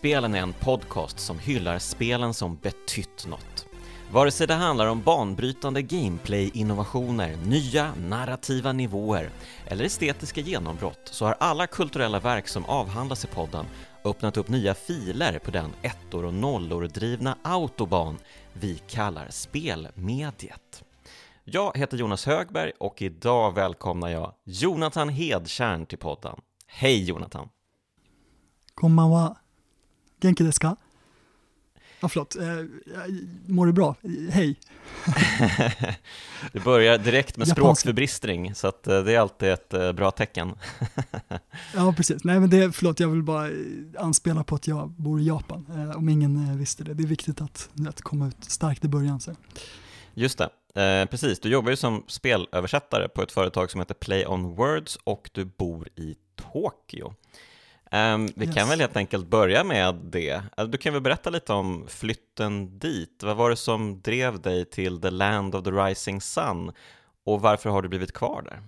Spelen är en podcast som hyllar spelen som betytt något. Vare sig det handlar om banbrytande gameplay-innovationer, nya narrativa nivåer eller estetiska genombrott så har alla kulturella verk som avhandlas i podden öppnat upp nya filer på den ettor och nollor drivna autoban vi kallar spelmediet. Jag heter Jonas Högberg och idag välkomnar jag Jonathan Hedtjärn till podden. Hej Jonathan! こ Genki deska? Ja, förlåt. Eh, mår du bra? Hej! du börjar direkt med språkförbristning, så att eh, det är alltid ett eh, bra tecken. ja, precis. Nej, men det, förlåt, jag vill bara anspela på att jag bor i Japan, om ingen visste det. Det är viktigt att, att komma ut starkt i början. Så. Just det. Eh, precis, du jobbar ju som spelöversättare på ett företag som heter Play On Words och du bor i Tokyo. Um, vi yes. kan väl helt enkelt börja med det. Du kan väl berätta lite om flytten dit. Vad var det som drev dig till the land of the rising sun och varför har du blivit kvar där?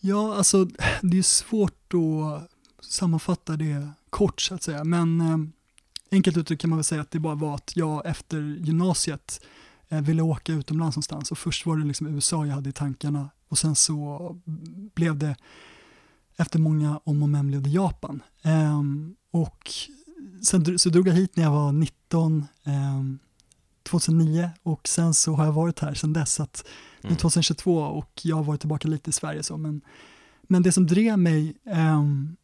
Ja, alltså det är svårt att sammanfatta det kort så att säga, men eh, enkelt uttryckt kan man väl säga att det bara var att jag efter gymnasiet eh, ville åka utomlands någonstans och först var det liksom USA jag hade i tankarna och sen så blev det efter många om och men blev det Japan. Um, och sen så drog jag hit när jag var 19, um, 2009 och sen så har jag varit här sen dess. Att nu 2022 mm. och jag har varit tillbaka lite i Sverige. Så, men, men det som drev mig, um,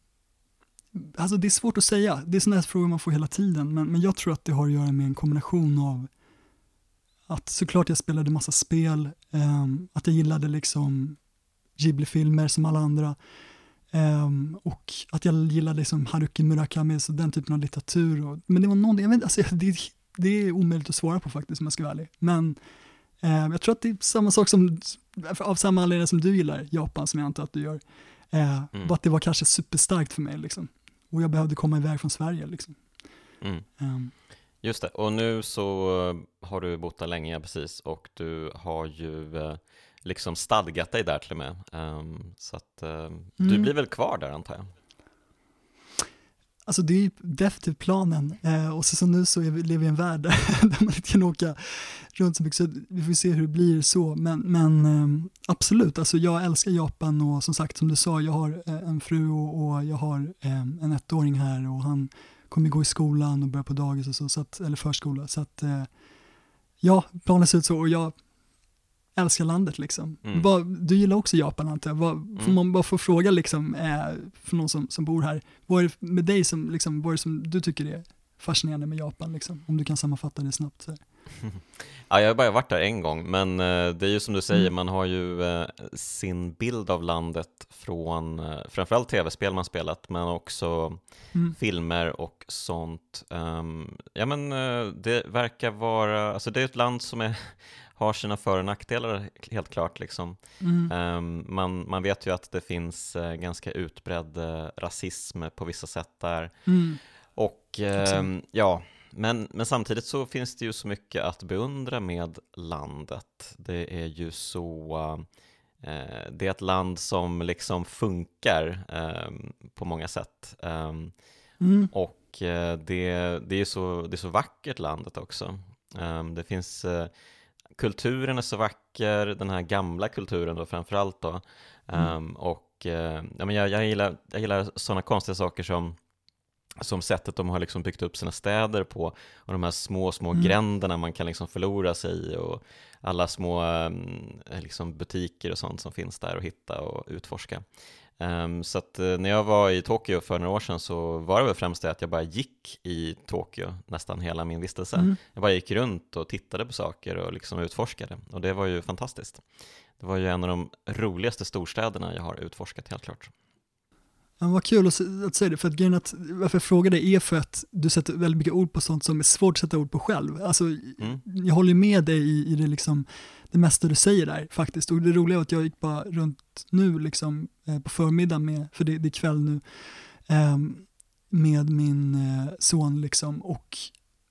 alltså det är svårt att säga, det är sådana här frågor man får hela tiden, men, men jag tror att det har att göra med en kombination av att såklart jag spelade massa spel, um, att jag gillade liksom Ghibli-filmer som alla andra, Um, och att jag gillade liksom Haruki Murakami, så den typen av litteratur. Och, men det var någon, jag vet, alltså, det, det är omöjligt att svara på faktiskt om jag ska vara ärlig. Men um, jag tror att det är samma sak som, av samma anledning som du gillar Japan, som jag antar att du gör. Uh, mm. Bara att det var kanske superstarkt för mig liksom. Och jag behövde komma iväg från Sverige liksom. Mm. Um, Just det, och nu så har du bott där länge, precis, och du har ju uh, liksom stadgat dig där till och med. Um, så att uh, mm. du blir väl kvar där antar jag? Alltså det är definitivt planen eh, och så som nu så lever vi i en värld där man inte kan åka runt så mycket så vi får se hur det blir så men, men eh, absolut, alltså jag älskar Japan och som sagt som du sa jag har eh, en fru och, och jag har ehm, en ettåring här och han kommer gå i skolan och börja på dagis och så, så att, eller förskola så att eh, ja, planen ser ut så och jag älskar landet liksom. Mm. Vad, du gillar också Japan antar jag, vad, mm. får man bara få fråga liksom, eh, för någon som, som bor här, vad är det med dig som, liksom, vad är det som du tycker är fascinerande med Japan liksom? Om du kan sammanfatta det snabbt. Så. Ja, jag har bara varit där en gång, men eh, det är ju som du säger, mm. man har ju eh, sin bild av landet från eh, framförallt tv-spel man spelat, men också mm. filmer och sånt. Um, ja, men det verkar vara, alltså det är ett land som är har sina för och nackdelar helt klart. Liksom. Mm. Um, man, man vet ju att det finns uh, ganska utbredd uh, rasism på vissa sätt där. Mm. Och uh, ja, men, men samtidigt så finns det ju så mycket att beundra med landet. Det är ju så eh, det är ett land som liksom funkar ehm, på många sätt. Mm. Och det, det, är så, det är så vackert landet också. det finns kulturen är så vacker, den här gamla kulturen då framförallt då. Mm. Um, och uh, ja, men jag, jag, gillar, jag gillar sådana konstiga saker som som sättet de har liksom byggt upp sina städer på och de här små, små mm. gränderna man kan liksom förlora sig i och alla små um, liksom butiker och sånt som finns där att hitta och utforska. Um, så att uh, när jag var i Tokyo för några år sedan så var det väl främst det att jag bara gick i Tokyo nästan hela min vistelse. Mm. Jag bara gick runt och tittade på saker och liksom utforskade och det var ju fantastiskt. Det var ju en av de roligaste storstäderna jag har utforskat helt klart. Ja, vad kul att, att säga det, för att grejen att varför jag frågar det är för att du sätter väldigt mycket ord på sånt som är svårt att sätta ord på själv. Alltså, mm. Jag håller med dig i, i det, liksom, det mesta du säger där faktiskt. Och det roliga är att jag gick bara runt nu liksom, eh, på förmiddagen, med, för det, det är kväll nu, eh, med min eh, son liksom, och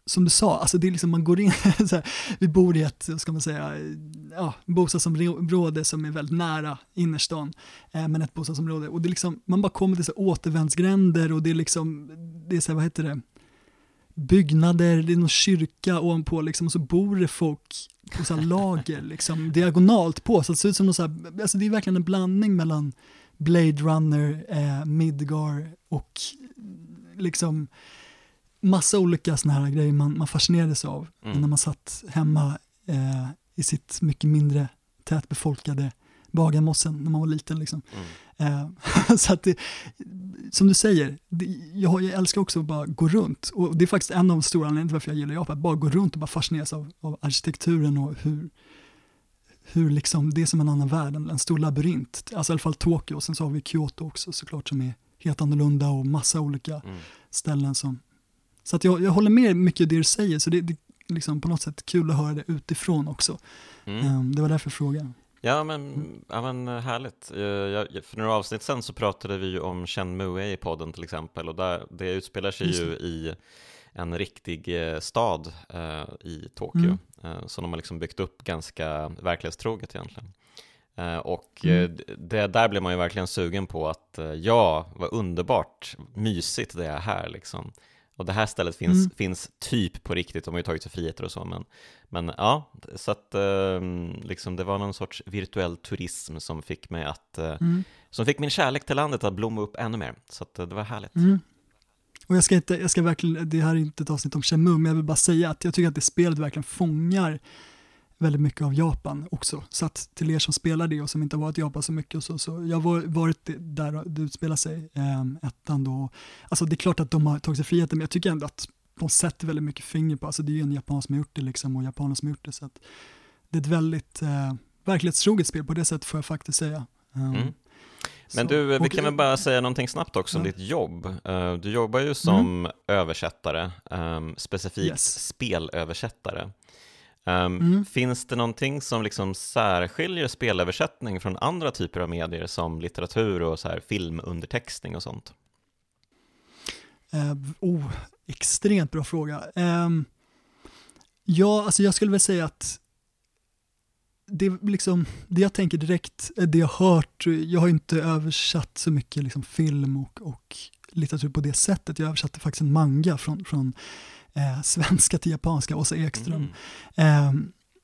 som du sa, alltså det är liksom man går in, här, vi bor i ett, ska man säga, ja, bostadsområde som är väldigt nära innerstan, eh, men ett bostadsområde. Och det är liksom, man bara kommer till så återvändsgränder och det är liksom, det är så här, vad heter det, byggnader, det är någon kyrka ovanpå liksom, och så bor det folk på så lager, liksom, diagonalt på, så det ser ut som någon så här, alltså det är verkligen en blandning mellan Blade Runner, eh, Midgar och liksom massa olika sådana här grejer man, man fascinerades av mm. när man satt hemma eh, i sitt mycket mindre tätbefolkade Bagarmossen när man var liten. Liksom. Mm. Eh, så att det, som du säger, det, jag, jag, älskar också att bara gå runt och det är faktiskt en av de stora anledningarna till varför jag gillar Japan, att bara gå runt och bara fascineras av, av arkitekturen och hur, hur liksom, det är som en annan värld, en stor labyrint. Alltså i alla fall Tokyo, och sen så har vi Kyoto också såklart som är helt annorlunda och massa olika mm. ställen som... Så att jag, jag håller med mycket av det du säger, så det, är liksom på något sätt kul att höra det utifrån också. Mm. Um, det var därför frågan. Ja men, ja, men eh, härligt. Jag, för några avsnitt sen så pratade vi ju om Shenmue i podden till exempel och där, det utspelar sig ju i en riktig eh, stad eh, i Tokyo mm. eh, som de har liksom byggt upp ganska verklighetstroget egentligen. Eh, och mm. Eh, det, där blev man ju verkligen sugen på att ja, vad underbart mysigt det är här liksom. Och det här stället finns, mm. finns typ på riktigt, de har ju tagit sig friheter och så, men, men ja, så att liksom, det var någon sorts virtuell turism som fick mig att, mm. som fick min kärlek till landet att blomma upp ännu mer, så att det var härligt. Mm. Och jag ska, inte, jag ska verkligen, det här är inte ett avsnitt om Shenmue, men jag vill bara säga att jag tycker att det spelet verkligen fångar väldigt mycket av Japan också. Så att till er som spelar det och som inte har varit i Japan så mycket och så, så jag har varit där det utspelar sig, eh, ettan då. Alltså det är klart att de har tagit sig friheten, men jag tycker ändå att de sätter väldigt mycket finger på, alltså det är ju en japan som har gjort det liksom och japaner som har gjort det, så att det är ett väldigt eh, verklighetstroget spel på det sättet får jag faktiskt säga. Um, mm. Men du, vi kan väl bara säga någonting snabbt också om ditt jobb. Eh, du jobbar ju som mm. översättare, ehm, specifikt yes. spelöversättare. Um, mm. Finns det någonting som liksom särskiljer spelöversättning från andra typer av medier som litteratur och så här filmundertextning och sånt? Uh, oh, extremt bra fråga. Um, ja, alltså jag skulle väl säga att det, liksom, det jag tänker direkt, det jag hört, jag har inte översatt så mycket liksom film och, och litteratur på det sättet. Jag översatte faktiskt en manga från, från eh, svenska till japanska, Åsa Ekström. Mm.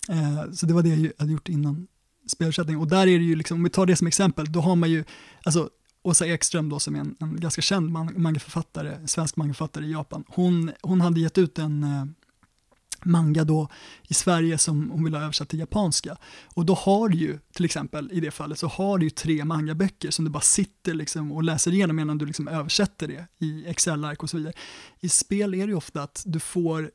Eh, eh, så det var det jag hade gjort innan spelöversättning. Och där är det ju, liksom, om vi tar det som exempel, då har man ju, alltså Åsa Ekström då som är en, en ganska känd mangaförfattare, svensk mangaförfattare i Japan, hon, hon hade gett ut en eh, manga då i Sverige som hon vill ha översatt till japanska. Och då har du ju, till exempel i det fallet, så har du ju tre mangaböcker som du bara sitter liksom och läser igenom medan du liksom översätter det i Excel-ark och så vidare. I spel är det ju ofta att du får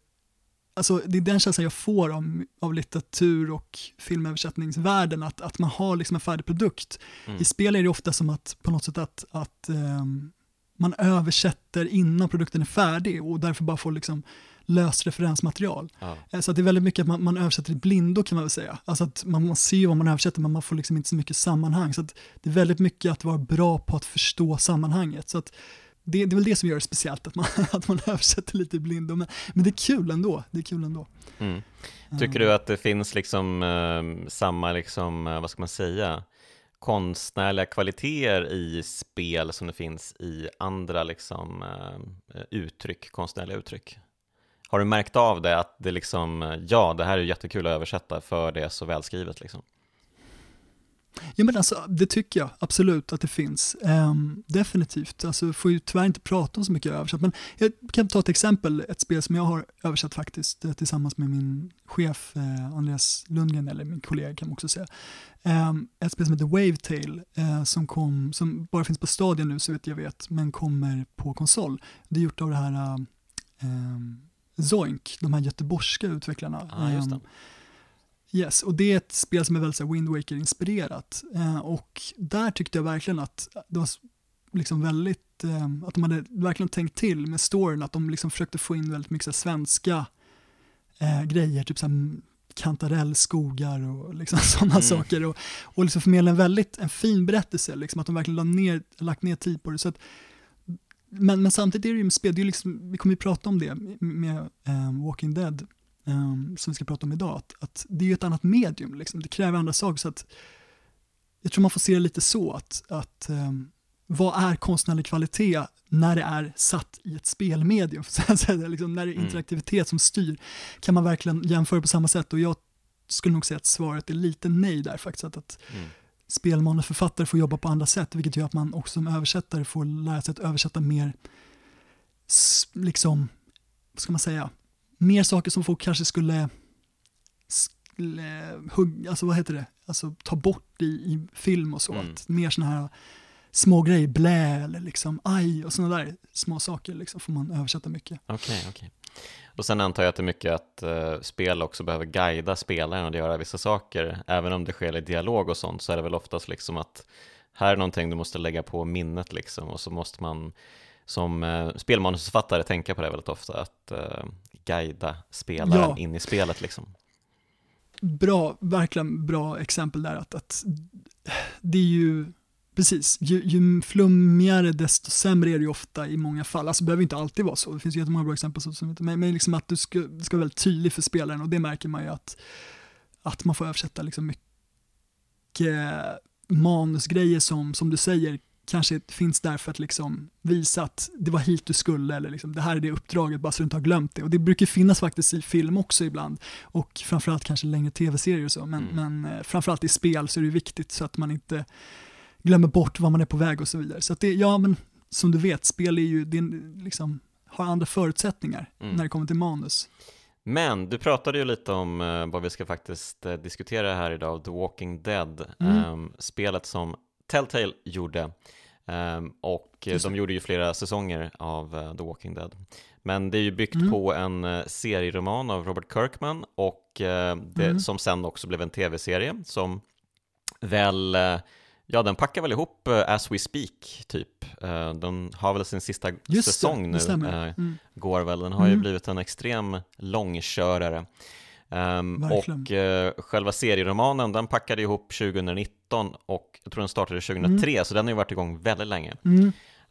Alltså, det är den känslan jag får av, av litteratur och filmöversättningsvärlden, att, att man har liksom en färdig produkt. Mm. I spel är det ofta som att på något sätt att, att um, man översätter innan produkten är färdig och därför bara får liksom löst referensmaterial. Ja. Eh, så det är väldigt mycket att man, man översätter i blindo kan man väl säga. Alltså att man, man ser vad man översätter men man får liksom inte så mycket sammanhang. Så det är väldigt mycket att vara bra på att förstå sammanhanget. Så att det, det är väl det som gör det speciellt, att man, att man översätter lite i blindo. Men, men det är kul ändå. Det är kul ändå. Mm. Tycker du att det finns liksom eh, samma, liksom, eh, vad ska man säga, konstnärliga kvaliteter i spel som det finns i andra liksom, eh, uttryck, konstnärliga uttryck? Har du märkt av det, att det liksom, ja, det här är jättekul att översätta för det är så välskrivet liksom? Ja men alltså det tycker jag absolut att det finns. Um, definitivt, alltså får ju tyvärr inte prata om så mycket översatt men jag kan ta ett exempel, ett spel som jag har översatt faktiskt eh, tillsammans med min chef eh, Andreas Lundgren, eller min kollega kan man också säga. Um, ett spel som heter Wavetail eh, som, kom, som bara finns på stadion nu så vet jag vet, men kommer på konsol. Det är gjort av det här uh, um, Zoink, de här göteborgska utvecklarna. Ah, just det. Um, yes, och det är ett spel som är väldigt så Wind Waker-inspirerat. Uh, och där tyckte jag verkligen att det var liksom väldigt, um, att de hade verkligen tänkt till med storyn, att de liksom försökte få in väldigt mycket så svenska uh, grejer, typ så kantarellskogar och liksom sådana mm. saker. Och, och liksom förmedla en väldigt en fin berättelse, liksom, att de verkligen la ner, lagt ner tid på det. Så att men, men samtidigt är det ju med spel, det är liksom, vi kommer ju prata om det med um, Walking Dead, um, som vi ska prata om idag, att, att det är ju ett annat medium, liksom. det kräver andra saker. Så att, jag tror man får se det lite så, att, att um, vad är konstnärlig kvalitet när det är satt i ett spelmedium? liksom, när det är mm. interaktivitet som styr, kan man verkligen jämföra på samma sätt? Och jag skulle nog säga att svaret är lite nej där faktiskt. Att, att mm. Spelmanusförfattare får jobba på andra sätt, vilket gör att man också som översättare får lära sig att översätta mer, liksom, vad ska man säga, mer saker som folk kanske skulle, skulle hugga, alltså vad heter det, alltså ta bort i, i film och så. Mm. Att mer sådana här små grejer, blä eller liksom aj och sådana där små saker liksom får man översätta mycket. Okej, okay, okej. Okay. Och sen antar jag att det är mycket att uh, spel också behöver guida spelaren och göra vissa saker. Även om det sker i dialog och sånt så är det väl oftast liksom att här är någonting du måste lägga på minnet liksom och så måste man som uh, spelmanusförfattare tänka på det väldigt ofta, att uh, guida spelaren ja. in i spelet liksom. Bra, verkligen bra exempel där att, att det är ju Precis, ju, ju flummigare desto sämre är det ju ofta i många fall. Alltså det behöver inte alltid vara så, det finns jättemånga bra exempel, så, men, men liksom att du ska, du ska vara väldigt tydlig för spelaren och det märker man ju att, att man får översätta liksom mycket manusgrejer som, som du säger, kanske finns där för att liksom visa att det var hit du skulle eller liksom, det här är det uppdraget bara så du inte har glömt det. Och det brukar finnas faktiskt i film också ibland och framförallt kanske längre tv-serier och så, men, mm. men eh, framförallt i spel så är det viktigt så att man inte glömmer bort var man är på väg och så vidare. Så att det, ja men som du vet, spel är ju, det liksom, har andra förutsättningar mm. när det kommer till manus. Men du pratade ju lite om uh, vad vi ska faktiskt uh, diskutera här idag, The Walking Dead, mm. um, spelet som Telltale gjorde. Um, och de gjorde ju flera säsonger av uh, The Walking Dead. Men det är ju byggt mm. på en uh, serieroman av Robert Kirkman och det, mm. som sen också blev en tv-serie som väl Ja, den packar väl ihop uh, As We Speak, typ. Uh, den har väl sin sista Just säsong det, nu, uh, mm. går väl. Den har mm. ju blivit en extrem långkörare. Um, och uh, själva serieromanen, den packade ihop 2019 och jag tror den startade 2003, mm. så den har ju varit igång väldigt länge. Mm.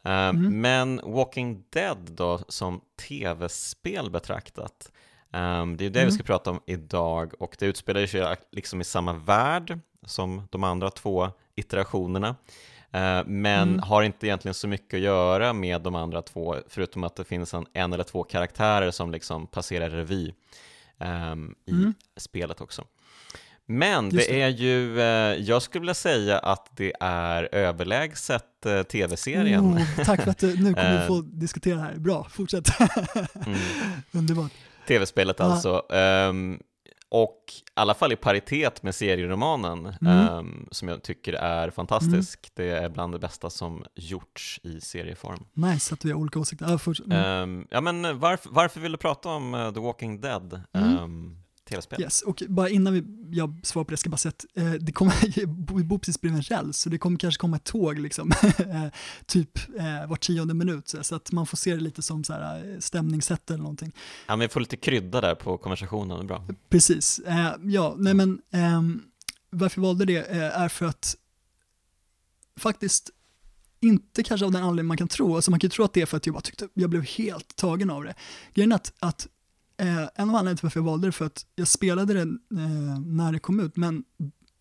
Uh, men Walking Dead då, som tv-spel betraktat, um, det är det vi mm. ska prata om idag och det utspelar sig liksom i samma värld som de andra två iterationerna. Eh, men mm. har inte egentligen så mycket att göra med de andra två, förutom att det finns en, en eller två karaktärer som liksom passerar revy um, i mm. spelet också. Men det, det, är ju, eh, jag skulle vilja säga att det är överlägset eh, tv-serien. Oh, tack för att du, nu kommer vi få diskutera här. Bra, fortsätt. mm. Underbart. Tv-spelet alltså. Um, och i alla fall i paritet med serieromanen, mm. um, som jag tycker är fantastisk. Mm. Det är bland det bästa som gjorts i serieform. Nice att vi har olika åsikter. Mm. Um, ja, men varför, varför vill du prata om uh, The Walking Dead? Um, tv-spel. Yes, och bara innan vi, jag svarar på det, ska jag bara säga att eh, det kommer, vi bor precis bredvid en räls, så det kommer kanske komma ett tåg liksom, eh, typ eh, var tionde minut, så, så, att man får se det lite som så här, eh, stämningssätt eller någonting. Ja, men vi får lite krydda där på konversationen, bra. Precis, eh, ja, nej men ehm, varför jag valde det eh, är för att faktiskt inte kanske av den anledning man kan tro, alltså man kan tro att det är för att jag bara tyckte, jag blev helt tagen av det. Grejen är att, att Eh, en av anledningarna till varför jag valde det för att jag spelade det eh, när det kom ut, men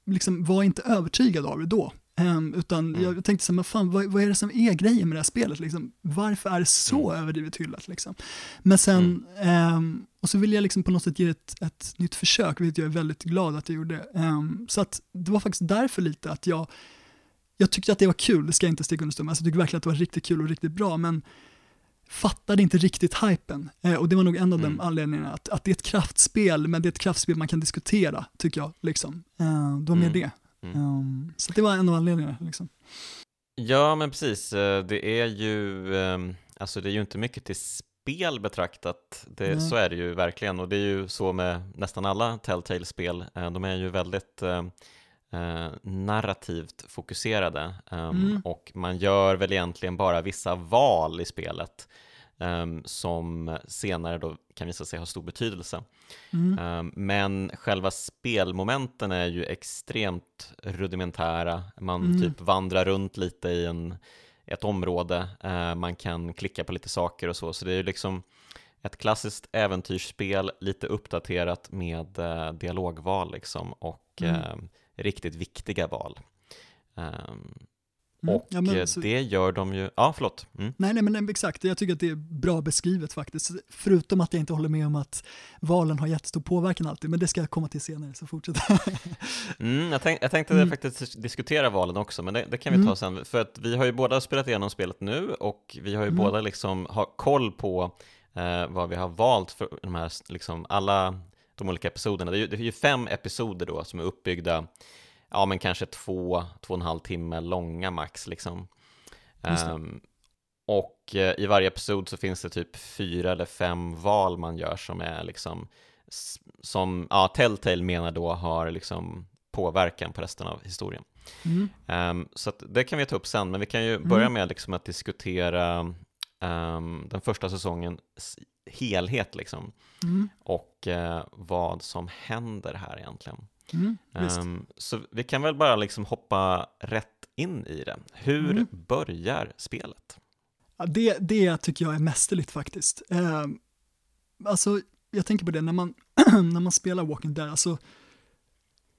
liksom var inte övertygad av det då. Um, utan mm. jag tänkte så här, men fan, vad, vad, är det som är grejen med det här spelet? Liksom? Varför är det så mm. överdrivet hyllat? Liksom? Men sen, mm. um, och så ville jag liksom på något sätt ge ett, ett nytt försök, vilket jag är väldigt glad att jag gjorde. Um, så att det var faktiskt därför lite att jag, jag tyckte att det var kul, det ska jag inte sticka under stund alltså, jag tycker verkligen att det var riktigt kul och riktigt bra, men fattade inte riktigt hypen. Eh, och det var nog en av mm. de anledningarna, att, att det är ett kraftspel, men det är ett kraftspel man kan diskutera, tycker jag. Liksom. Eh, det var mer mm. det. Mm. Um, så det var en av anledningarna. Liksom. Ja, men precis. Eh, det är ju, ehm, alltså det är ju inte mycket till spel betraktat, det, så är det ju verkligen. Och det är ju så med nästan alla Telltale-spel. Eh, de är ju väldigt ehm, eh, narrativt fokuserade um, mm. och man gör väl egentligen bara vissa val i spelet um, som senare då kan visa sig ha stor betydelse. Mm. Um, men själva spelmomenten är ju extremt rudimentära, man mm. typ vandrar runt lite i en ett område, eh, man kan klicka på lite saker och så, så det är ju liksom ett klassiskt äventyrsspel, lite uppdaterat med eh, dialogval liksom och mm. eh, riktigt viktiga val. Um, Mm. Och ja, men, så... det gör de ju, ja förlåt. Mm. Nej, nej men exakt, jag tycker att det är bra beskrivet faktiskt. Förutom att jag inte håller med om att valen har jättestor påverkan alltid, men det ska jag komma till senare, så fortsätt. mm, jag, tänk, jag tänkte mm. faktiskt diskutera valen också, men det, det kan vi ta mm. sen. För att vi har ju båda spelat igenom spelet nu och vi har ju mm. båda liksom har koll på eh, vad vi har valt för de här, liksom alla de olika episoderna. Det är ju, det är ju fem episoder då som är uppbyggda ja men kanske två, två och en halv timme långa max liksom. Um, och uh, i varje episod så finns det typ fyra eller fem val man gör som är liksom, som, ja, Telltale menar då har liksom påverkan på resten av historien. Mm. Um, så det kan vi ta upp sen, men vi kan ju mm. börja med liksom att diskutera um, den första säsongens helhet liksom. Mm. Och uh, vad som händer här egentligen. Mm, um, så vi kan väl bara liksom hoppa rätt in i det. Hur mm. börjar spelet? Ja, det, det tycker jag är mästerligt faktiskt. Uh, alltså, jag tänker på det när man, när man spelar Walking Dead, alltså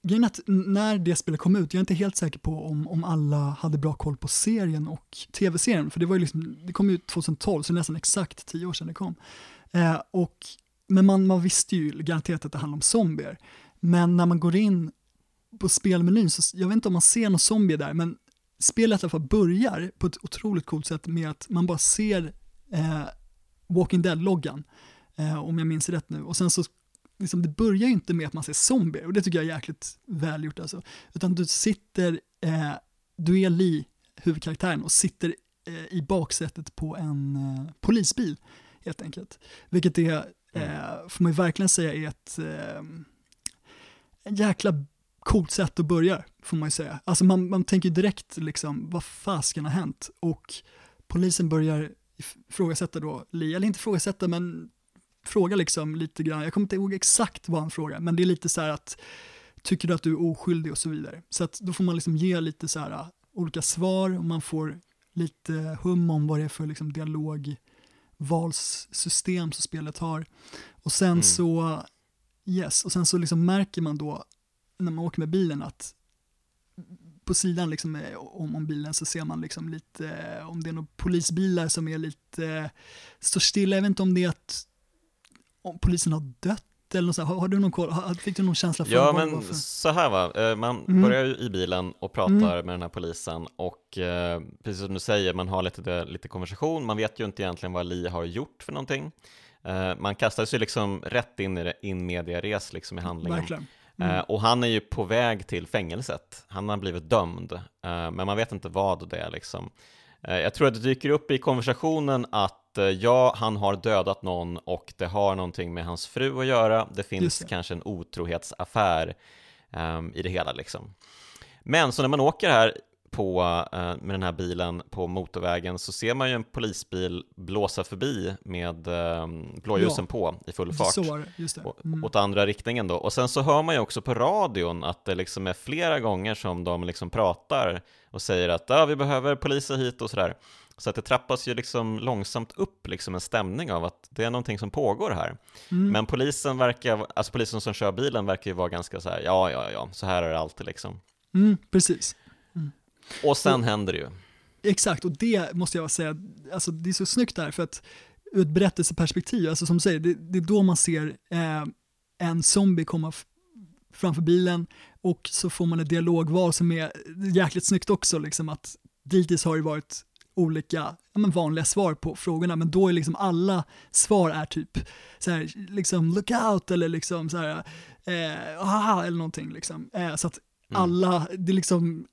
grejen att när det spelet kom ut, jag är inte helt säker på om, om alla hade bra koll på serien och tv-serien, för det var ju liksom, det kom ut 2012, så nästan exakt tio år sedan det kom. Eh, och, men man, man visste ju garanterat att det handlade om zombier. Men när man går in på spelmenyn, så jag vet inte om man ser någon zombie där, men spelet i alla fall börjar på ett otroligt coolt sätt med att man bara ser eh, Walking Dead-loggan, eh, om jag minns rätt nu, och sen så liksom, det börjar ju inte med att man ser zombier, och det tycker jag är jäkligt välgjort alltså, utan du sitter, eh, du är Lee, huvudkaraktären, och sitter eh, i baksätet på en eh, polisbil, helt enkelt. Vilket är, mm. eh, får man ju verkligen säga är ett eh, jäkla coolt sätt att börja, får man ju säga. Alltså man, man tänker direkt liksom, vad fasken har hänt? Och polisen börjar ifrågasätta då, eller inte ifrågasätta, men fråga liksom lite grann, jag kommer inte ihåg exakt vad han frågar, men det är lite så här att, tycker du att du är oskyldig och så vidare. Så att då får man liksom ge lite så här uh, olika svar och man får lite hum om vad det är för liksom dialogvalssystem som spelet har. Och sen mm. så Yes, och sen så liksom märker man då när man åker med bilen att på sidan liksom, eh, om, om bilen så ser man liksom lite, eh, om det är några polisbilar som är lite, eh, står stilla, jag vet inte om det är att om polisen har dött eller något så har, har, du någon koll, fick du någon känsla för Ja men varför? så här va, man mm. börjar ju i bilen och pratar mm. med den här polisen och precis som du säger, man har lite, lite konversation, man vet ju inte egentligen vad Li har gjort för någonting Uh, man kastar sig liksom rätt in i det, in media res liksom i handlingen. Verkligen. Eh, mm. Och han är ju på väg till fängelset. Han har blivit dömd, men man vet inte vad det är liksom. Jag tror att det dyker upp i konversationen att ja, han har dödat någon och det har någonting med hans fru att göra. Det finns det. kanske en otrohetsaffär um, i det hela liksom. Men så när man åker här på, eh, med den här bilen på motorvägen så ser man ju en polisbil blåsa förbi med eh, blåljusen ja, på i full fart. Så just det. Mm. Åt andra riktningen då. Och sen så hör man ju också på radion att det liksom är flera gånger som de liksom pratar och säger att ah, vi behöver poliser hit och sådär. Så att det trappas ju liksom långsamt upp liksom en stämning av att det är någonting som pågår här. Mm. Men polisen verkar, alltså polisen som kör bilen verkar ju vara ganska så här, ja, ja, ja, så här är det alltid liksom. Mm, precis. Och sen och, händer det ju. Exakt, och det måste jag säga, alltså det är så snyggt där för att ur ett berättelseperspektiv, alltså som du säger, det, det är då man ser eh, en zombie komma framför bilen och så får man ett dialogval som är jäkligt snyggt också, liksom att dittills har det varit olika ja, men vanliga svar på frågorna, men då är liksom alla svar är typ så här, liksom look out eller liksom så här, eh, aha, eller någonting liksom. Eh, så att mm. alla, det är liksom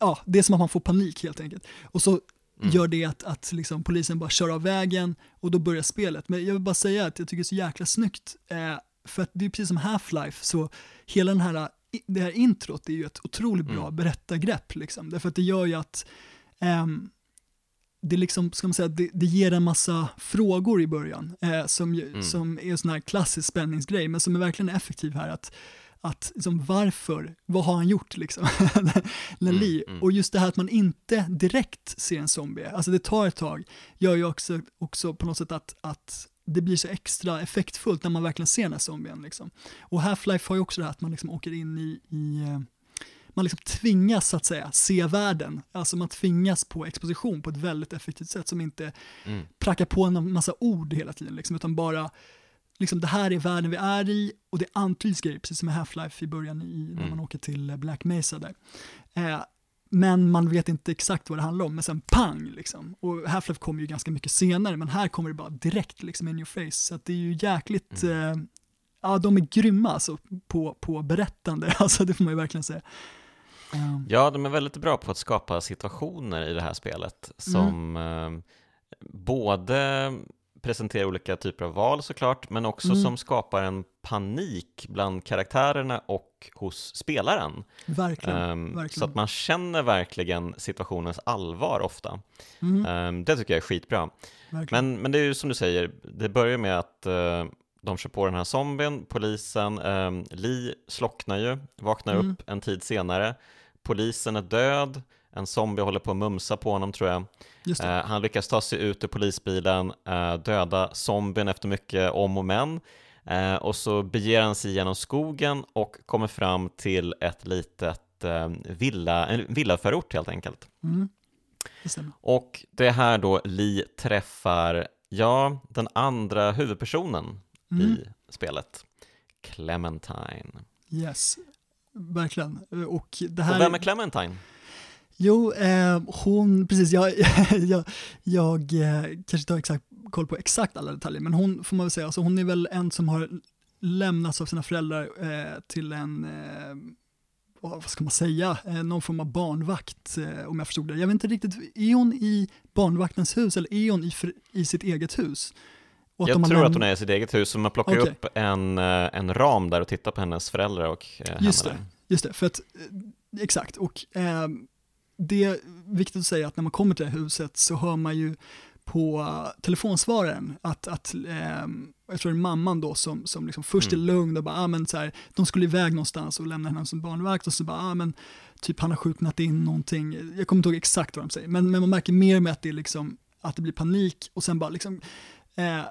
ja, det är som att man får panik helt enkelt. Och så mm. gör det att, att liksom, polisen bara kör av vägen och då börjar spelet. Men jag vill bara säga att jag tycker det är så jäkla snyggt, eh, för att det är precis som Half-Life, så hela den här, det här introt är ju ett otroligt bra mm. berättargrepp, liksom. därför att det gör ju att eh, det, liksom, ska man säga, det, det, ger en massa frågor i början, eh, som, mm. som är en sån här klassisk spänningsgrej, men som är verkligen effektiv här. att att liksom, varför, vad har han gjort liksom? Lali. Mm, mm. Och just det här att man inte direkt ser en zombie, alltså det tar ett tag, gör ju också, också på något sätt att, att det blir så extra effektfullt när man verkligen ser den här zombien. Liksom. Och Half-Life har ju också det här att man liksom åker in i, i eh, man liksom tvingas så att säga se världen, alltså man tvingas på exposition på ett väldigt effektivt sätt som inte mm. prackar på en massa ord hela tiden, liksom, utan bara liksom det här är världen vi är i och det antyds grejer, precis som i Half-Life i början i, när mm. man åker till Black Mesa där. Eh, men man vet inte exakt vad det handlar om, men sen pang liksom. Och Half-Life kommer ju ganska mycket senare, men här kommer det bara direkt liksom in your face. Så att det är ju jäkligt, mm. eh, ja de är grymma alltså på, på berättande, alltså det får man ju verkligen säga. Um. Ja, de är väldigt bra på att skapa situationer i det här spelet som mm. eh, både presenterar olika typer av val såklart, men också mm. som skapar en panik bland karaktärerna och hos spelaren. Verkligen, um, verkligen. Så att man känner verkligen situationens allvar ofta. Mm. Um, det tycker jag är skitbra. Men, men det är ju som du säger, det börjar med att uh, de kör på den här zombien, polisen, um, Lee slocknar ju, vaknar mm. upp en tid senare, polisen är död, en zombie håller på att mumsa på honom tror jag. Eh, han lyckas ta sig ut ur polisbilen, eh, döda zombien efter mycket om och men. Eh, och så beger han sig genom skogen och kommer fram till ett litet eh, villa, en villaförort helt enkelt. Mm. Och det är här då Lee träffar, ja, den andra huvudpersonen mm. i spelet, Clementine. Yes, verkligen. Och, det här och vem är Clementine? Jo, eh, hon, precis, jag, jag, jag eh, kanske inte har exakt koll på exakt alla detaljer, men hon får man väl säga, alltså hon är väl en som har lämnats av sina föräldrar eh, till en, eh, vad ska man säga, eh, någon form av barnvakt eh, om jag förstod det. Jag vet inte riktigt, är hon i barnvaktens hus eller är hon i, i sitt eget hus? jag tror att hon är i sitt eget hus, så man plockar okay. upp en, en ram där och tittar på hennes föräldrar och henne. Just det, just det, för att exakt, och det är viktigt att säga att när man kommer till det här huset så hör man ju på telefonsvararen att, att eh, jag tror det är mamman då som, som liksom först mm. är lugn och bara, ah, men så här, de skulle iväg någonstans och lämna henne som barnvakt och så bara, ah, men typ han har skjutnat in någonting, jag kommer inte ihåg exakt vad de säger, men, men man märker mer med att det, liksom, att det blir panik och sen bara liksom, eh,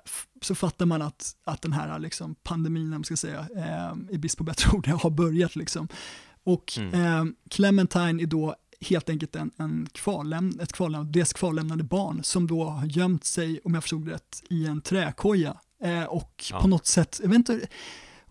så fattar man att, att den här liksom, pandemin, man ska säga, eh, i brist på bättre ord, har börjat liksom. Och mm. eh, Clementine är då helt enkelt en, en kvarläm, ett kvarläm, dels kvarlämnade barn som då har gömt sig, om jag förstod rätt, i en träkoja. Eh, och ja. på något sätt, jag vet inte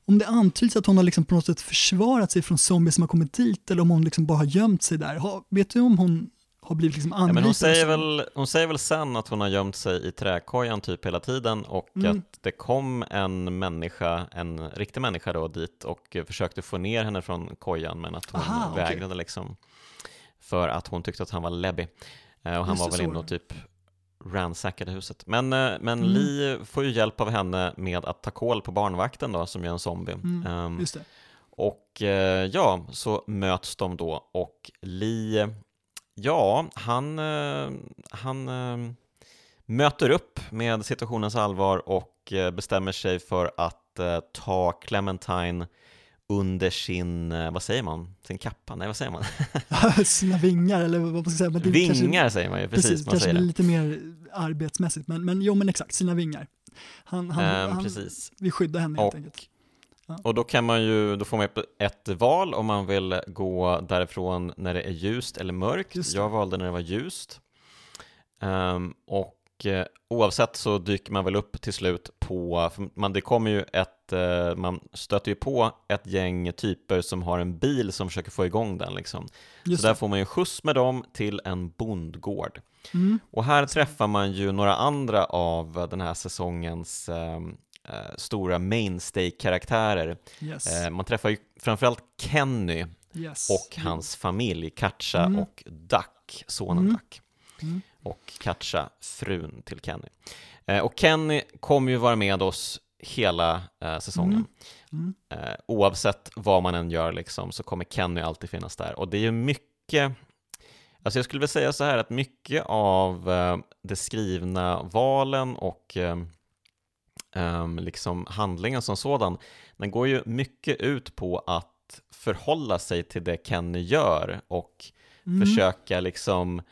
om det antyds att hon har liksom på något sätt försvarat sig från zombies som har kommit dit eller om hon liksom bara har gömt sig där. Ha, vet du om hon har blivit liksom anlitad? Ja, men hon, säger väl, hon säger väl sen att hon har gömt sig i träkojan typ hela tiden och mm. att det kom en människa, en riktig människa då dit och försökte få ner henne från kojan men att hon Aha, vägrade okay. liksom för att hon tyckte att han var läbbig. Eh, och han Just var väl inne och typ ransackade huset. Men, eh, men mm. Li får ju hjälp av henne med att ta koll på barnvakten då, som är en zombie. Mm. Um, och eh, ja, så möts de då och Li, ja, han, han möter upp med situationens allvar och bestämmer sig för att ta Clementine under sin, eh, vad säger man, sin kappa? Nej, vad säger man? Sina vingar eller vad man ska säga. Men det vingar kanske, säger man ju, precis. precis man kanske säger lite mer arbetsmässigt, men, men jo men exakt, sina vingar. Han, han, um, han precis. vi skyddar henne helt enkelt. Ja. Och då kan man ju, då får man ett val om man vill gå därifrån när det är ljust eller mörkt. Jag valde när det var ljust. Um, och eh, oavsett så dyker man väl upp till slut på, man, det kommer ju ett, eh, man stöter ju på ett gäng typer som har en bil som försöker få igång den liksom. Just så där får man ju skjuts med dem till en bondgård. Mm. Och här träffar man ju några andra av den här säsongens ehm, eh, stora mainstay-karaktärer. Yes. Eh, man träffar ju framförallt Kenny yes. och hans familj, Katja mm. och Duck, sonen mm. Duck. Och catcha frun till Kenny. Eh, och Kenny kommer ju vara med oss hela eh, säsongen. Mm. Mm. Eh, oavsett vad man än gör liksom, så kommer Kenny alltid finnas där. Och det är ju mycket, alltså jag skulle vilja säga så här att mycket av eh, de skrivna valen och eh, um, liksom handlingen som sådan, den går ju mycket ut på att förhålla sig till det Kenny gör och mm. försöka liksom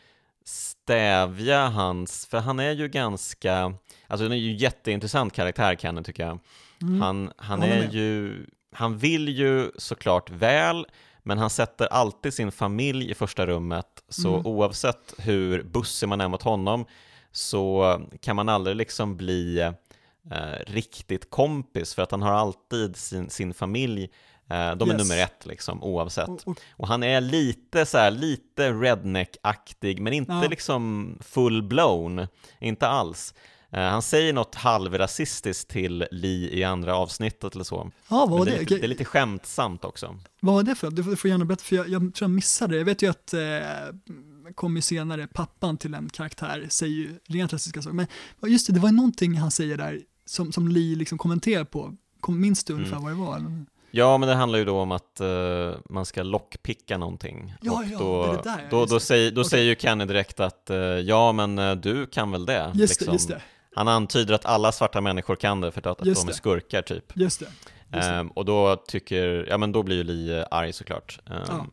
stävja hans, för han är ju ganska, alltså han är ju jätteintressant karaktär Kenny tycker jag. Mm. Han, han är ju, han vill ju såklart väl, men han sätter alltid sin familj i första rummet, så mm. oavsett hur bussig man är mot honom så kan man aldrig liksom bli eh, riktigt kompis för att han har alltid sin, sin familj de är yes. nummer ett liksom, oavsett. Och, och, och, han är lite så här, lite redneck-aktig, men inte ja. liksom full-blown, inte alls. Uh, han säger något halvrasistiskt till Lee i andra avsnittet eller så. Ja, vad det? Det? Är lite, det är lite skämtsamt också. Vad var det för Du får, du får gärna berätta, för jag, jag, tror jag missade det. Jag vet ju att eh, kommer senare, pappan till en karaktär säger ju rent rasistiska saker, men just det, det var ju någonting han säger där som, som Lee liksom kommenterar på. Minns du ungefär mm. vad det var? Eller? Ja, men det handlar ju då om att uh, man ska lockpicka någonting. Ja, och ja, då, det är det där. Då, då, säger, då okay. säger ju Kenny direkt att uh, ja, men uh, du kan väl det. Just liksom. det, just det. Han antyder att alla svarta människor kan det för att, att de är skurkar typ. Just det. Just um, och då tycker, ja men då blir ju Lee arg såklart. Um, ja.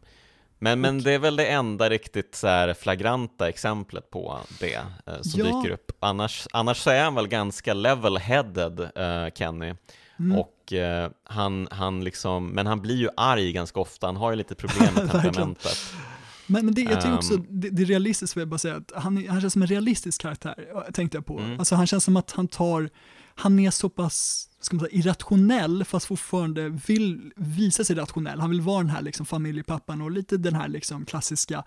Men, men det är väl det enda riktigt så flagranta exemplet på det eh, som ja. dyker upp. Annars, annars så är han väl ganska level-headed, eh, Kenny. Mm. Och eh, han, han liksom, men han blir ju arg ganska ofta, han har ju lite problem med temperamentet. Men, men det, jag tycker också, um, det, det är realistiskt vill jag bara säga, att han, han känns som en realistisk karaktär, tänkte jag på. Mm. Alltså han känns som att han tar, han är så pass ska man säga, irrationell fast fortfarande vill visa sig rationell. Han vill vara den här liksom, familjepappan och lite den här liksom, klassiska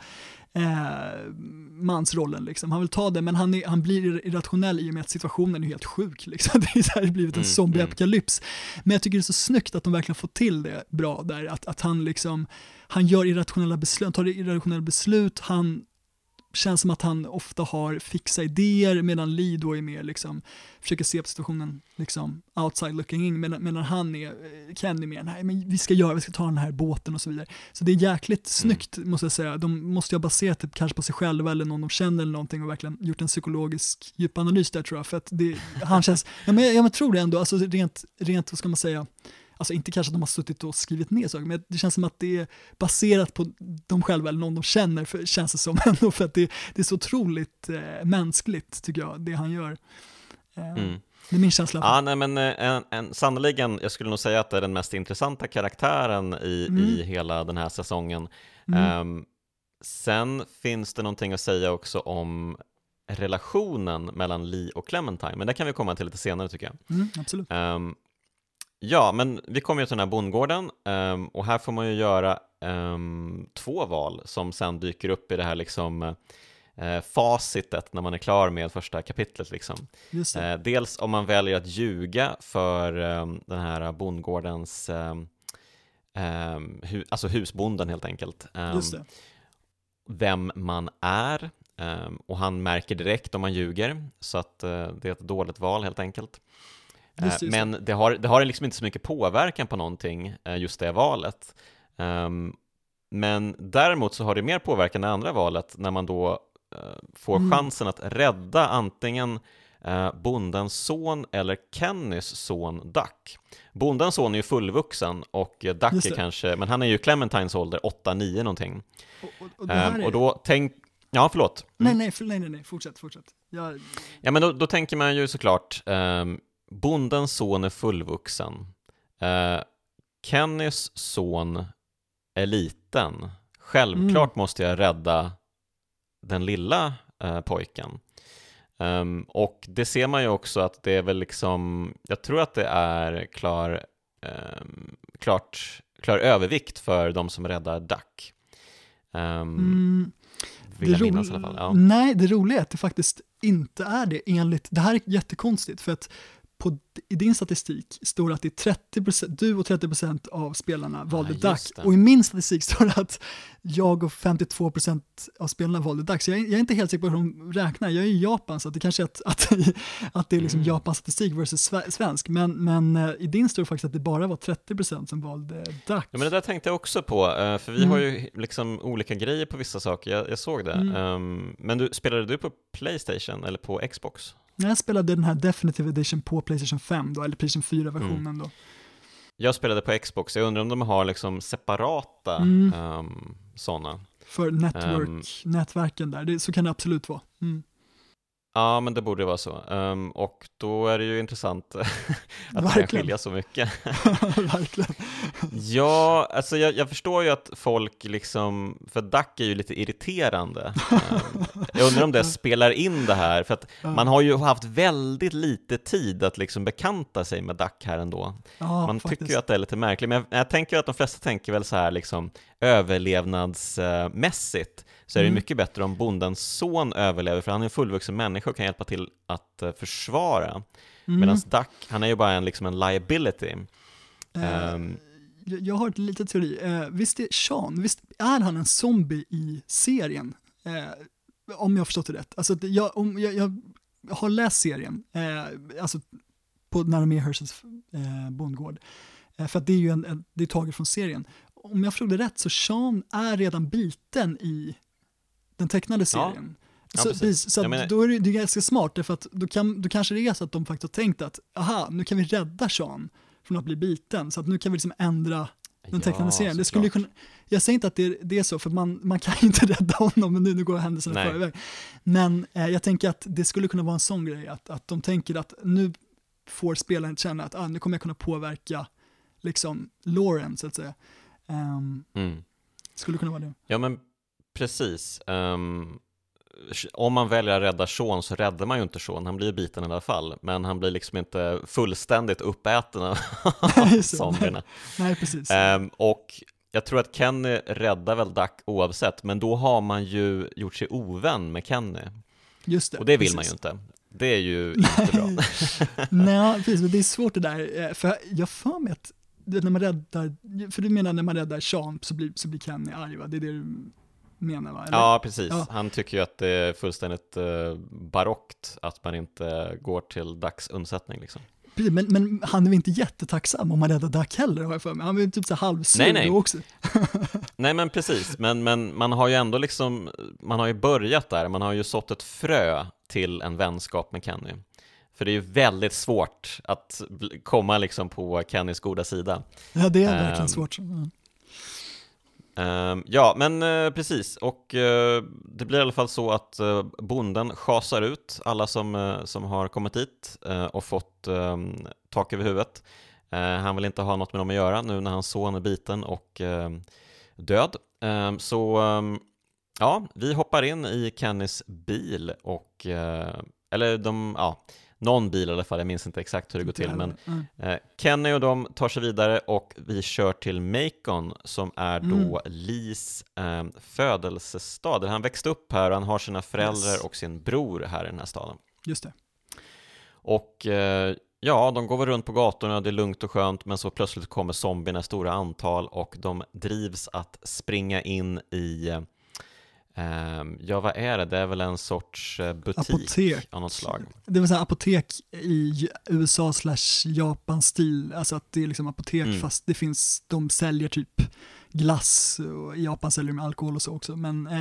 eh, mansrollen. Liksom. Han vill ta det men han, är, han blir irrationell i och med att situationen är helt sjuk. Liksom. Det har blivit en mm, zombieapokalyps. Mm. Men jag tycker det är så snyggt att de verkligen får till det bra där. Att, att han liksom, han gör irrationella beslut, tar irrationella beslut, han känns som att han ofta har fixa idéer medan Lee då är mer liksom, försöker se på situationen liksom outside looking in medan, medan han är, eh, Kenny mer, nej men vi ska göra, vi ska ta den här båten och så vidare. Så det är jäkligt mm. snyggt måste jag säga. De måste ju ha baserat det kanske på sig själva eller någon de känner eller någonting och verkligen gjort en psykologisk djupanalys där tror jag. För att det, han känns, ja men jag, jag tror det ändå, alltså rent, rent vad ska man säga, alltså inte kanske att de har suttit och skrivit ner saker, men det känns som att det är baserat på dem själva eller någon de känner, för, känns det som ändå, för att det, det är så otroligt eh, mänskligt tycker jag, det han gör. Eh, mm. Det är min känsla. Ja, nej, men eh, en, en, sannoliken, jag skulle nog säga att det är den mest intressanta karaktären i, mm. i hela den här säsongen. Mm. Um, sen finns det någonting att säga också om relationen mellan Lee och Clementine, men det kan vi komma till lite senare tycker jag. Mm, absolut. Um, Ja, men vi kommer ju till den här bondgården um, och här får man ju göra um, två val som sen dyker upp i det här liksom uh, facitet när man är klar med första kapitlet. Liksom. Uh, dels om man väljer att ljuga för um, den här bondgårdens, hu alltså husbonden helt enkelt. Vem man är och han märker direkt om man ljuger, så att uh, det är ett dåligt val helt enkelt. Just, just. Men det har, det har liksom inte så mycket påverkan på någonting, eh, just det valet. Um, men däremot så har det mer påverkan än andra valet när man då uh, får mm. chansen att rädda antingen bondens son eller Kennys son Duck. Bondens son är ju fullvuxen och Duck är kanske, men han är ju Clementines ålder, 8-9 någonting. Och, och, och, um, och då tänk, ja förlåt. Mm. Nej, nej, nej, nej, fortsätt, fortsätt. Jag... Ja, men då, då, tänker man ju såklart, um, bondens son är fullvuxen. Eh, Kennys son är liten. Självklart mm. måste jag rädda den lilla eh, pojken. Um, och det ser man ju också att det är väl liksom, jag tror att det är klar, um, klart, klar övervikt för de som räddar Duck. Um, mm. Vill jag minnas i alla fall. Ja. Nej, det roliga är att det faktiskt inte är det enligt, det här är jättekonstigt för att på, i din statistik står det att det är 30%, du och 30% av spelarna valde ah, Duck och i min statistik står det att jag och 52% av spelarna valde Duck. Så jag, jag, är inte helt säker på hur de räknar. Jag är i Japan så det kanske är att, att, att det är liksom mm. Japans statistik versus svensk. Men, men uh, i din står det faktiskt att det bara var 30% som valde Duck. Ja, men det där tänkte jag också på, uh, för vi mm. har ju liksom olika grejer på vissa saker. Jag, jag såg det. Mm. Um, men du, spelade du på Playstation eller på Xbox? Jag spelade den här Definitive Edition på Playstation 5 då, eller Playstation 4-versionen mm. då. Jag spelade på Xbox, jag undrar om de har liksom separata mm. um, sådana. För network, um, nätverken där, det, så kan det absolut vara. Mm. Ja, men det borde vara så. Um, och då är det ju intressant att Verkligen. det kan skilja så mycket. Verkligen. ja, alltså jag, jag, förstår ju att folk liksom, för Duck är ju lite irriterande. Um, jag undrar om det spelar in det här, för att ja. man har ju haft väldigt lite tid att liksom bekanta sig med Duck här ändå. Ja, man faktiskt. tycker ju att det är lite märkligt, men jag, jag tänker att de flesta tänker väl så här liksom överlevnadsmässigt så är det mm. mycket bättre om bondens son överlever, för han är en fullvuxen människa och kan hjälpa till att uh, försvara. Mm. Medan Duck, han är ju bara en, liksom en liability. Uh, um, jag har ett litet teori. Uh, visst är Sean, visst är han en zombie i serien? om jag har förstått det rätt. Alltså, jag, om, jag, jag har läst serien, alltså på Nära Merhursts eh, bondgård. för att det är ju en, en, det är taget från serien. Om jag förstod det rätt så Sean är redan biten i den tecknade serien. Ja. Så, ja, så menar... då är det, det är ganska smart, därför att då, kan, då kanske det är så att de faktiskt har tänkt att, aha, nu kan vi rädda Sean från att bli biten, så att nu kan vi liksom ändra den tecknade ja, serien. Det skulle kunna, jag säger inte att det, det, är så, för man, man kan inte rädda honom, men nu, nu går händelserna i förväg. Men eh, jag tänker att det skulle kunna vara en sån grej, att, att de tänker att nu får spelaren känna att ah, nu kommer jag kunna påverka liksom Lauren, så att säga. Um, mm. Skulle kunna vara det. Ja, men Precis. Um, om man väljer att rädda Sean så räddar man ju inte Sean, han blir biten i alla fall, men han blir liksom inte fullständigt uppäten av zombierna. Nej, precis. Um, och jag tror att Kenny räddar väl Duck oavsett, men då har man ju gjort sig ovän med Kenny. Just det, och det vill precis. man ju inte. Det är ju inte bra. Nej, precis, men det är svårt det där, eh, för jag för mig att när man räddar, för du menar när man räddar Sean så blir, så blir Kenny arg va? Det är det du menar va? Eller? Ja, precis. Ja. Han tycker ju att det är fullständigt uh, barockt att man inte går till Ducks undsättning liksom. Men, men han är väl inte jättetacksam om man räddar Duck heller har jag för mig. Han är typ så halvsur nej, nej. också. nej men precis, men, men man har ju ändå liksom, man har ju börjat där, man har ju sått ett frö till en vänskap med Kenny. För det är ju väldigt svårt att komma liksom på Kennys goda sida. Ja, det är um, verkligen svårt. Mm. Ehm, ja, men eh, precis, och eh, det blir i alla fall så att eh, bonden schasar ut alla som, som har kommit dit och fått ehm, tak över huvudet. han vill inte ha något med dem att göra nu när hans son är biten och ehm, död. Så ja, vi hoppar in i Kennys bil och, eller de, ja, någon bil i alla fall, jag minns inte exakt hur det går till, men mm. eh, Kenny och de tar sig vidare och vi kör till Macon som är då mm. Lees eh, födelsestad, han växte upp här och han har sina föräldrar yes. och sin bror här i den här staden. Just det. Och eh, ja, de går väl runt på gatorna, det är lugnt och skönt, men så plötsligt kommer zombierna i stora antal och de drivs att springa in i eh, ja, vad är det? Det är väl en sorts eh, butik apotek. av något slag. Det vill säga apotek i USA slash Japan stil, alltså att det är liksom apotek mm. fast det finns, de säljer typ glass och i Japan säljer de alkohol och så också, men eh,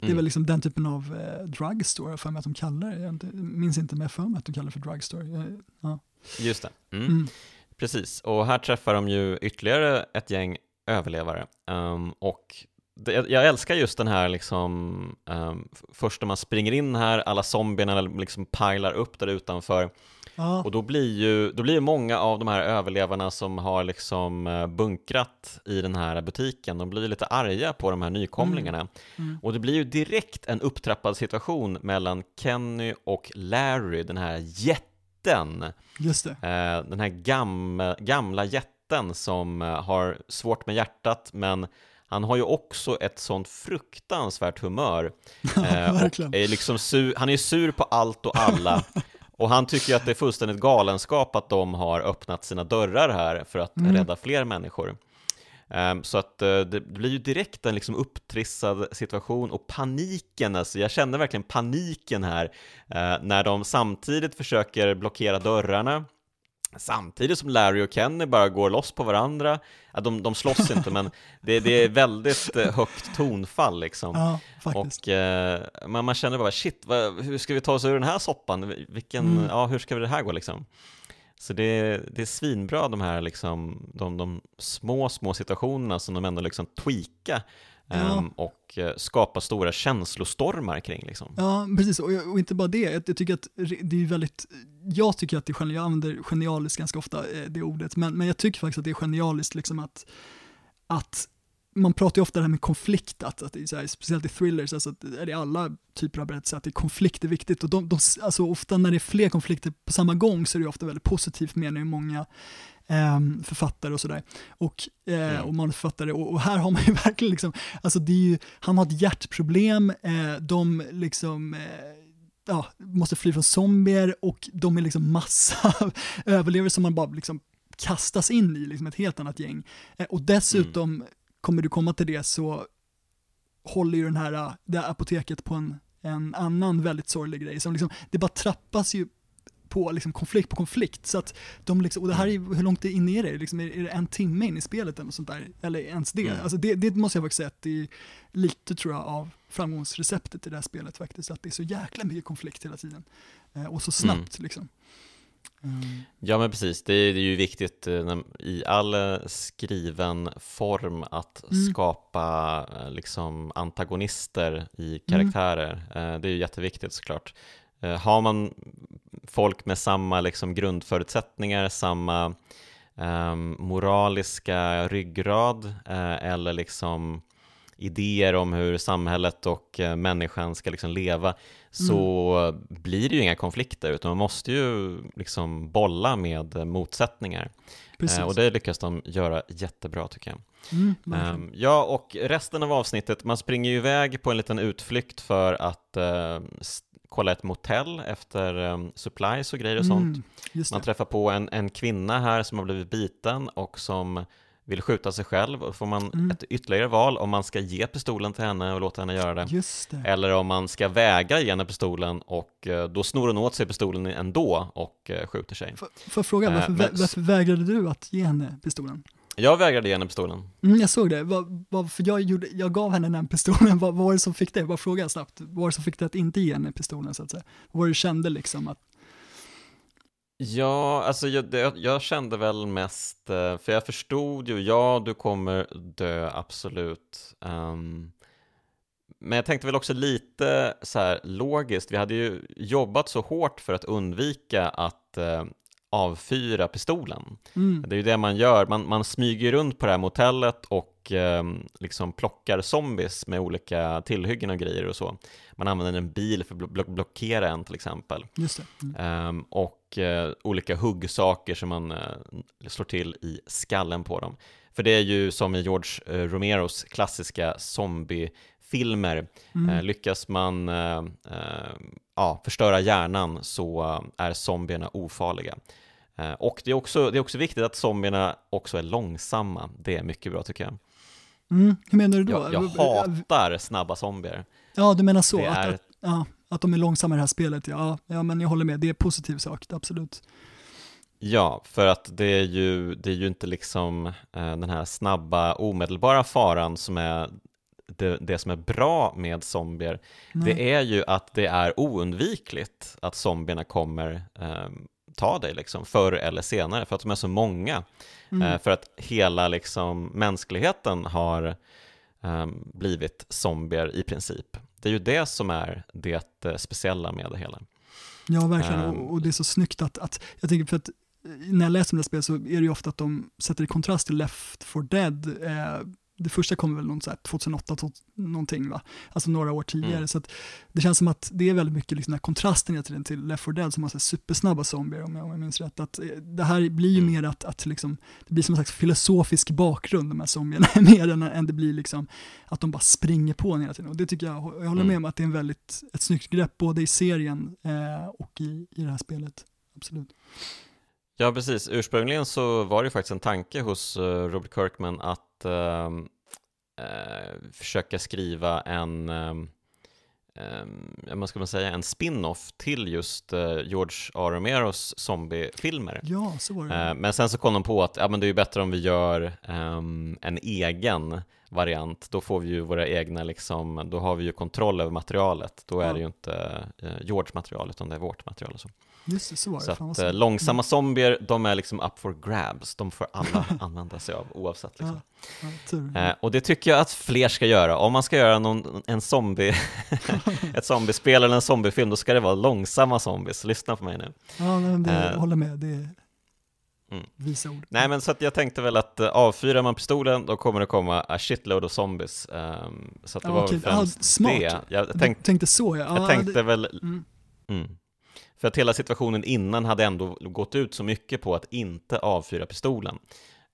det är mm. väl liksom den typen av eh, drugstore, för mig att de kallar det, jag minns inte jag för mig att de kallar det för drugstore. Ja. Just det, mm. Mm. precis, och här träffar de ju ytterligare ett gäng överlevare um, och jag älskar just den här liksom, um, först när man springer in här, alla zombierna liksom pilar upp där utanför. Ja. Och då blir ju då blir många av de här överlevarna som har liksom eh, bunkrat i den här butiken, de blir lite arga på de här nykomlingarna. Mm. Mm. Och det blir ju direkt en upptrappad situation mellan Kenny och Larry, den här jätten. Just det. Uh, den här gam gamla jätten som uh, har svårt med hjärtat, men han har ju också ett sånt fruktansvärt humör. Eh, och är liksom sur, han är sur på allt och alla. och han tycker att det är fullständigt galenskap att de har öppnat sina dörrar här för att mm. rädda fler människor. Um, så att uh, det blir ju direkt en liksom upptrissad situation och paniken, alltså jag kände verkligen paniken här uh, när de samtidigt försöker blockera dörrarna Samtidigt som Larry och Kenny bara går loss på varandra, ja, de, de slåss inte men det, det är väldigt eh, högt tonfall liksom. Ja, och eh, man, man känner bara shit, vad, hur ska vi ta oss ur den här soppan? Vilken, mm. ja, hur ska det här gå liksom? Så det, det är svinbra de här liksom, de, de små, små situationerna som de ändå liksom tweakar Ja. Um, och uh, skapa stora känslostormar kring. Liksom. Ja, precis. Och, och, inte bara det, jag, tycker att det är väldigt, jag tycker att det är genialiskt, jag använder genialiskt ganska ofta, eh, det ordet, men, men jag tycker faktiskt att det är genialiskt liksom att, att man pratar ju ofta det här med konflikt, att, att det är här, speciellt i thrillers, alltså att, är det alla typer av berättelser, att det är konflikt är viktigt. Och de, de, alltså ofta när det är fler konflikter på samma gång så är det ofta väldigt positivt menar ju många eh, författare och sådär. Och, eh, mm. och manusförfattare. Och, och, här har man ju verkligen liksom, alltså det är ju, han har ett hjärtproblem, eh, de liksom eh, ja, måste fly från zombier och de är liksom massa överlevare som man bara liksom kastas in i, liksom ett helt annat gäng. Eh, och dessutom, mm. Kommer du komma till det så håller ju den här, det här apoteket på en, en annan väldigt sorglig grej. Som liksom, det bara trappas ju på liksom konflikt på konflikt. Så att de liksom, och det här är, hur långt in är det? Liksom, är, är det en timme in i spelet eller sånt där? Eller ens det? Mm. Alltså det, det måste jag faktiskt säga att det är lite tror jag av framgångsreceptet i det här spelet faktiskt. Att det är så jäkla mycket konflikt hela tiden. Eh, och så snabbt mm. liksom. Mm. Ja men precis, det är, det är ju viktigt eh, i all eh, skriven form att mm. skapa eh, liksom antagonister i mm. karaktärer. Mm. Det är ju jätteviktigt såklart. Har man folk med samma liksom, grundförutsättningar, samma um, moraliska ryggrad uh, eller liksom idéer om hur samhället och uh, människan ska liksom leva så mm. blir det ju inga konflikter utan man måste ju liksom bolla med motsättningar. Uh, och det lyckas de göra jättebra tycker jag. Mm, um, ja, och resten av avsnittet, man springer ju iväg på en liten utflykt för att uh, kolla ett motell efter um, supplies och grejer och mm, sånt. Man träffar på en, en kvinna här som har blivit biten och som vill skjuta sig själv och får man mm. ett ytterligare val om man ska ge pistolen till henne och låta henne göra det. det. Eller om man ska vägra ge henne pistolen och uh, då snor hon åt sig pistolen ändå och uh, skjuter sig. Får jag fråga, varför, uh, men, varför vägrade du att ge henne pistolen? Jag vägrade ge henne pistolen. Mm, jag såg det, vad, vad, för jag, gjorde, jag gav henne den pistolen, vad, vad var det som fick dig, bara fråga snabbt, vad var det som fick dig att inte ge henne pistolen så att säga? Vad var det du kände liksom att Ja, alltså jag, jag, kände väl mest, eh, för jag förstod ju, ja du kommer dö absolut. Um, men jag tänkte väl också lite så här logiskt, vi hade ju jobbat så hårt för att undvika att uh, avfyra pistolen. Mm. Det är ju det man gör, man, man smyger runt på det här motellet och eh, liksom plockar zombies med olika tillhyggen och grejer och så. Man använder en bil för att blo blockera en till exempel. Mm. Um, och eh, olika huggsaker som man eh, slår till i skallen på dem. För det är ju som i George eh, Romeros klassiska zombiefilmer, mm. Lyckas man ja, förstöra hjärnan så är zombierna ofarliga. Och det är, också, det är också viktigt att zombierna också är långsamma. Det är mycket bra tycker jag. Mm, hur menar du då? Jag, jag hatar snabba zombier. Ja, du menar så? Att, är... att, ja, att de är långsamma i det här spelet, ja. Ja, men jag håller med. Det är en positiv sak, absolut. Ja, för att det är ju, det är ju inte liksom eh, den här snabba, omedelbara faran som är det, det som är bra med zombier. Nej. Det är ju att det är oundvikligt att zombierna kommer eh, ta dig liksom, förr eller senare, för att de är så många. Mm. Eh, för att hela liksom, mänskligheten har eh, blivit zombier i princip. Det är ju det som är det eh, speciella med det hela. Ja, verkligen. Um, och, och, det är så snyggt att, att, jag tänker för att när jag läser om det här spelet så är det ju ofta att de sätter i kontrast till Left 4 Dead. Eh, det första kom väl någon så 2008, någonting va? Alltså några år tidigare. Mm. Så det känns som att det är väldigt mycket liksom den här kontrasten till, till Left 4 Dead som har så supersnabba zombier om jag, om jag minns rätt. Att eh, det här blir ju mm. mer att, att liksom, det blir som en slags filosofisk bakgrund de här zombierna, mer än, än det blir liksom att de bara springer på en hela tiden. Och det tycker jag, jag håller med mm. om att det är en väldigt, ett snyggt grepp både i serien eh, och i, i det här spelet. Absolut. Ja, precis. Ursprungligen så var det faktiskt en tanke hos uh, Robert Kirkman att uh, uh, försöka skriva en, eh, man ska man säga, en spin-off till just eh, George R. Romeros zombiefilmer. Ja, så var det. Eh, men sen så kom de på att ja, men det är bättre om vi gör ehm, en egen variant, då får vi ju våra egna, liksom, då har vi ju kontroll över materialet. Då är ja. det ju inte eh, George material, utan det är vårt material. Och så. Just det, så var det. Så att, eh, långsamma mm. zombier, de är liksom up for grabs. De får alla använda sig av oavsett. Liksom. Ja, ja, eh, och det tycker jag att fler ska göra. Om man ska göra någon, en zombie, ett zombiespel eller en zombiefilm, då ska det vara långsamma zombies. Lyssna på mig nu. Ja, men det, eh, håller med. Det Mm. Visa ord. Nej men så att jag tänkte väl att uh, avfyrar man pistolen då kommer det komma a shitload of zombies. Um, så att det ja, var okay. främst ah, smart. det. Jag tänk, tänkte så ja. Jag ah, tänkte det... väl, mm. Mm. För att hela situationen innan hade ändå gått ut så mycket på att inte avfyra pistolen.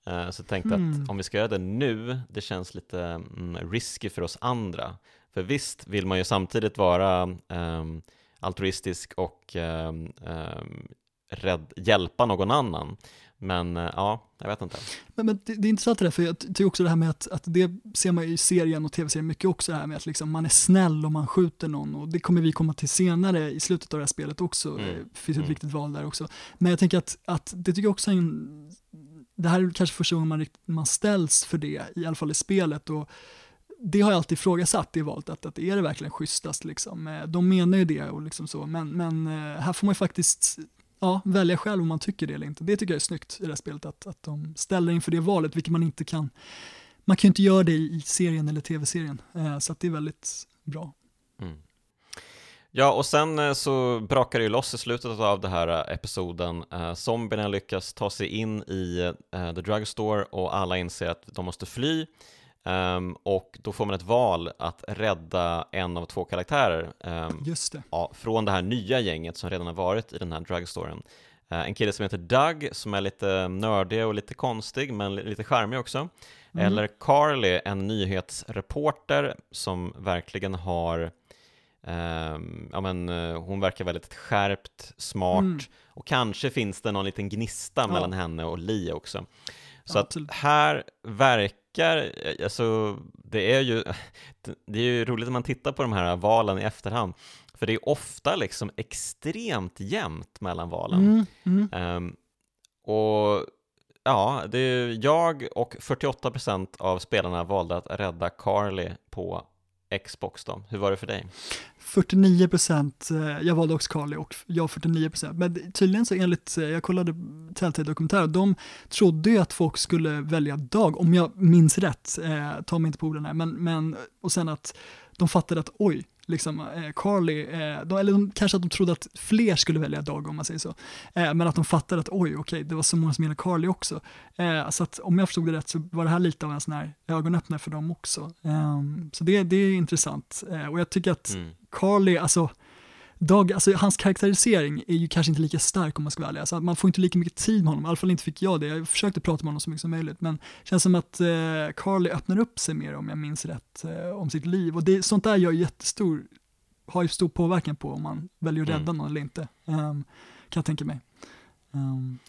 Uh, så jag tänkte mm. att om vi ska göra det nu, det känns lite mm, risky för oss andra. För visst vill man ju samtidigt vara um, altruistisk och um, um, rädd, hjälpa någon annan. Men eh, ja, jag vet inte. Men, men det, det, är intressant det där, för jag tycker också det här med att, att det ser man ju i serien och tv-serien mycket också, det här med att liksom man är snäll om man skjuter någon och det kommer vi komma till senare i slutet av det här spelet också. Mm. Det finns ett mm. viktigt val där också. Men jag tänker att, att det tycker jag också är en, det här är kanske första gången man, man ställs för det, i alla fall i spelet. Och, det har jag alltid ifrågasatt det valet, att, att är det verkligen schysstast liksom? Eh, de menar ju det och liksom så, men, men eh, här får man ju faktiskt ja, välja själv om man tycker det eller inte. Det tycker jag är snyggt i det här spelet, att, att de ställer inför det valet, vilket man inte kan, man kan ju inte göra det i serien eller tv-serien, eh, så att det är väldigt bra. Mm. Ja, och sen eh, så brakar det ju loss i slutet av den här eh, episoden. Zombierna lyckas ta sig in i The Drugstore och alla inser att de måste fly. Um, och då får man ett val att rädda en av två karaktärer um, det. Ja, från det här nya gänget som redan har varit i den här drugstoren. Uh, en kille som heter Doug som är lite nördig och lite konstig men lite charmig också. Mm. Eller Carly, en nyhetsreporter som verkligen har um, ja, men, uh, hon verkar väldigt skärpt, smart mm. och kanske finns det någon liten gnista ja. mellan henne och Lee också. Så ja, att här verkar verkar, alltså det är ju, det är ju roligt när man tittar på de här valen i efterhand, för det är ofta liksom extremt jämnt mellan valen. Mm, mm. Um, och ja, det är jag och 48% av spelarna valde att rädda Carly på Xbox då. Hur var det för dig? 49 procent, eh, jag valde också Carly och jag 49 procent. Men tydligen så enligt, eh, jag kollade Telltale dokumentärer, de trodde ju att folk skulle välja Dag, om jag minns rätt, eh, ta mig inte på orden här, men, men och sen att de fattade att oj, liksom, eh, Carly, eh, de, eller de, kanske att de trodde att fler skulle välja Dag om man säger så, eh, men att de fattade att oj, okej, okay, det var så många som gillade Carly också. Eh, så att om jag förstod det rätt så var det här lite av en sån här ögonöppnare för dem också. Ehm, så det, det är intressant eh, och jag tycker att mm. Carly, alltså Dag, alltså hans karaktärisering är ju kanske inte lika stark om man ska vara ärlig. Alltså, man får inte lika mycket tid med honom, i alla fall inte fick jag det. Jag försökte prata med honom så mycket som möjligt, men det känns som att eh, Carly öppnar upp sig mer om jag minns rätt eh, om sitt liv. Och det, sånt där gör jättestor, har ju stor påverkan på om man väljer att rädda mm. någon eller inte, um, kan jag tänka mig. Um.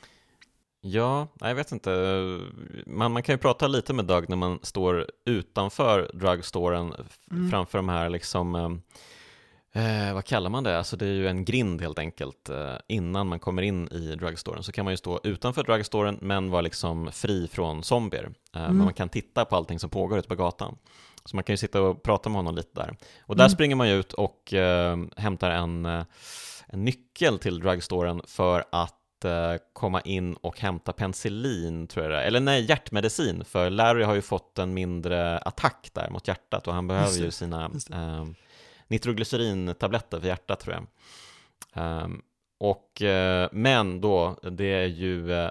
Ja, jag vet inte. Man, man kan ju prata lite med Doug när man står utanför drugstoren mm. framför de här liksom um, Eh, vad kallar man det? Alltså det är ju en grind helt enkelt. Eh, innan man kommer in i drugstoren så kan man ju stå utanför drugstoren men vara liksom fri från zombier. Eh, mm. Men man kan titta på allting som pågår ute på gatan. Så man kan ju sitta och prata med honom lite där. Och där mm. springer man ju ut och eh, hämtar en, eh, en nyckel till drugstoren för att eh, komma in och hämta penicillin, tror jag det är. Eller nej, hjärtmedicin, för Larry har ju fått en mindre attack där mot hjärtat och han behöver ju sina nitroglycerin-tabletter för hjärtat tror jag. Um, och, uh, men då, det är ju uh,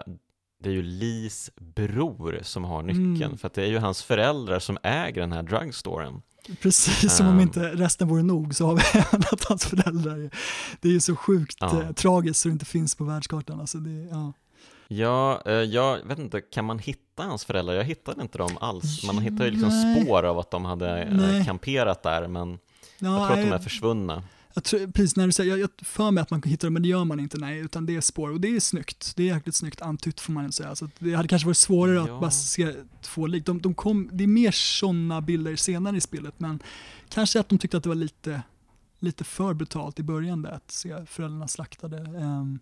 det är ju Lis bror som har nyckeln, mm. för det är ju hans föräldrar som äger den här drugstoren. Precis, som um, om ehm. inte resten vore nog så har vi även att hans föräldrar Det är ju så sjukt ja. eh, tragiskt så det inte finns på världskartan. Alltså det, ja. Ja, eh, jag vet inte, kan man hitta hans föräldrar? Jag hittade inte dem alls. Man hittar ju liksom spår av att de hade eh, Nej. kamperat där, men Ja, jag tror att de är försvunna. Jag tror, precis när du säger, jag, jag för mig att man kan hitta dem, men det gör man inte, nej, utan det är spår. Och det är snyggt, det är jäkligt snyggt antytt får man säga. Så det hade kanske varit svårare ja. att bara se två lik. De, de kom, det är mer sådana bilder senare i spelet, men kanske att de tyckte att det var lite lite för brutalt i början där, att se föräldrarna slaktade. Um,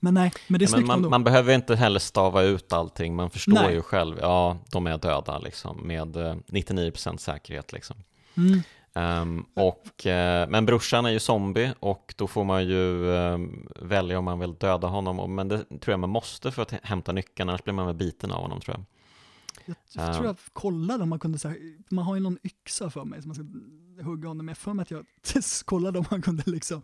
men nej, men det är ja, men man, man, behöver inte heller stava ut allting, man förstår nej. ju själv, ja, de är döda liksom, med 99% säkerhet liksom. Mm. Um, och, uh, men brorsan är ju zombie och då får man ju uh, välja om man vill döda honom, men det tror jag man måste för att hämta nyckeln, annars blir man väl biten av honom tror jag. Jag, um, tror jag kollade om man kunde, så man har ju någon yxa för mig som man ska hugga honom med. för mig att jag kollade om man kunde liksom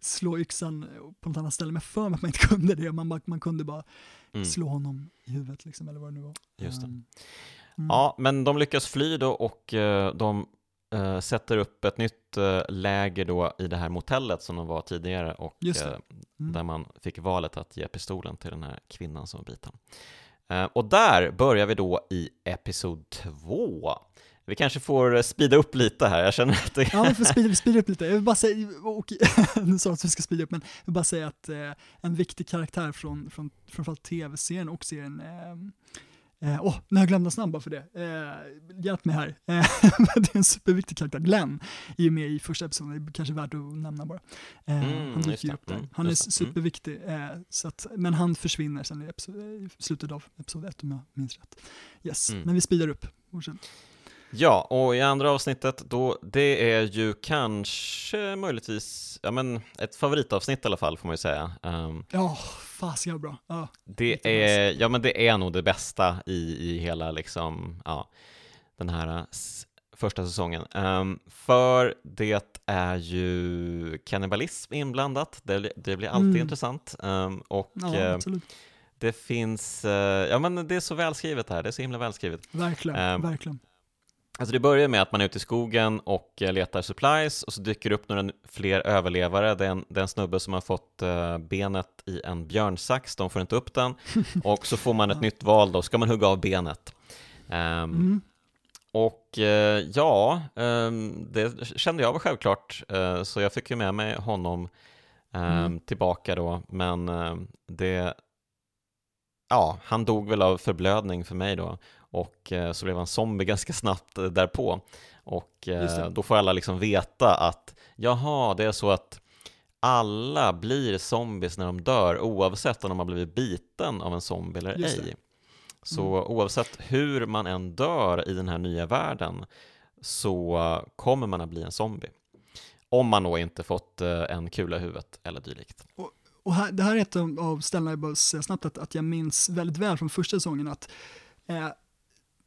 slå yxan på något annat ställe, men för mig att man inte kunde det. Man, man kunde bara mm. slå honom i huvudet liksom, eller vad det nu var. Just det. Um, mm. Ja, men de lyckas fly då och uh, de uh, sätter upp ett nytt uh, läger då i det här motellet som de var tidigare och mm. där man fick valet att ge pistolen till den här kvinnan som var biten. och där börjar vi då i episod två. Vi kanske får speeda upp lite här, jag känner att det... Ja, vi får speeda, speeda upp lite. Jag vill bara säga, och, nu sa att vi ska speeda upp, men jag vill bara säga att eh, en viktig karaktär från, från framförallt tv-serien och serien eh, Eh, oh, nu har jag glömt hans namn bara för det. Eh, hjälp mig här. Eh, det är en superviktig karaktär. Glenn är ju med i första episoden, det är kanske värt att nämna bara. Eh, mm, han dyker upp där. Mm, han är superviktig, eh, så att, men han försvinner sen i, episod, i slutet av episod ett om jag minns rätt. Yes, mm. men vi speedar upp. Ja, och i andra avsnittet då, det är ju kanske möjligtvis, ja men ett favoritavsnitt i alla fall får man ju säga. Um, ja, fasiken bra. Ja, det är, ja men det är nog det bästa i, i hela liksom, ja, den här första säsongen. Um, för det är ju kannibalism inblandat, det, det blir alltid mm. intressant. Um, och ja, uh, det finns, uh, ja men det är så välskrivet här, det är så himla välskrivet. Verkligen, verkligen. Alltså det börjar med att man är ute i skogen och eh, letar supplies och så dyker det upp några fler överlevare. Det är en, det är en snubbe som har fått uh, benet i en björnsax, de får inte upp den. Och så får man ett nytt val då, ska man hugga av benet? Um, mm. Och uh, ja, um, det kände jag var självklart, uh, så jag fick ju med mig honom um, mm. tillbaka då, men det ja, han dog väl av förblödning för mig då och eh, så blev han zombie ganska snabbt eh, därpå. Och eh, då får alla liksom veta att jaha, det är så att alla blir zombies när de dör oavsett om de har blivit biten av en zombie eller ej. Mm. Så oavsett hur man än dör i den här nya världen så kommer man att bli en zombie. Om man då inte fått en kula i huvudet eller dylikt. Och, och här, det här är ett av ställena jag bara säga snabbt att, att jag minns väldigt väl från första säsongen att eh,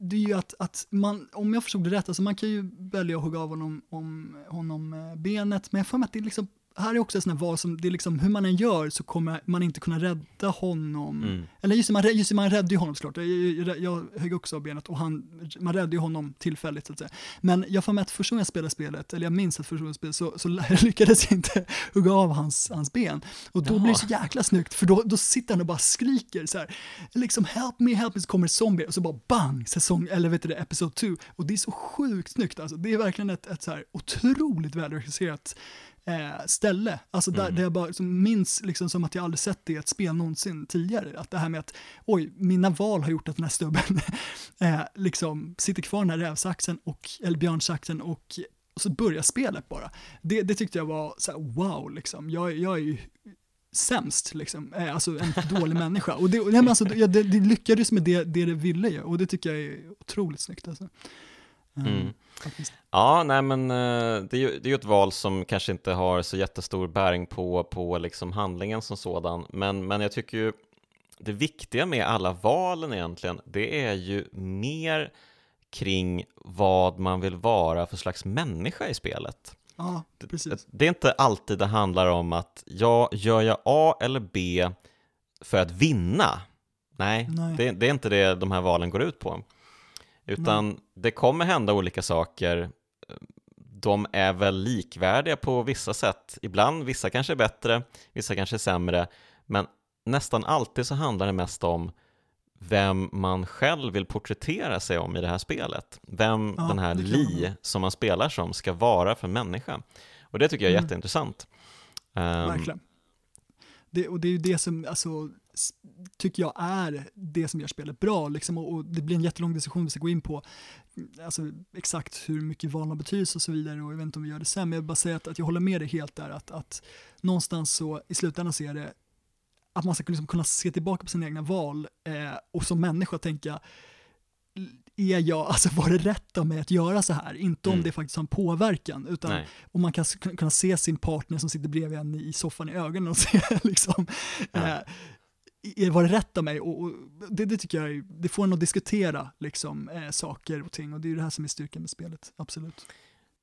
det är ju att, att man, om jag förstod det rätt, alltså man kan ju välja att hugga av honom, om, honom eh, benet, men jag får mig att det är liksom här är också ett sånt val som, det är liksom, hur man än gör så kommer man inte kunna rädda honom. Mm. Eller just man, just man räddade ju honom såklart. Jag, jag, jag högg också av benet och han, man räddade ju honom tillfälligt så att säga. Men jag får med att första gången jag spelade spelet, eller jag minns att första gången jag spelade, så, så lyckades jag inte hugga av hans, hans ben. Och då Jaha. blir det så jäkla snyggt, för då, då sitter han och bara skriker så här, liksom help me, help me, så kommer zombie och så bara bang, säsong, eller vet du det, episode 2. Och det är så sjukt snyggt alltså. Det är verkligen ett, ett så här otroligt välregisserat eh, ställe. Alltså där, mm. där jag bara liksom minns liksom som att jag aldrig sett det i ett spel någonsin tidigare. Att det här med att oj, mina val har gjort att den här stubben eh, liksom sitter kvar den här rävsaxen och, eller björnsaxen och, och så börjar spelet bara. Det, det tyckte jag var så här, wow, liksom. jag, jag är ju sämst, liksom. Eh, alltså en dålig människa. Och det, alltså, det, det lyckades med det, det det ville ju och det tycker jag är otroligt snyggt. Alltså. Mm. Ja, nej men eh, det är, ju, det är ju ett val som kanske inte har så jättestor bäring på, på liksom handlingen som sådan, men, men jag tycker ju det viktiga med alla valen egentligen, det är ju mer kring vad man vill vara för slags människa i spelet. Ja, precis. Det, det är inte alltid det handlar om att ja, gör jag A eller B för att vinna? Nej, Nej. Det, det, är inte det de här valen går ut på. Utan Nej. det kommer hända olika saker. De är väl likvärdiga på vissa sätt. Ibland, vissa kanske är bättre, vissa kanske är sämre. Men nästan alltid så handlar det mest om vem man själv vill porträttera sig om i det här spelet. Vem ja, den här Li som man spelar som ska vara för människa. Och det tycker jag är mm. jätteintressant. Um, Verkligen. Det, och det är ju det som, alltså, tycker jag är det som gör spelet bra. Liksom, och, och, det blir en jättelång diskussion vi ska gå in på alltså, exakt hur mycket val har betydelse och så vidare och jag vet inte om vi gör det sen, men jag vill bara säga att, att jag håller med dig helt där att, att någonstans så i slutändan så är det att man ska liksom kunna se tillbaka på sina egna val eh, och som människa tänka är jag, alltså var det rätt av mig att göra så här? Inte om mm. det faktiskt har en påverkan, utan om man kan kunna se sin partner som sitter bredvid en i soffan i ögonen och se liksom, ja. eh, var det rätt av mig? Och, och det, det, tycker jag, det får en att diskutera liksom, eh, saker och ting och det är det här som är styrkan med spelet, absolut.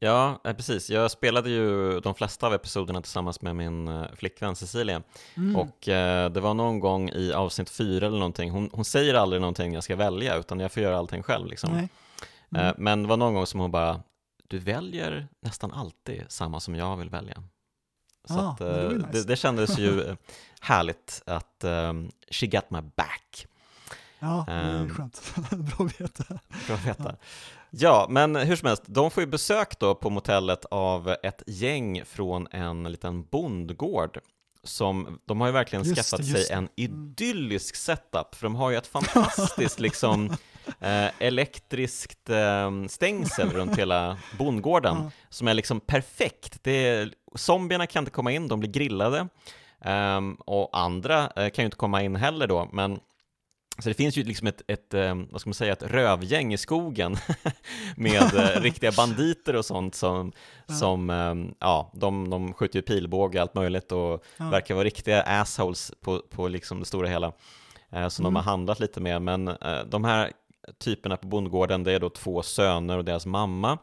Ja, eh, precis. Jag spelade ju de flesta av episoderna tillsammans med min eh, flickvän Cecilia mm. och eh, det var någon gång i avsnitt fyra eller någonting, hon, hon säger aldrig någonting jag ska välja utan jag får göra allting själv liksom. Mm. Eh, men det var någon gång som hon bara, du väljer nästan alltid samma som jag vill välja. Så ah, att, det, nice. det, det, kändes ju härligt att um, she got my back. Ja, det är um, skönt. Bra att veta. Bra att veta. Ja. Men hur som helst, de får ju besök då på motellet av ett gäng från en liten bondgård som, de har ju verkligen just skaffat det, sig en idyllisk setup, för de har ju ett fantastiskt liksom eh, elektriskt eh, stängsel runt hela bondgården ja. som är liksom perfekt. Det är, zombierna kan inte komma in, de blir grillade eh, och andra eh, kan ju inte komma in heller då, men så det finns ju liksom ett, ett, eh, vad ska man säga, ett rövgäng i skogen med eh, riktiga banditer och sånt som, ja. som eh, ja, de, de skjuter ju pilbåge och allt möjligt och ja. verkar vara riktiga assholes på, på liksom det stora hela som mm. de har handlat lite med. Men de här typerna på bondgården, det är då två söner och deras mamma,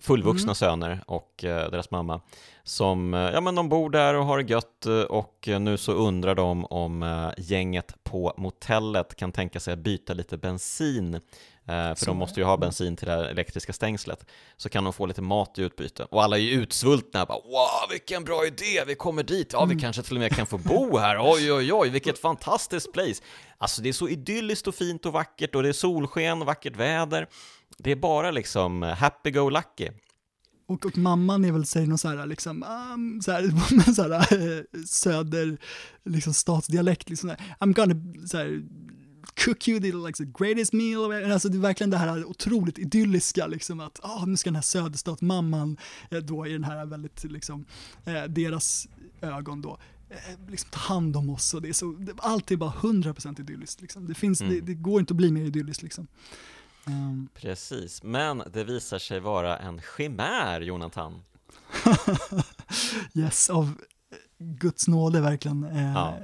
fullvuxna mm. söner och deras mamma som, ja men de bor där och har det gött och nu så undrar de om gänget på motellet kan tänka sig att byta lite bensin för så. de måste ju ha bensin till det här elektriska stängslet. Så kan de få lite mat i utbyte. Och alla är ju utsvultna. Bara wow vilken bra idé! Vi kommer dit. Ja vi mm. kanske till och med kan få bo här. Oj oj oj vilket fantastiskt place. Alltså det är så idylliskt och fint och vackert och det är solsken och vackert väder. Det är bara liksom happy go lucky och, och mamman är väl, säger någon så här, liksom, um, så här, så här, äh, söder, liksom statsdialekt, liksom I'm gonna, så här, cook you the, like, the greatest meal, alltså det är verkligen det här otroligt idylliska, liksom att, oh, nu ska den här söderstatsmamman, eh, då i den här väldigt, liksom, eh, deras ögon då, eh, liksom ta hand om oss och det är så, allt är bara 100% idylliskt liksom. Det finns, mm. det, det, går inte att bli mer idylliskt liksom. Um. Precis, men det visar sig vara en chimär, Jonathan. yes, av Guds nåde verkligen. Eh, ja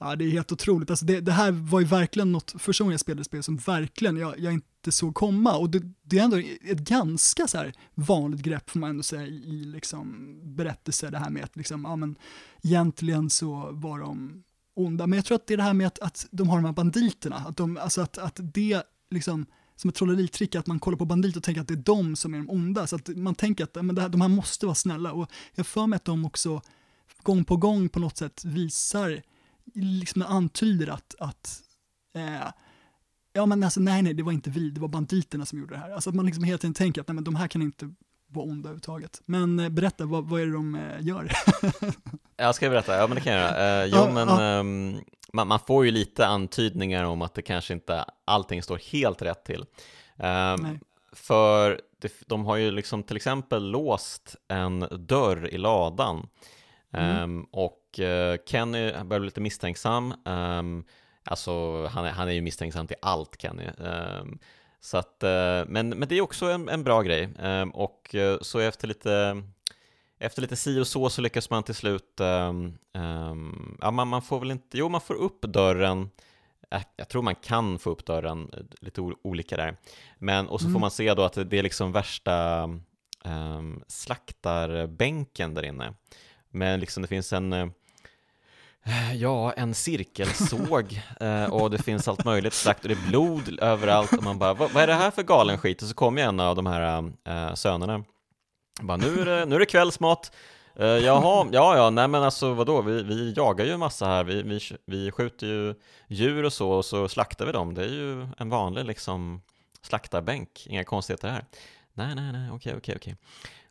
ja. det är helt otroligt. Alltså det, det, här var ju verkligen något, första gången jag spelade spel som verkligen jag, jag inte såg komma. Och det, det, är ändå ett ganska så här vanligt grepp får man ändå säga i, liksom berättelser, det här med att liksom, ja men egentligen så var de onda. Men jag tror att det är det här med att, att de har de här banditerna, att, de, alltså att, att det liksom som ett trolleritrick att man kollar på bandit och tänker att det är de som är de onda. Så att man tänker att men det här, de här måste vara snälla. Och jag för mig att de också gång på gång på något sätt visar, liksom antyder att, att eh, ja men alltså nej nej det var inte vi, det var banditerna som gjorde det här. Alltså att man liksom hela tiden tänker att nej men de här kan inte vara onda överhuvudtaget. Men eh, berätta, vad, vad är det de eh, gör? jag ska berätta, ja men det kan jag göra. Eh, jo ja, men ja. Um, man, man, får ju lite antydningar om att det kanske inte allting står helt rätt till. Um, för det, de har ju liksom till exempel låst en dörr i ladan mm. um, och uh, Kenny börjar bli lite misstänksam. Um, alltså han är, han är ju misstänksam till allt Kenny. Um, så att, uh, men, men det är också en, en bra grej och uh, så efter lite efter lite si och så så lyckas man till slut, um, um, ja man, man, får väl inte, jo man får upp dörren, jag, jag tror man kan få upp dörren eh, lite olika där, men och så mm. får man se då att det är liksom värsta um, slaktarbänken där inne, men liksom det finns en uh, Ja, en cirkelsåg uh, och det finns allt möjligt slakt och det är blod överallt och man bara, vad, vad är det här för galen skit? Och så kommer en av de här uh, sönerna bara, nu, är det, nu är det kvällsmat. Uh, jaha, ja, ja, nej men alltså vadå, vi, vi jagar ju en massa här, vi, vi, vi skjuter ju djur och så, och så slaktar vi dem. Det är ju en vanlig liksom slaktarbänk, inga konstigheter här. Nej, nej, nej, okej, okej, okej.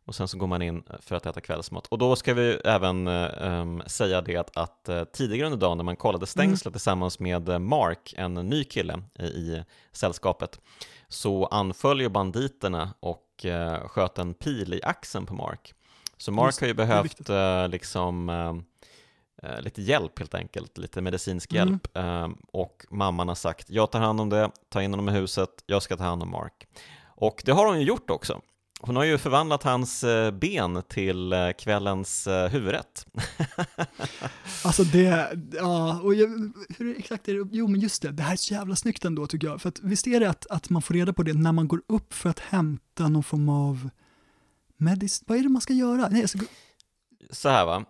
Och sen så går man in för att äta kvällsmat. Och då ska vi även um, säga det att, uh, tidigare under dagen när man kollade mm. stängslet mm. tillsammans med Mark, en ny kille i, i sällskapet, så anföll ju banditerna och uh, sköt en pil i axeln på Mark. Så Mark Just, har ju behövt uh, liksom lite hjälp helt enkelt, lite medicinsk mm. hjälp. Uh, och mamman har sagt, jag tar hand om det, ta in honom i huset, jag ska ta hand om Mark. Och det har hon ju gjort också. Hon har ju förvandlat hans ben till kvällens huvudrätt. alltså det, ja, och jag, hur exakt är det? Jo men just det, det här är så jävla snyggt ändå tycker jag. För att visst är det att, att man får reda på det när man går upp för att hämta någon form av medis... Vad är det man ska göra? Nej, ska... Så här va,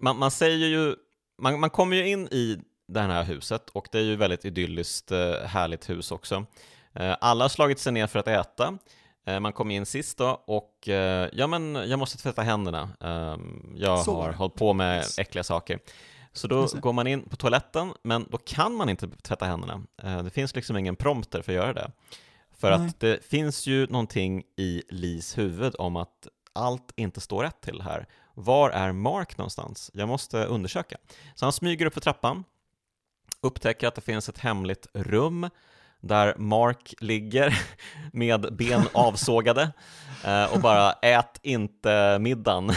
man, man säger ju, man, man kommer ju in i det här huset och det är ju väldigt idylliskt eh, härligt hus också. Eh, alla har slagit sig ner för att äta. Eh, man kom in sist då och ja men jag måste tvätta händerna. Ehm, jag Så. har hållit på med äckliga saker. Så då går man in på toaletten, men då kan man inte tvätta händerna. Det finns liksom ingen prompter för att göra det. För Nej. att det finns ju någonting i Lis huvud om att allt inte står rätt till här. Var är Mark någonstans? Jag måste undersöka. Så han smyger upp för trappan, upptäcker att det finns ett hemligt rum där Mark ligger med ben avsågade eh, och bara ät inte middagen.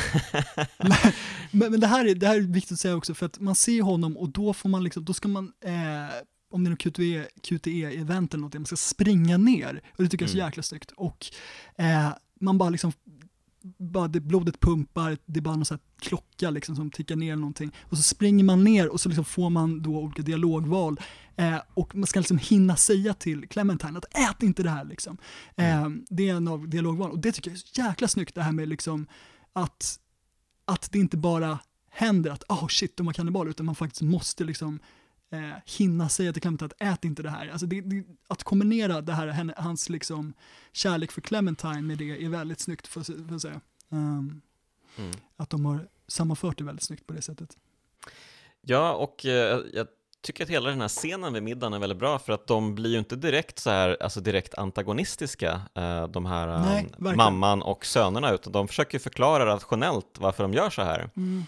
men, men det, här är, det här är viktigt att säga också för att man ser honom och då får man liksom, då ska man eh, om det är något QTE, QTE-event eller något, man ska springa ner. Och det tycker jag är så mm. jäkla snyggt. Och eh, man bara liksom, bara det, blodet pumpar, det är bara någon sån klocka liksom som tickar ner någonting. Och så springer man ner och så liksom får man då olika dialogval. Eh, och man ska liksom hinna säga till Clementine att ät inte det här liksom. Eh, mm. Det är en av dialogvalen. Och det tycker jag är så jäkla snyggt det här med liksom att, att det inte bara händer att oh shit, de var kannibaler, utan man faktiskt måste liksom eh, hinna säga till Clementine att ät inte det här. Alltså det, det, att kombinera det här, hans liksom kärlek för Clementine med det är väldigt snyggt för, för att säga. Um, mm. Att de har sammanfört det väldigt snyggt på det sättet. Ja, och eh, jag tycker att hela den här scenen vid middagen är väldigt bra för att de blir ju inte direkt så här, alltså direkt antagonistiska, eh, de här Nej, um, mamman och sönerna, utan de försöker förklara rationellt varför de gör så här. Mm.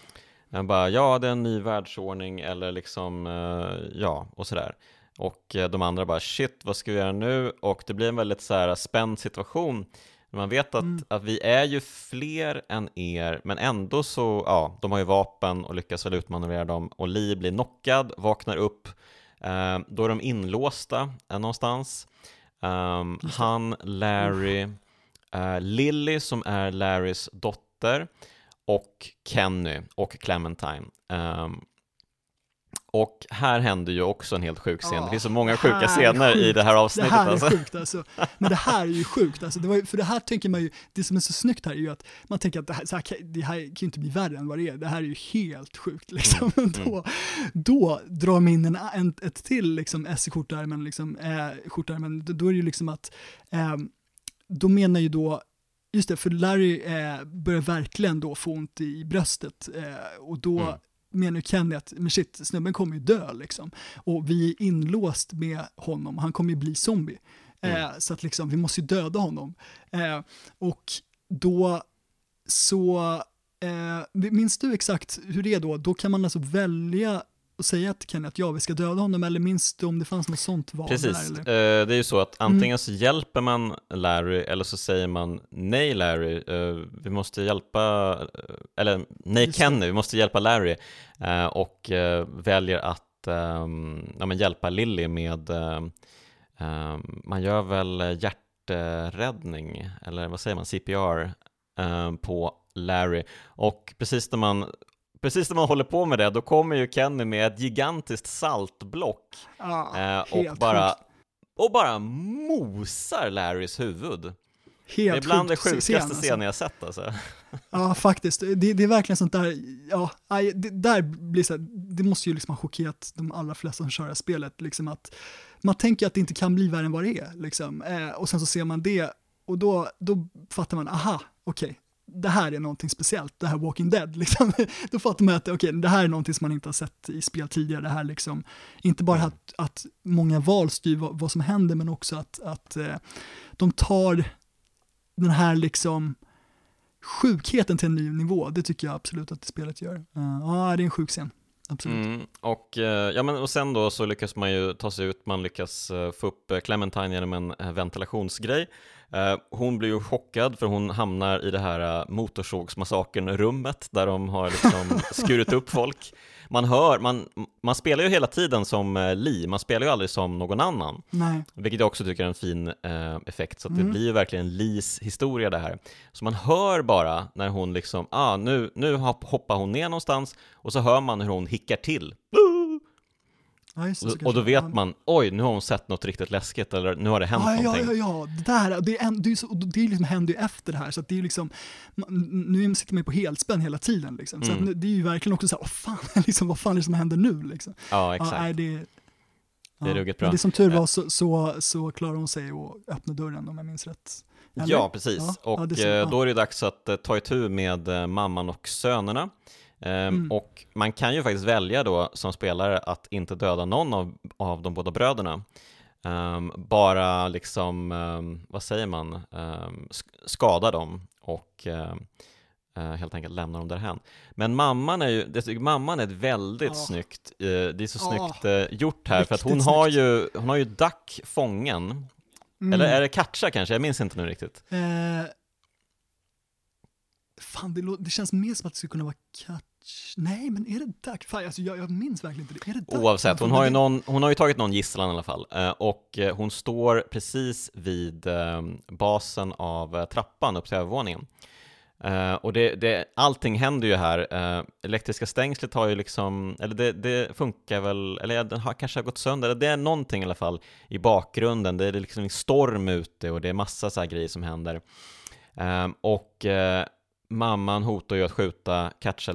Jag bara, ja det är en ny världsordning eller liksom, eh, ja, och sådär. Och eh, de andra bara, shit, vad ska vi göra nu? Och det blir en väldigt så här spänd situation. Man vet att, mm. att vi är ju fler än er, men ändå så, ja, de har ju vapen och lyckas väl utmanövrera dem. Och Lee blir knockad, vaknar upp, eh, då är de inlåsta eh, någonstans. Um, han, Larry, eh, Lily som är Larrys dotter, och Kenny och Clementine. Um, och här händer ju också en helt sjuk scen. Ja, det finns så många sjuka scener i det här avsnittet. Det här är alltså. sjukt alltså. Men det här är ju sjukt alltså. Det var, för det här tänker man ju, det som är så snyggt här är ju att man tänker att det här, här, det här kan ju inte bli värre än vad det är. Det här är ju helt sjukt liksom. Mm, då, mm. då drar man in en, en, ett till liksom S i skjortärmen, liksom, eh, skjortärmen. Då är det ju liksom att, eh, då menar ju då Just det, för Larry eh, börjar verkligen då få ont i bröstet eh, och då mm. menar Kenny att men shit, snubben kommer ju dö liksom. Och vi är inlåst med honom, han kommer ju bli zombie. Eh, mm. Så att liksom, vi måste ju döda honom. Eh, och då så, eh, minns du exakt hur det är då? Då kan man alltså välja och säga till Kenny att ja, vi ska döda honom, eller minns du om det fanns något sånt val? Precis, där, uh, det är ju så att antingen mm. så hjälper man Larry eller så säger man nej Larry, uh, vi måste hjälpa, uh, eller nej Just Kenny, vi måste hjälpa Larry och väljer att um, ja, men hjälpa Lily med, um, man gör väl hjärträddning, eller vad säger man, CPR på Larry och precis när man precis när man håller på med det, då kommer ju Kenny med ett gigantiskt saltblock ah, eh, och, bara, och bara mosar Larrys huvud. Helt det är bland det sjukaste scen, scenen jag sett alltså. Ja, faktiskt. Det, det, är verkligen sånt där, ja, det, där blir så här, det måste ju liksom ha chockerat de allra flesta som kör det här spelet, liksom att man tänker att det inte kan bli värre än vad det är, liksom. Eh, och sen så ser man det och då, då fattar man, aha, okej, okay, det här är någonting speciellt, det här Walking Dead, liksom. då fattar man att okay, det här är någonting som man inte har sett i spel tidigare, det här liksom, inte bara att, att många val styr vad, vad, som händer, men också att, att eh, de tar den här liksom sjukheten till en ny nivå, det tycker jag absolut att spelet gör. Uh, ja, det är en sjuk scen. Absolut. Mm, och, eh, ja, men, och sen då så lyckas man ju ta sig ut, man lyckas uh, få upp Clementine genom en ventilationsgrej. Hon blir ju chockad för hon hamnar i det här motorsågsmassakern-rummet där de har liksom skurit upp folk man hör, man, man spelar ju hela tiden som eh, Li, man spelar ju aldrig som någon annan. Nej. Vilket jag också tycker är en fin eh, effekt, så mm. det blir ju verkligen Lis historia det här. Så man hör bara när hon liksom, ah, nu, nu hoppar hon ner någonstans och så hör man hur hon hickar till. Ja, det, och då vet man, oj, nu har hon sett något riktigt läskigt eller nu har det hänt ja, någonting. Ja, ja, ja, det där, det, är, det, är så, det liksom, händer ju efter det här, så det är liksom, nu sitter man ju på helspänn hela tiden liksom, så mm. det är ju verkligen också så här, oh, fan, liksom, vad fan är det som händer nu liksom? Ja, exakt. Ja, det, det är ruggigt bra. Men det som tur var så, så, så klarar hon sig att öppna dörren om jag minns rätt. Eller? Ja, precis. Och så, eh, då är det dags att eh, ta itu med eh, mamman och sönerna. Ehm, mm. Och man kan ju faktiskt välja då som spelare att inte döda någon av, av de båda bröderna. Um, bara liksom, um, vad säger man, um, skada dem och uh, helt enkelt lämna dem därhän. Men mamman är ju, det, mamman är ett väldigt oh. snyggt, uh, det är så oh. snyggt uh, gjort här, för att hon har, ju, hon har ju Duck fången, mm. eller är det Katja kanske? Jag minns inte nu riktigt. Fan, det, det, känns mer som att det skulle kunna vara Katja Nej, men är det Duck? Fan, alltså, jag, jag minns verkligen inte det. Är det? Oavsett, hon har, ju någon, hon har ju tagit någon gisslan i alla fall. Eh, och eh, hon står precis vid eh, basen av trappan upp till övervåningen. och det, det, allting händer ju här. elektriska stängslet har ju liksom, eller det, det funkar väl, eller den har kanske gått sönder. Det är någonting i alla fall i bakgrunden. Det är liksom en storm ute och det är massa så här grejer som händer. och mamman hotar ju att skjuta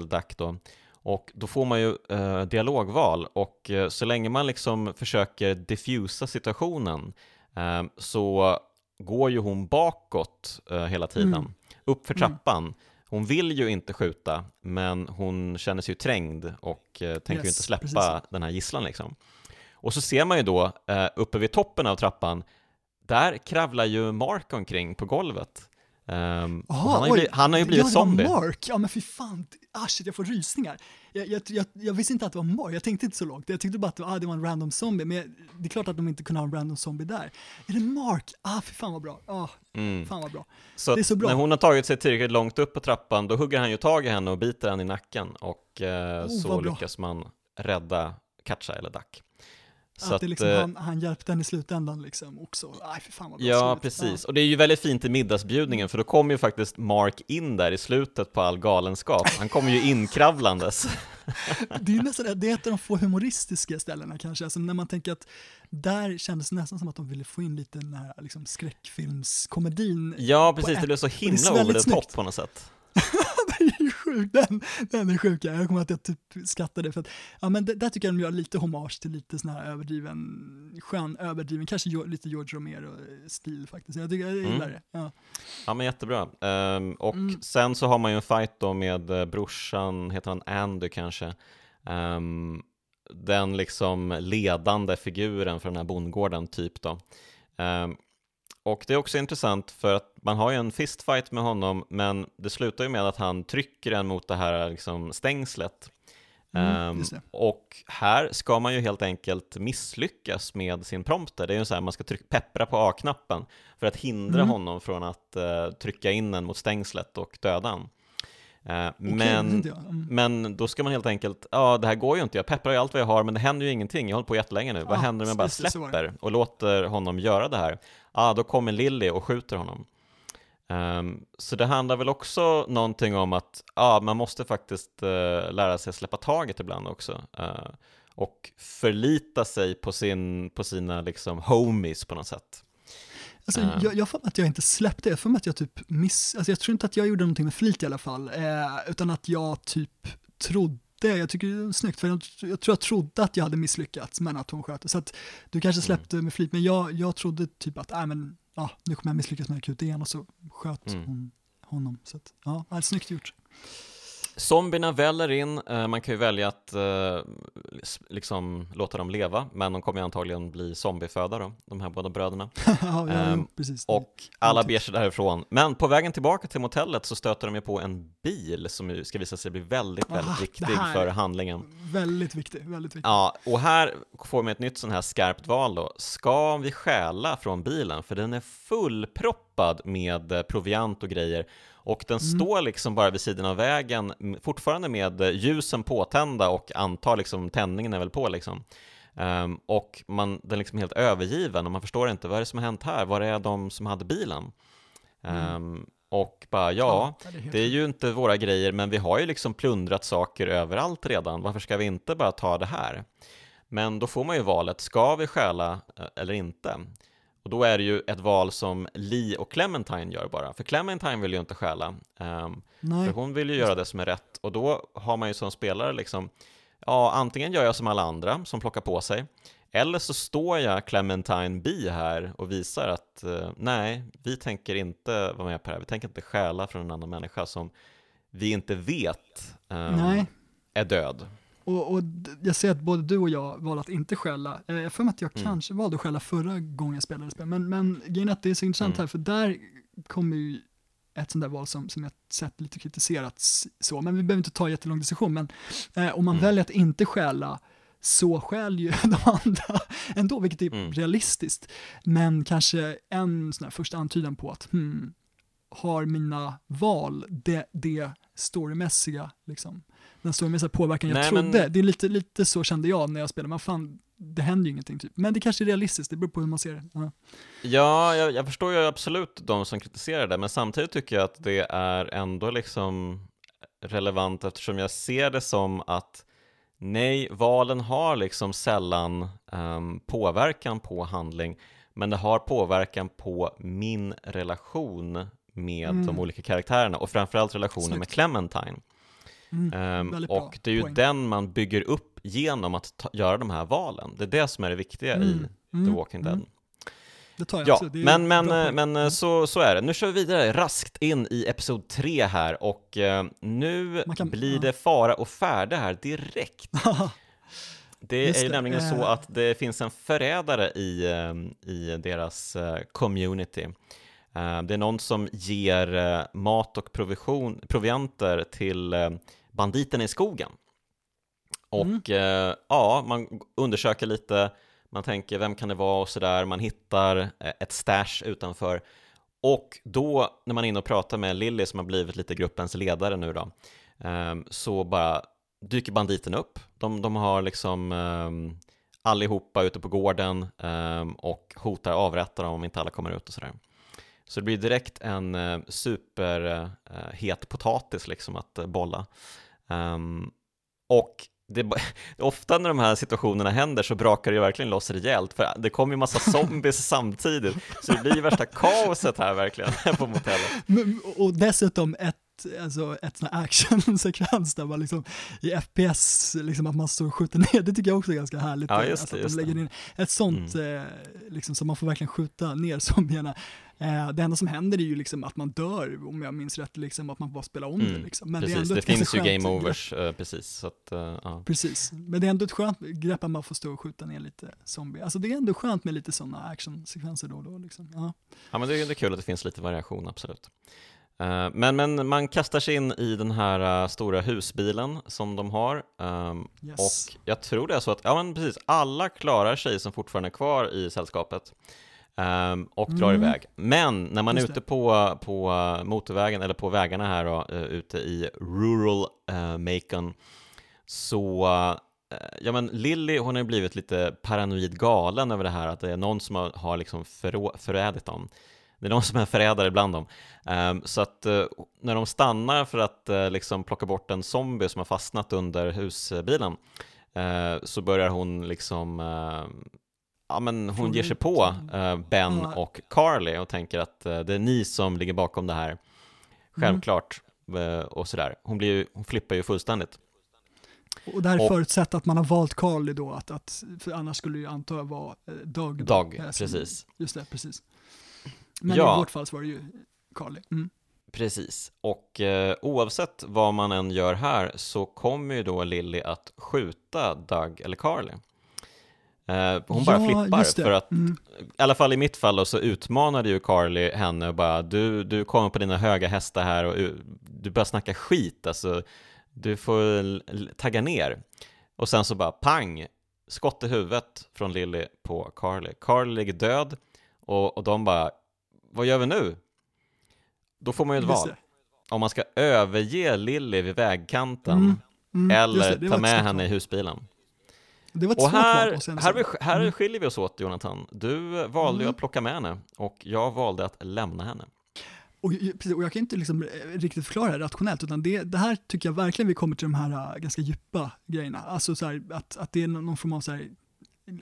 Duck då. Och då får man ju eh, dialogval och eh, så länge man liksom försöker diffusa situationen eh, så går ju hon bakåt eh, hela tiden, mm. upp för mm. trappan. Mm. Hon vill ju inte skjuta, men hon känner sig ju trängd och eh, tänker yes, ju inte släppa precis. den här gisslan liksom. Och så ser man ju då eh, uppe vid toppen av trappan, där kravlar ju Mark omkring på golvet. Um, Aha, han, har blivit, han, har ju blivit ja, zombie. Mark, ja men fy fan, ah shit jag får rysningar. Jag, jag, jag, jag, visste inte att det var Mark, jag tänkte inte så långt. Jag tyckte bara att det var, ah, det var en random zombie, men det är klart att de inte kunde ha en random zombie där. Är det Mark? Ah fy fan vad bra. Ah, mm. fan vad bra. Så det är så bra. när hon har tagit sig tillräckligt långt upp på trappan, då hugger han ju tag i henne och biter henne i nacken och eh, oh, så lyckas man rädda Katja eller Duck. Så att, det liksom, att, han, han hjälpte henne i slutändan liksom också. Aj, för fan vad bra ja, precis. Och det är ju väldigt fint i middagsbjudningen, för då kommer ju faktiskt Mark in där i slutet på all galenskap. Han kommer ju inkravlandes. det är nästan det är ett av de få humoristiska ställena kanske, alltså när man tänker att där kändes det nästan som att de ville få in lite den här liksom, skräckfilmskomedin. Ja, precis, det blev så himla over the top på något sätt. det är ju sjukt, den, den är sjuk. Jag kommer att jag typ skrattade för att, ja men där tycker jag de gör lite hommage till lite sån här överdriven, skön överdriven, kanske lite George Romero-stil faktiskt. Jag tycker jag gillar mm. det. Ja. ja men jättebra. Um, och mm. sen så har man ju en fight då med uh, brorsan, heter han Andy kanske? Um, den liksom ledande figuren för den här bondgården typ då. Um, och det är också intressant för att man har ju en fistfight med honom, men det slutar ju med att han trycker en mot det här liksom stängslet. Mm, um, och här ska man ju helt enkelt misslyckas med sin prompter. Det är ju så här, man ska trycka, peppra på A-knappen för att hindra mm. honom från att uh, trycka in en mot stängslet och döda honom. Uh, men, mm. men då ska man helt enkelt, ja det här går ju inte, jag pepprar ju allt vad jag har men det händer ju ingenting, jag håller på jättelänge nu, ah, vad händer om jag bara släpper och låter honom göra det här? Ah, då kommer Lilly och skjuter honom. Um, så det handlar väl också någonting om att ah, man måste faktiskt uh, lära sig släppa taget ibland också. Uh, och förlita sig på, sin, på sina liksom homies på något sätt. Alltså, uh. jag, jag får att jag inte släppte, jag får att jag typ miss, alltså jag tror inte att jag gjorde någonting med flit i alla fall, eh, utan att jag typ trodde jag tycker det är snyggt, för jag, jag, tror jag trodde att jag hade misslyckats, men att hon sköt Så att du kanske mm. släppte med flit, men jag, jag trodde typ att, nej men, ja, nu kommer jag misslyckas med akut igen och så sköt mm. hon honom. Så att, ja, är snyggt gjort. Zombierna väller in, eh, man kan ju välja att eh, liksom låta dem leva, men de kommer ju antagligen bli zombieföda då, de här båda bröderna. ja, Ehm, precis. Och alla beger sig därifrån. Men på vägen tillbaka till motellet så stöter de ju på en bil som ska visa sig bli väldigt, väldigt Ah, viktig för handlingen. Väldigt viktig, väldigt viktig. Ja, och här får vi ett nytt sån här skarpt val då. Ska vi stjäla från bilen? För den är fullproppad med eh, proviant och grejer. Och den står liksom bara vid sidan av vägen, fortfarande med eh, ljusen påtända och antar liksom tändningen är väl på liksom. Ehm, och man, den är liksom helt övergiven och man förstår inte vad är det som har hänt här? Var är de som hade bilen? Ehm, och bara, ja, det är helt det är ju inte våra grejer, men vi har ju liksom plundrat saker överallt redan. Varför ska vi inte bara ta det här? Men då får man ju valet, ska vi stjäla eh, eller inte? Och då är det ju ett val som Lee och Clementine gör bara, för Clementine vill ju inte stjäla. Nej, för hon vill ju göra det som är rätt och då har man ju som spelare liksom, ja antingen gör jag som alla andra som plockar på sig, eller så står jag Clementine B här och visar att eh, nej, vi tänker inte vara med på det här, vi tänker inte stjäla från en annan människa som vi inte vet nej. är död. Och, och jag ser att både du och jag valde att inte skälla. Eh, Jag för mig att jag Mm. kanske valde att skälla förra gången jag spelade spel, men, men grejen är att det är så intressant Mm. här, för där kommer ju ett sånt där val som, som jag sett lite kritiserats så, men vi behöver inte ta jättelång diskussion, men eh, om man Mm. väljer att inte stjäla så skäl ju de andra ändå, vilket är Mm. realistiskt. Men kanske en sån här första antydan på att hmm, har mina val det, det storymässiga, liksom, den storymässiga påverkan jag Nej, trodde. men- Det är lite, lite så kände jag när jag spelade, men fan, det händer ju ingenting typ. Men det kanske är realistiskt, det beror på hur man ser det. Ja. Ja, jag, jag förstår ju absolut de som kritiserar det, men samtidigt tycker jag att det är ändå liksom relevant eftersom jag ser det som att nej, valen har liksom sällan ehm, påverkan på handling, men det har påverkan på min relation med Mm. de olika karaktärerna och framförallt relationen med Snyggt. Clementine. Mm. Bra och det är ju poäng. den man bygger upp genom att ta, göra de här valen. Det är det som är det viktiga i Mm. The Mm. Walking Dead. Mm. Det tar jag Ja, absolut. Men, en men, men eh, så, så är det. Nu kör vi vidare raskt in i episod 3 här och eh, nu kan- blir ja. det fara och färde här direkt. Det Just är ju det, nämligen så eh. att det finns en förrädare i, i deras community. Det är någon som ger mat och provision, provianter till banditerna i skogen. Och eh, ja, man undersöker lite, man tänker vem kan det vara och sådär, man hittar eh, ett stash utanför. Och då, när man är inne och pratar med Lilly som har blivit lite gruppens ledare nu då, ehm, så bara dyker banditerna upp. De, de har liksom ehm, allihopa ute på gården ehm, och hotar avrätta dem om inte alla kommer ut och sådär. Så det blir direkt en eh, superhet potatis liksom att eh, bolla. Ehm, och det, ofta när de här situationerna händer så brakar det ju verkligen loss rejält för det kommer ju massa zombies samtidigt så det blir ju värsta kaoset här verkligen på motellet. Och dessutom ett, alltså ett sån här actionsekvens där man liksom i FPS, liksom att man står och skjuter ner, det tycker jag också är ganska härligt. Ja, eh, just alltså det, att just de lägger in ett sånt, eh, liksom så man får verkligen skjuta ner zombierna. Eh, det enda som händer är ju liksom att man dör, om jag minns rätt, liksom, att man bara spelar om det. Mm, Liksom. Men precis, det, är ändå det, finns ju game overs eh, precis så att, eh, ja. Precis, men det är ändå ett skönt grepp att man får stå och skjuta ner lite zombie. Alltså det är ändå skönt med lite sådana actionsekvenser då och då. Liksom. Ja. Ja, men det är, det är kul att det finns lite variation, absolut. Eh, Men, men man kastar sig in i den här stora husbilen som de har. ehm, Yes. Och jag tror det är så att, ja men precis, alla klarar sig som fortfarande är kvar i sällskapet. Ehm, och drar Mm. iväg. Men när man är Just ute det. på, på eh, motorvägen, eller på vägarna här då, eh, ute i rural uh, Macon, så Ja men Lilly hon har blivit lite paranoid galen över det här att det är någon som har, har liksom förrädit dem. Det är någon som är förrädare bland dem. Ehm, så att eh, när de stannar för att eh, liksom plocka bort en zombie som har fastnat under husbilen eh, så börjar hon liksom eh, Ja men hon ger sig på eh, Ben Ja. och Carly och tänker att eh, det är ni som ligger bakom det här. Självklart. eh, Och sådär. Hon, blir ju, hon flippar ju fullständigt. Och det här är förutsatt att man har valt Carly då, att, att, för annars skulle det ju antar jag vara Doug. då, eh, som- precis. Just det, precis. Men Ja. i vårt fall så var det ju Carly. Mm. Precis, och eh, oavsett vad man än gör här så kommer ju då Lily att skjuta Doug eller Carly. Eh, hon bara Ja, flippar för att, Mm. i alla fall i mitt fall då, så utmanade ju Carly henne och bara du, du kommer på dina höga hästar här och uh, du börjar snacka skit alltså, du får tagga ner. Och sen så bara pang, skott i huvudet från Lily på Carly. Carly ligger död och, och de bara, vad gör vi nu? Då får man ju ett val. Om man ska överge Lily vid vägkanten Mm, mm, eller det, det ta med henne i husbilen. Det var ett Och svårt val, här, här, vi- här Mm. skiljer vi oss åt Jonathan. Du valde Mm. att plocka med henne och jag valde att lämna henne. Och, precis, och jag kan inte liksom eh, riktigt förklara det här rationellt, utan det, det här tycker jag verkligen vi kommer till de här äh, ganska djupa grejerna. Alltså så här, att, att det är någon form av så här,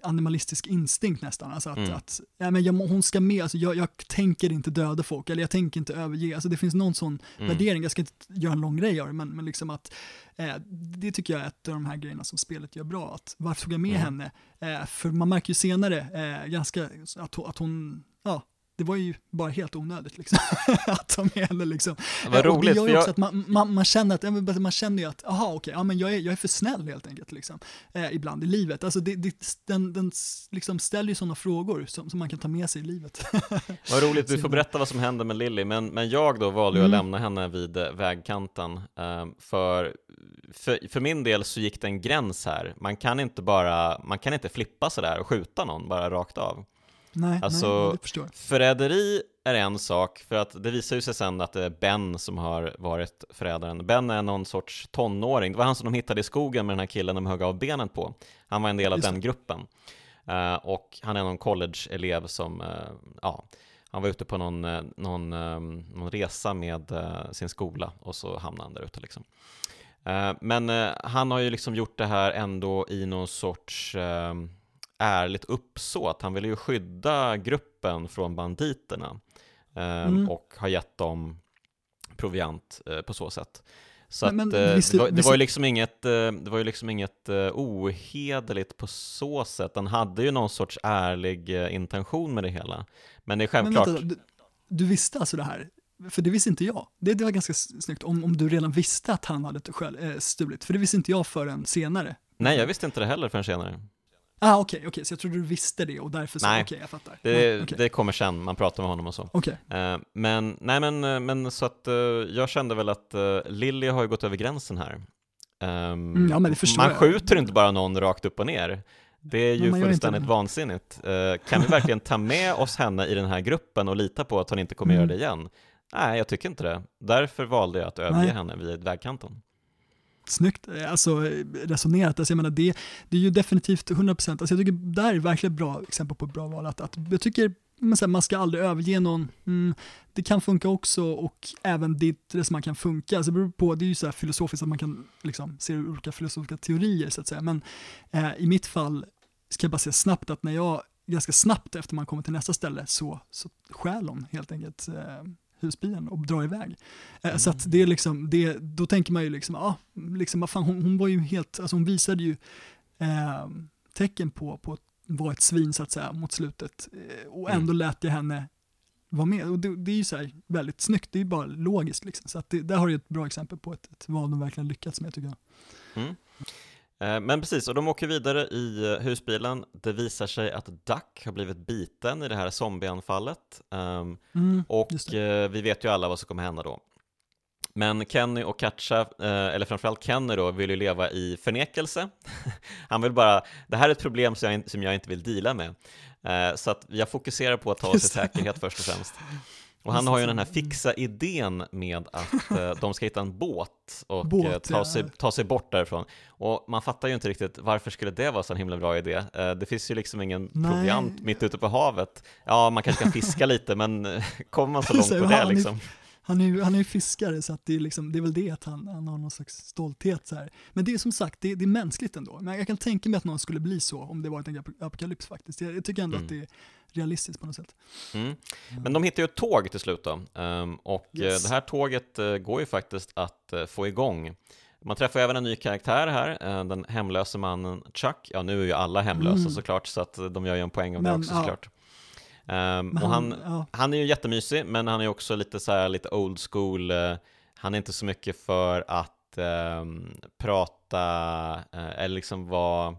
animalistisk instinkt nästan. Alltså att, Mm. att ja, men jag, hon ska med, alltså jag, jag tänker inte döda folk, eller jag tänker inte överge. Alltså det finns någon sån Mm. värdering, jag ska inte göra en lång grej av det, men, men liksom att eh, det tycker jag är ett av de här grejerna som spelet gör bra. Att varför tog jag med Mm. henne? Eh, för man märker ju senare eh, ganska att, att hon, ja, det var ju bara helt onödigt liksom. att ta med henne liksom. Vad Eh, och roligt, det gör för ju jag- också att man, man, man känner att, man känner ju att, aha okej, ja men jag är, jag är för snäll helt enkelt liksom. Eh, ibland i livet. Alltså det, det, den, den liksom ställer ju sådana frågor som, som man kan ta med sig i livet. Vad roligt, du får berätta vad som hände med Lily, men, men jag då valde ju att Mm. lämna henne vid eh, vägkanten. eh, för, för, för min del så gick det en gräns här. Man kan inte bara, man kan inte flippa sådär och skjuta någon bara rakt av. nej, Alltså, nej, ja, det förstår jag. Förräderi är en sak, för att det visar ju sig sen att det är Ben som har varit förrädaren. Ben är någon sorts tonåring, det var han som de hittade i skogen med den här killen de högg av benet på. Han var en del av Just den gruppen. Eh, och han är någon college-elev som, eh, ja, han var ute på någon, eh, någon, eh, någon resa med eh, sin skola och så hamnade han där ute liksom. Eh, men eh, han har ju liksom gjort det här ändå i någon sorts eh, ärligt uppsåt. Han ville ju skydda gruppen från banditerna eh, Mm. och har gett dem proviant eh, på så sätt. Så Men- att, men eh, visst- det, var, det visst- var ju liksom inget, eh, det var ju liksom inget eh, ohederligt på så sätt. Han hade ju någon sorts ärlig eh, intention med det hela. Men det är Men självklart, vänta, du, du visste alltså det här? För det visste inte jag. Det, det var ganska snyggt om, om du redan visste att han hade själv, eh, stulit, för det visste inte jag förrän senare. nej jag visste inte det heller förrän senare. Ah, okej, okej, så jag trodde du visste det och därför så, okej, jag fattar. Det, Nej, okej. det kommer sen, man pratar med honom och så. Okej, Eh, Men, nej men, eh, men så att eh, jag kände väl att uh, Lilly har ju gått över gränsen här. Ehm, Mm, ja, men det förstår man jag. skjuter inte bara någon rakt upp och ner. Det är ju fullständigt vansinnigt. Kan vi verkligen ta med oss henne i den här gruppen och lita på att hon inte kommer Mm. göra det igen? Nej, jag tycker inte det. Därför valde jag att överge Nej. henne vid vägkanten snyggt eh, alltså, resonerat. Alltså, jag menar, det, det är ju definitivt 100%, alltså, jag tycker det här är verkligen ett bra exempel på ett bra val. Att, att jag tycker men sen, man ska aldrig överge någon, mm, det kan funka också och även ditt resonemang kan funka. Alltså, det beror på, det är ju så här filosofiskt att man kan liksom, se olika filosofiska teorier så att säga. Men eh, i mitt fall ska jag bara säga snabbt att när jag, ganska snabbt efter man kommer till nästa ställe så, så stjäl hon helt enkelt eh, husbilen och drar iväg. Eh, Så att det är liksom, det, då tänker man ju liksom, ja, liksom, vad fan, hon, hon var ju helt, alltså hon visade ju eh, tecken på, på att vara ett svin så att säga mot slutet eh, och ändå lät jag henne vara med. Och det, det är ju så här väldigt snyggt, det är ju bara logiskt liksom. Så att det, där har du ett bra exempel på ett, ett val de verkligen lyckats med tycker jag. Mm. Eh, Men precis, och de åker vidare i eh, husbilen. Det visar sig att Duck har blivit biten i det här zombieanfallet. Ehm, Mm, Och eh, vi vet ju alla vad som kommer hända då. Men Kenny och Katja, eller framförallt Kenny då, vill ju leva i förnekelse. Han vill bara, det här är ett problem som jag, som jag inte vill deala med. Så att jag fokuserar på att ta oss i säkerhet först och främst. Och han har ju den här fixa idén med att eh, de ska hitta en båt och Båt, eh, ja. ta, sig, ta sig bort därifrån. Och man fattar ju inte riktigt varför skulle det vara så en himla bra idé? Eh, det finns ju liksom ingen Nej. proviant mitt ute på havet. Ja, man kanske kan fiska lite, men kommer man så långt på det han är- liksom? Han är ju, han är ju fiskare så att det, är liksom, det är väl det att han, han har någon slags stolthet så här. Men det är som sagt, det, det är mänskligt ändå. Men jag kan tänka mig att någon skulle bli så om det var en ap- apokalyps faktiskt. Jag, jag tycker ändå Mm. att det realistiskt på något sätt. Mm. Men de hittar ju ett tåg till slut då, Ehm, och eh, Yes. det här tåget eh, går ju faktiskt att eh, få igång. Man träffar även en ny karaktär här, den hemlöse mannen Chuck. Ja, nu är ju alla hemlösa Mm. såklart, så att de gör ju en poäng av det Men, också ja. såklart. Um, och han, ja. han är ju jättemysig, men han är också lite så här, lite old school. Uh, han är inte så mycket för att um, prata uh, eller liksom vara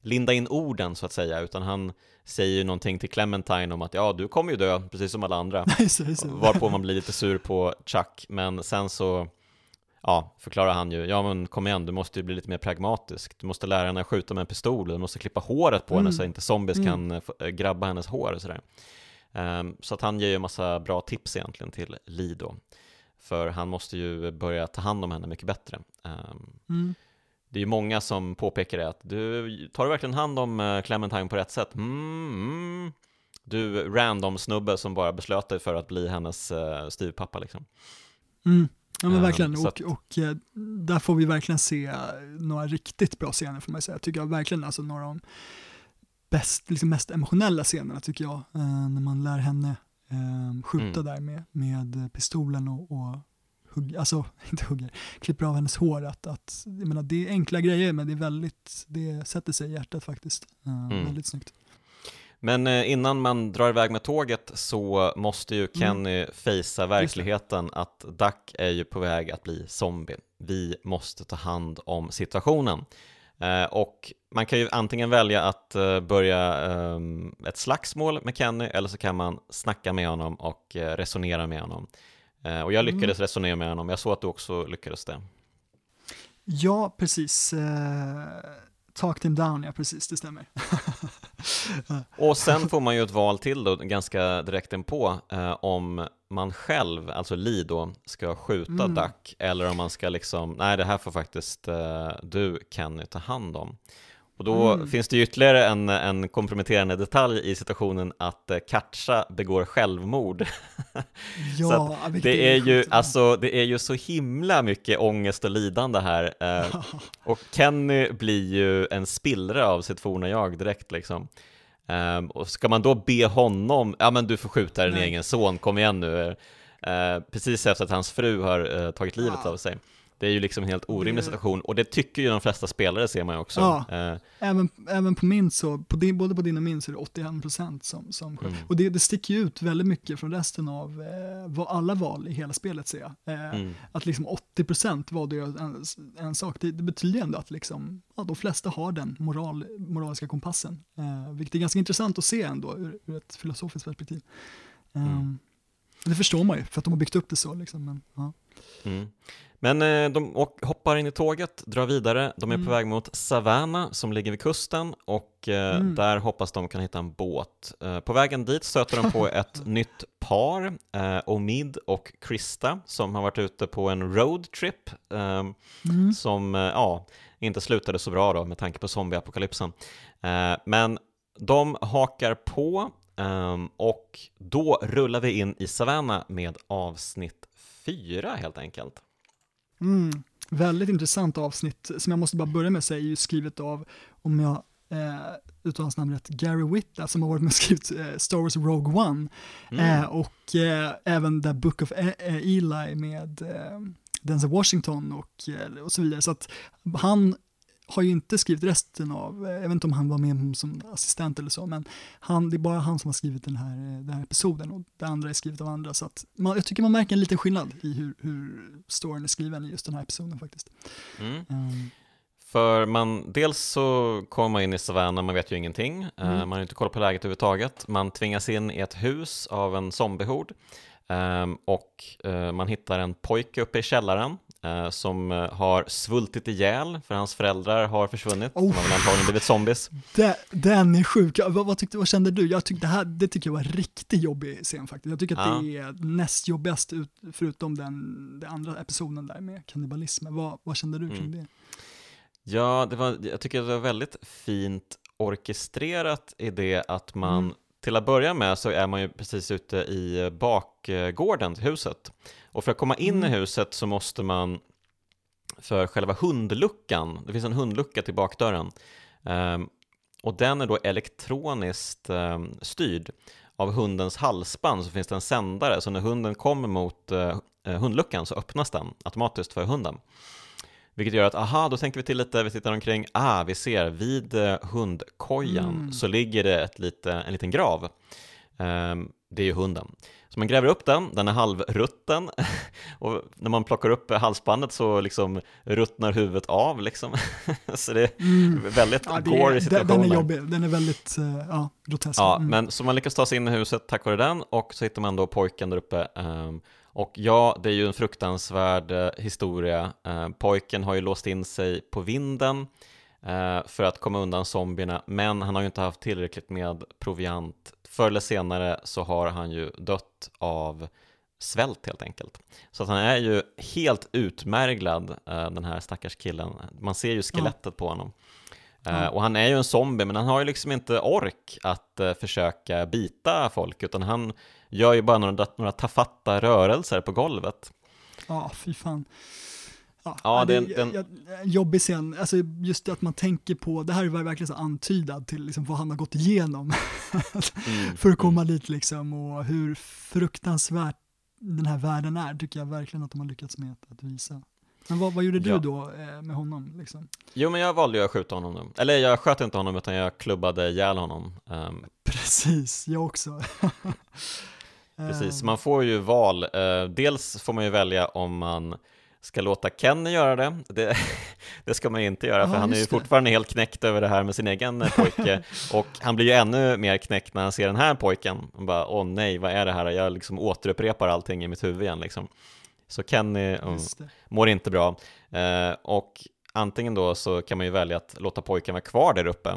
linda in orden så att säga, utan han säger ju någonting till Clementine om att ja, du kommer ju dö precis som alla andra. Varpå man blir lite sur på Chuck, men sen så ja, förklarar han ju, ja men kom igen, du måste ju bli lite mer pragmatisk. Du måste lära henne att skjuta med en pistol, du måste klippa håret på mm. henne så att inte zombies mm. kan eh, grabba hennes hår och sådär. Um, så att han ger ju en massa bra tips egentligen till Lee då. För han måste ju börja ta hand om henne mycket bättre. Um, mm. Det är ju många som påpekar det, att du tar du verkligen hand om eh, Clementine på rätt sätt? Mm, mm. Du random snubbe som bara beslöt dig för att bli hennes uh, styvpappa liksom. Mm. Ja men verkligen, och, och, eh, där får vi verkligen se några riktigt bra scener får man säga. Jag tycker jag verkligen alltså några av de bäst, liksom mest emotionella scenerna tycker jag, när man lär henne eh, skjuta mm. där med, med pistolen och, och hugg, alltså inte hugger, klipper av hennes hår. Att, att, jag menar, det är enkla grejer men det är väldigt, det sätter sig i hjärtat faktiskt. Mm. Väldigt snyggt. Men eh, innan man drar iväg med tåget så måste ju mm. Kenny mm. fejsa verkligheten att Duck är ju på väg att bli zombie. Vi måste ta hand om situationen. Eh, och man kan ju antingen välja att börja ehm, ett slagsmål med Kenny eller så kan man snacka med honom och resonera med honom. Och jag lyckades mm. resonera med honom, jag såg att du också lyckades det. Ja, precis. Talk him down, ja precis, det stämmer. och sen får man ju ett val till då, ganska direkt inpå, eh, om man själv, alltså Li då, ska skjuta mm. Duck eller om man ska liksom, nej det här får faktiskt eh, du Kenny ta hand om. Och då mm. finns det ytterligare en, en komprometterande detalj i situationen att eh, Katja begår självmord. ja, så det, är ju, alltså, det är ju så himla mycket ångest och lidande här. Eh, och Kenny blir ju en spillra av sitt forna jag direkt liksom. Eh, och ska man då be honom, ja men du får skjuta din egen son, kom igen nu. Eh, precis efter att hans fru har tagit livet ja. av sig. Det är ju liksom en helt orimlig situation och det tycker ju de flesta spelare ser man ju också. Ja, eh. även, även på min så, på din, både på din och min så är det 81% som, som mm. Och det, det sticker ju ut väldigt mycket från resten av eh, alla val i hela spelet ser jag. Eh, mm. Att liksom 80% valde jag en, en sak, det, det betyder ändå att liksom, ja, de flesta har den moral, moraliska kompassen. Eh, vilket är ganska intressant att se ändå ur, ur ett filosofiskt perspektiv. Mm. Ehm, det förstår man ju, för att de har byggt upp det så. Liksom, men, ja. Mm. Men eh, de hoppar in i tåget, drar vidare, de är mm. på väg mot Savannah som ligger vid kusten och eh, mm. där hoppas de kan hitta en båt. Eh, på vägen dit stöter de på ett nytt par, Omid och Krista, som har varit ute på en roadtrip mm. som ja, inte slutade så bra då med tanke på zombieapokalypsen. Men de hakar på och då rullar vi in i Savannah med avsnitt fyra helt enkelt. Mm, väldigt intressant avsnitt som jag måste bara börja med att säga är ju skrivet av, om jag eh, uttalar hans namn rätt, Gary Whitta som har varit med och skrivit eh, Star Wars Rogue One mm. eh, och eh, även The Book of e eh, Eli med eh, Denzel Washington och, eh, och så vidare. Så att han har ju inte skrivit resten av, eh, jag vet inte om han var med som assistent eller så, men han, det är bara han som har skrivit den här, eh, den här episoden och det andra är skrivet av andra. Så att man, jag tycker man märker en liten skillnad i hur, hur storyn är skriven i just den här episoden faktiskt. Mm. Um. För man, dels så kommer man in i Savannah, man vet ju ingenting, eh, mm. man har inte koll på läget överhuvudtaget, man tvingas in i ett hus av en zombiehord um, och man hittar en pojke uppe i källaren som eh, har svultit ihjäl för hans föräldrar har försvunnit. Oh. De har väl antagligen blivit zombies. Det, den är sjuk. Vad, vad, tyckte, vad kände du? Jag tyckte det, här, det tycker jag var en riktigt jobbig scen faktiskt. Jag tycker att ja. det är näst jobbigast ut, förutom den, den andra episoden där med kannibalismen. Vad, vad kände du kring mm. det? Ja, det var, jag tycker det var väldigt fint orkestrerat i det att man mm. Till att börja med så är man ju precis ute i bakgården till huset och för att komma in mm. i huset så måste man för själva hundluckan, det finns en hundlucka till bakdörren um, och den är då elektroniskt um, styrd. Av hundens halsband så finns det en sändare, så när hunden kommer mot uh, hundluckan så öppnas den automatiskt för hunden. Vilket gör att, aha, då tänker vi till lite, vi tittar omkring, ah, vi ser vid uh, hundkojan mm. så ligger det ett lite, en liten grav. Ehm, det är ju hunden. Så man gräver upp den, den är halvrutten och när man plockar upp halsbandet så liksom ruttnar huvudet av liksom. så det är mm. väldigt ja, gory situationer. Den är jobbig, den är väldigt uh, ja, grotesk. Ja, mm. men så man lyckas ta sig in i huset tack vare den och så hittar man då pojken där uppe. Um, och ja, det är ju en fruktansvärd uh, historia. Uh, pojken har ju låst in sig på vinden för att komma undan zombierna, men han har ju inte haft tillräckligt med proviant förr eller senare så har han ju dött av svält helt enkelt. Så att han är ju helt utmärglad, eh, den här stackars killen. Man ser ju skelettet ja. på honom. Eh, och han är ju en zombie, men han har ju liksom inte ork att eh, försöka bita folk, utan han gör ju bara några, några tafatta rörelser på golvet. Ja, fy fan. Ja, ja det, det, den... jobbig scen, alltså just att man tänker på, det här var verkligen så antydad till liksom vad han har gått igenom mm, för att komma mm. dit liksom och hur fruktansvärt den här världen är tycker jag verkligen att de har lyckats med att, visa. Men vad, vad gjorde du ja. då eh, med honom? Liksom? Jo, men jag valde ju att skjuta honom då. Eller jag sköt inte honom, utan jag klubbade ihjäl honom. Um... Precis, jag också. Precis, man får ju val. Uh, dels får man ju välja om man ska låta Kenny göra det. Det, det ska man ju inte göra, för han är ju fortfarande helt knäckt över det här med sin egen pojke. och han blir ju ännu mer knäckt när han ser den här pojken. Han bara, åh nej, vad är det här? Jag liksom återupprepar allting i mitt huvud igen liksom. Så Kenny um, mår inte bra. Eh, och antingen då så kan man ju välja att låta pojken vara kvar där uppe.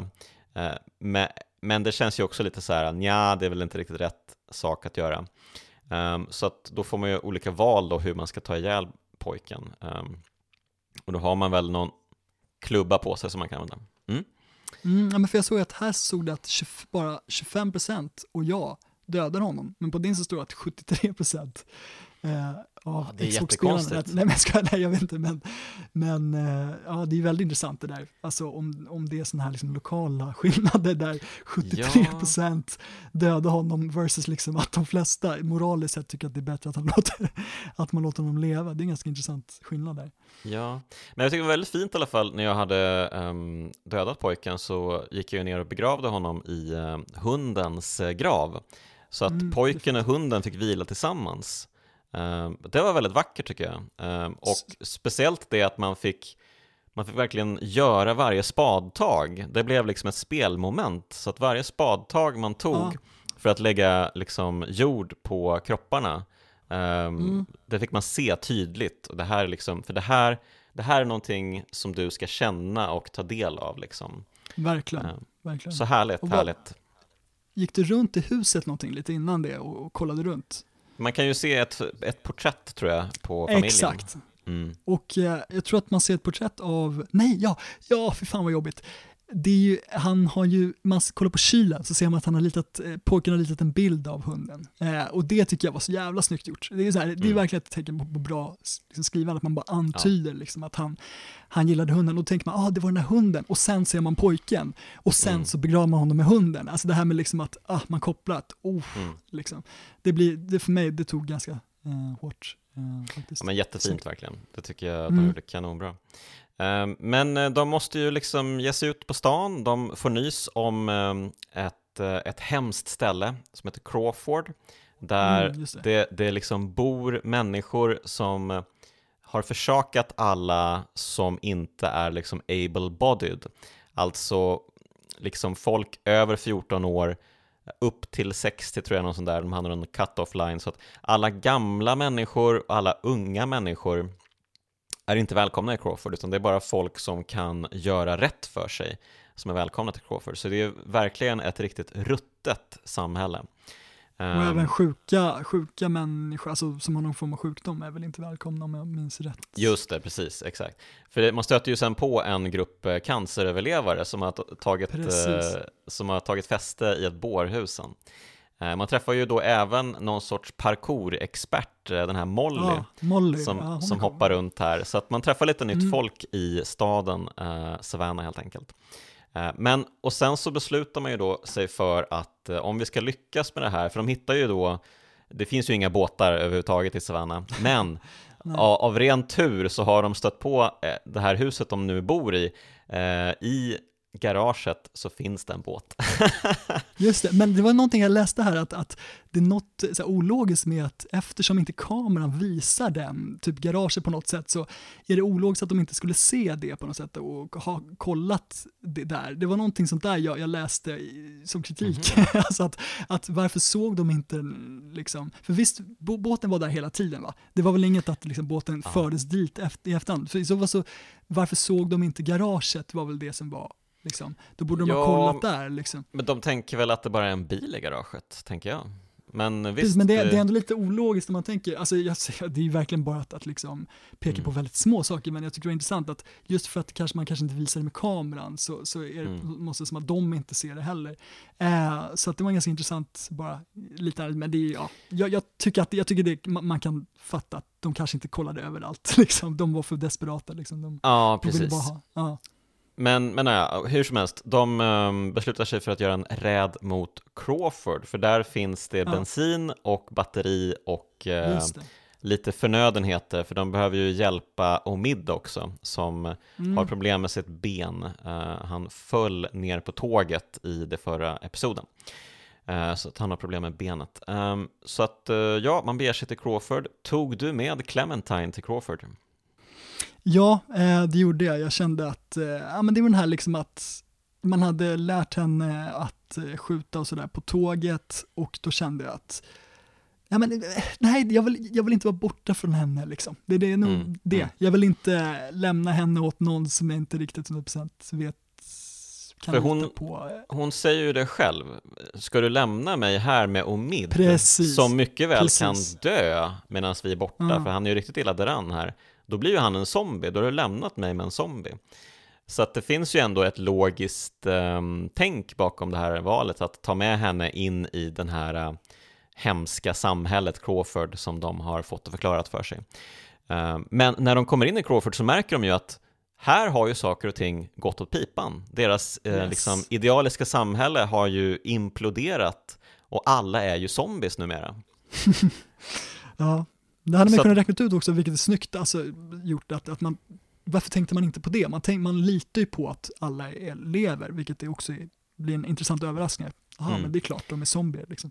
Eh, men, men det känns ju också lite så här, ja, det är väl inte riktigt rätt sak att göra. Um, så att då får man ju olika val då hur man ska ta ihjäl pojken. Um, och då har man väl någon klubba på sig som man kan använda. Mm. Mm, ja, men för jag såg att här såg det att 20, bara 25% och jag dödar honom, men på din så står det att 73% eh, av ja, det är jättekonstigt. Nej, men ska, nej, jag vet inte, men, men eh, ja, det är väldigt intressant det där. Alltså om, om det är sådana här liksom lokala skillnader där 73% ja. dödar honom versus liksom att de flesta moraliskt sett tycker att det är bättre att, han låter, att man låter honom leva. Det är en ganska intressant skillnad där. Ja, men jag tycker det var väldigt fint i alla fall när jag hade um, dödat pojken så gick jag ner och begravde honom i uh, hundens uh, grav. Så att mm, pojken och hunden fick vila tillsammans. Ehm, det var väldigt vackert tycker jag. Ehm, och speciellt det att man fick man fick verkligen göra varje spadtag. Det blev liksom ett spelmoment. Så att varje spadtag man tog ja. för att lägga liksom jord på kropparna, um, mm. det fick man se tydligt. Och det här liksom, för det här, det här är någonting som du ska känna och ta del av. Liksom. Verkligen. Verkligen. Så härligt, vad, härligt. Gick du runt i huset någonting lite innan det och, och kollade runt? Man kan ju se ett, ett porträtt tror jag på familjen. Exakt. Mm. Och eh, jag tror att man ser ett porträtt av, nej, ja, ja, för fan vad jobbigt det är ju, han har ju, man kollar på kylen så ser man att han har litat, eh, pojken har ritat en bild av hunden. Eh, och det tycker jag var så jävla snyggt gjort. Det är, så här, mm. det är mm. verkligen ett tecken på, på bra liksom, skrivande, att man bara antyder ja. liksom, att han, han gillade hunden. Och då tänker man, ah, det var den här hunden. Och sen ser man pojken. Och sen mm. så begraver man honom med hunden. Alltså det här med liksom att, ah, man kopplar att, oh, mm. liksom. Det blir, det för mig, det tog ganska eh, hårt. Eh. Ja, men jättefint verkligen. Det tycker jag att de mm. gjorde kanonbra. Ehm, men eh, de måste ju liksom ge sig ut på stan. De får nys om ehm, ett, eh, ett hemskt ställe som heter Crawford. Där mm, det. Det, det liksom bor människor som har försakat alla som inte är liksom able-bodied. Alltså liksom folk över 14 år upp till 60 tror jag, någon sån där, de hade en cut-off line, så att alla gamla människor och alla unga människor är inte välkomna i Crawford, utan det är bara folk som kan göra rätt för sig som är välkomna till Crawford. Så det är verkligen ett riktigt ruttet samhälle. Och um, även sjuka, sjuka människor, alltså som har någon form av sjukdom, är väl inte välkomna om jag minns rätt. Just det, precis, exakt. För man stöter ju sen på en grupp eh, canceröverlevare som har tagit, eh, som har tagit fäste i ett bårhusen. Eh, man träffar ju då även någon sorts parkour-expert, eh, den här Molly, ja, Molly som, ja, som hoppar runt här. Så att man träffar lite nytt mm. folk i staden eh, Savannah helt enkelt. Eh, men, och sen så beslutar man ju då sig för att eh, om vi ska lyckas med det här, för de hittar ju då, det finns ju inga båtar överhuvudtaget i Savannah, men av, av ren tur så har de stött på det här huset de nu bor i, i garaget så finns det en båt. Just det, men det var någonting jag läste här att, att det är något så här, ologiskt med att eftersom inte kameran visar den, typ garaget på något sätt, så är det ologiskt att de inte skulle se det på något sätt och ha kollat det där. Det var någonting sånt där jag, jag läste i, som kritik. Mm alltså att, att varför såg de inte liksom, för visst, båten var där hela tiden va? Det var väl inget att liksom, båten ja. fördes dit efter, i efterhand. För så fall så, varför såg de inte garaget var väl det som var Liksom. Då borde de ja, ha kollat där. Liksom. Men de tänker väl att det bara är en bil i garaget, tänker jag. Men visst. Precis, men det, det, är ändå lite ologiskt när man tänker, alltså jag, det är ju verkligen bara att, att liksom peka mm. på väldigt små saker, men jag tycker det är intressant att just för att kanske man kanske inte visar det med kameran så, så är det, mm. måste det som att de inte ser det heller. Eh, så att det var ganska intressant bara lite, men det är ja, jag, jag tycker att jag tycker det, man, man, kan fatta att de kanske inte kollade överallt, liksom. de var för desperata. Liksom. De, ja, precis. De ha, ja. Men, men ja, hur som helst, de um, beslutar sig för att göra en räd mot Crawford, för där finns det ja. bensin och batteri och uh, lite förnödenheter, för de behöver ju hjälpa Omid också, som mm. har problem med sitt ben. Uh, han föll ner på tåget i det förra episoden. Uh, så att han har problem med benet. Um, så att ja, man beger sig till Crawford. Tog du med Clementine till Crawford? Ja, eh, det gjorde jag. Jag kände att, eh, ja men det var den här liksom att man hade lärt henne att eh, skjuta och sådär på tåget och då kände jag att Ja, men, nej, jag vill, jag vill inte vara borta från henne. Liksom. Det, det är nog mm, det. Mm. Jag vill inte lämna henne åt någon som jag inte riktigt 100% vet kan För hon, på. hon säger ju det själv, ska du lämna mig här med Omid, Precis. som mycket väl Precis. kan dö medan vi är borta, mm. för han är ju riktigt illa däran här då blir ju han en zombie, då har du lämnat mig med en zombie. Så att det finns ju ändå ett logiskt eh, tänk bakom det här valet, att ta med henne in i den här eh, hemska samhället Crawford som de har fått förklarat för sig. Eh, men när de kommer in i Crawford så märker de ju att här har ju saker och ting gått åt pipan. Deras eh, yes. liksom, idealiska samhälle har ju imploderat och alla är ju zombies numera. ja, det hade man så kunnat räkna ut också, vilket är snyggt alltså, gjort, att, att man, varför tänkte man inte på det? Man, tänk, man litar ju på att alla lever, vilket är också blir en intressant överraskning. Jaha, mm. men det är klart, de är zombier liksom.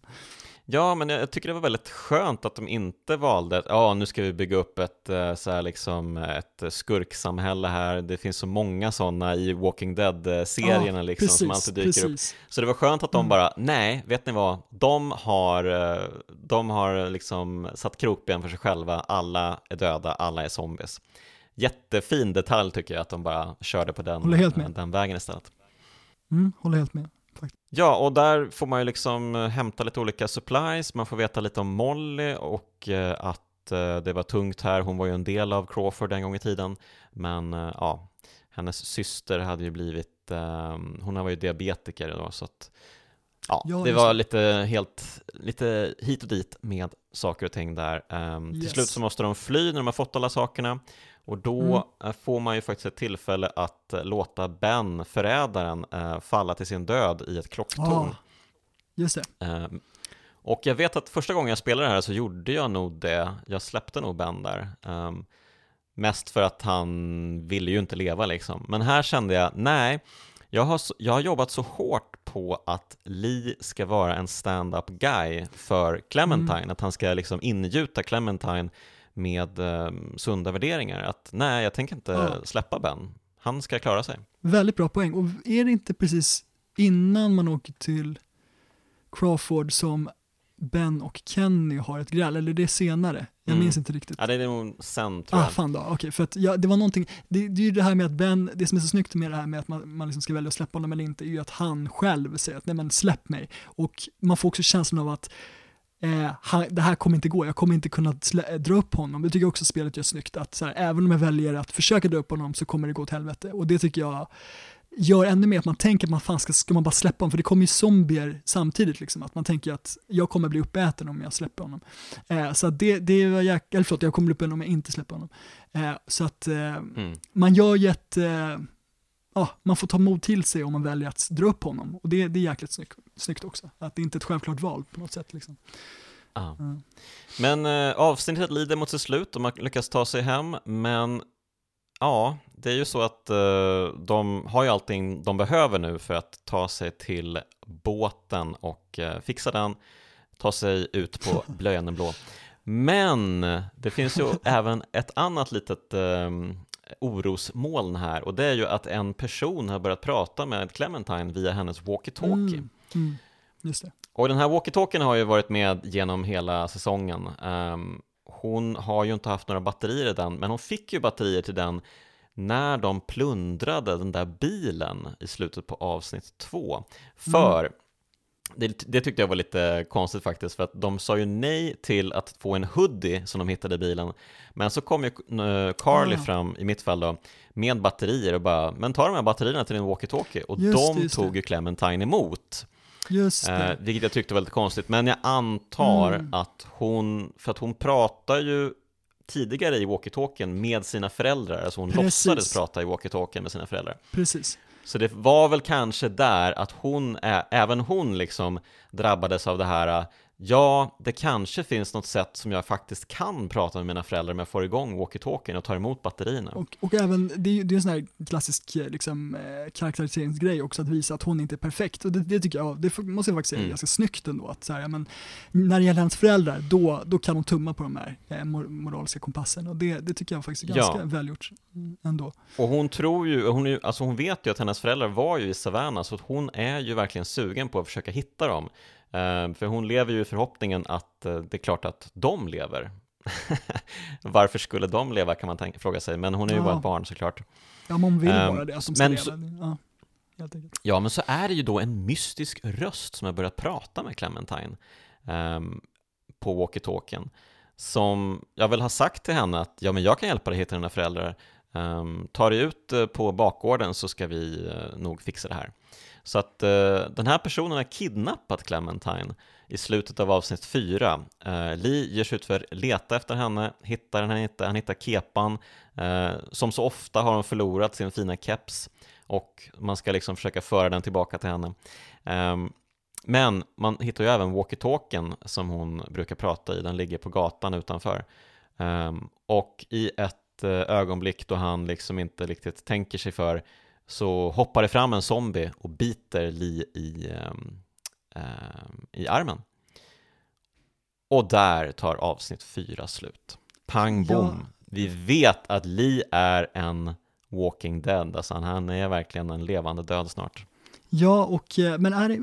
Ja, men jag tycker det var väldigt skönt att de inte valde att ja, nu ska vi bygga upp ett, eh, så här, liksom, ett skurksamhälle här. Det finns så många sådana i Walking Dead-serierna ja, liksom, som alltid dyker precis. upp. Så det var skönt att de mm. bara, nej, vet ni vad, de har, eh, de har liksom satt krokben för sig själva, alla är döda, alla är zombies. Jättefin detalj tycker jag att de bara körde på den, den vägen istället. Mm, håller helt med. Ja, och där får man ju liksom eh, hämta lite olika supplies, man får veta lite om Molly och eh, att eh, det var tungt här, hon var ju en del av Crawford en gång i tiden, men ja, hennes syster hade ju blivit, hon var ju diabetiker då, så att ja, ja det var lite helt, lite hit och dit med saker och ting där. Um, yes. Till slut så måste de fly när de har fått alla sakerna och då mm. Eh, får man ju faktiskt ett tillfälle att eh, låta Ben, förrädaren, eh, falla till sin död i ett klocktorn. Ah, just det. Ehm, och jag vet att första gången jag spelade det här så gjorde jag nog det, jag släppte nog Ben där. Um, mest för att han ville ju inte leva liksom. Men här kände jag, nej, jag har, jag har jobbat så hårt på att Lee ska vara en stand-up guy för Clementine, mm. att han ska liksom ingjuta Clementine med eh, sunda värderingar. Att nej, jag tänker inte ja. släppa Ben. Han ska klara sig. Väldigt bra poäng. Och är det inte precis innan man åker till Crawford som Ben och Kenny har ett gräl, eller det är senare? Jag mm. minns inte riktigt. Ja, det är nog sen tror ah, jag. fan då, okej, okay, för att ja, det var någonting, det, det är ju det här med att Ben, det som är så snyggt med det här med att man, man liksom ska välja att släppa honom eller inte, är ju att han själv säger att nej men släpp mig. Och man får också känslan av att eh, det här kommer inte gå, jag kommer inte kunna dra upp honom. Det tycker jag också spelet gör snyggt, att så här, även om jag väljer att försöka dra upp honom så kommer det gå åt helvete. Och det tycker jag gör ännu mer att man tänker att man fan ska, ska man bara släppa honom, för det kommer ju zombier samtidigt, liksom, att man tänker att jag kommer bli uppäten om jag släpper honom. Eh, så det, det var jäk, eller förlåt, jag kommer bli uppäten om jag inte släpper honom. Eh, så att eh, mm. man gör ju ett, eh, ja, man får ta mod till sig om man väljer att dra upp honom. Och det, det är jäkligt snyggt, snyggt också, att det inte är ett självklart val på något sätt. Liksom. Ah. Mm. Men eh, avsnittet lider mot sitt slut och man lyckas ta sig hem, men Ja, det är ju så att uh, de har ju allting de behöver nu för att ta sig till båten och uh, fixa den, ta sig ut på blöjande blå. Men det finns ju även ett annat litet um, orosmoln här och det är ju att en person har börjat prata med Clementine via hennes walkie-talkie. Mm, mm, just det. Och den här walkie-talkien har ju varit med genom hela säsongen. Um, hon har ju inte haft några batterier i den, men hon fick ju batterier till den när de plundrade den där bilen i slutet på avsnitt två. För mm. Det, det, tyckte jag var lite konstigt faktiskt, för att de sa ju nej till att få en hoodie som de hittade i bilen. Men så kom ju uh, Carly mm. fram, i mitt fall då, med batterier och bara, men ta de här batterierna till din walkie-talkie. Och just, de just tog det. ju Clementine emot. Just. Eh, vilket jag tyckte var lite konstigt, men jag antar mm. att hon, för att hon pratar ju tidigare i walkie-talkien med sina föräldrar, alltså hon Precis. låtsades prata i walkie-talkien med sina föräldrar. Precis. Så det var väl kanske där att hon, även hon liksom drabbades av det här ja, det kanske finns något sätt som jag faktiskt kan prata med mina föräldrar om jag får igång walkie-talkien och tar emot batterierna. Och, och även, det är ju en sån här klassisk liksom, eh, karaktäriseringsgrej också, att visa att hon inte är perfekt. Och det, det tycker jag, det måste jag faktiskt säga, mm. ganska snyggt ändå. Att så här, men, när det gäller hennes föräldrar, då, då kan hon tumma på de här eh, moraliska kompassen. Och det, det tycker jag faktiskt är ganska ja. välgjort ändå. Och hon tror ju, hon, är, alltså hon vet ju att hennes föräldrar var ju i Savannah, så hon är ju verkligen sugen på att försöka hitta dem. Eh, för hon lever ju i förhoppningen att eh, det är klart att de lever. Varför skulle de leva kan man tänka, fråga sig, men hon är ju ja. bara ett barn såklart. Ja, man vill um, bara det, som men så, ja, ja, men så är det ju då en mystisk röst som har börjat prata med Clementine um, på walkie-talkien. Som jag väl har sagt till henne att ja, men jag kan hjälpa dig hitta dina föräldrar. Um, ta dig ut eh, på bakgården så ska vi uh, nog fixa det här. Så att eh, den här personen har kidnappat Clementine i slutet av avsnitt 4. Eh, Lee ger sig ut för att leta efter henne, hittar henne inte, han hittar kepan. Eh, som så ofta har hon förlorat sin fina keps och man ska liksom försöka föra den tillbaka till henne. Eh, men man hittar ju även walkie-talkien som hon brukar prata i, den ligger på gatan utanför. Ehm, och i ett eh, ögonblick då han liksom inte riktigt tänker sig för så hoppar det fram en zombie och biter Li i, um, i armen. Och där tar avsnitt fyra slut. Pang bom. Ja. Vi vet att Li är en walking dead, alltså han är verkligen en levande död snart. Ja, och, eh, men är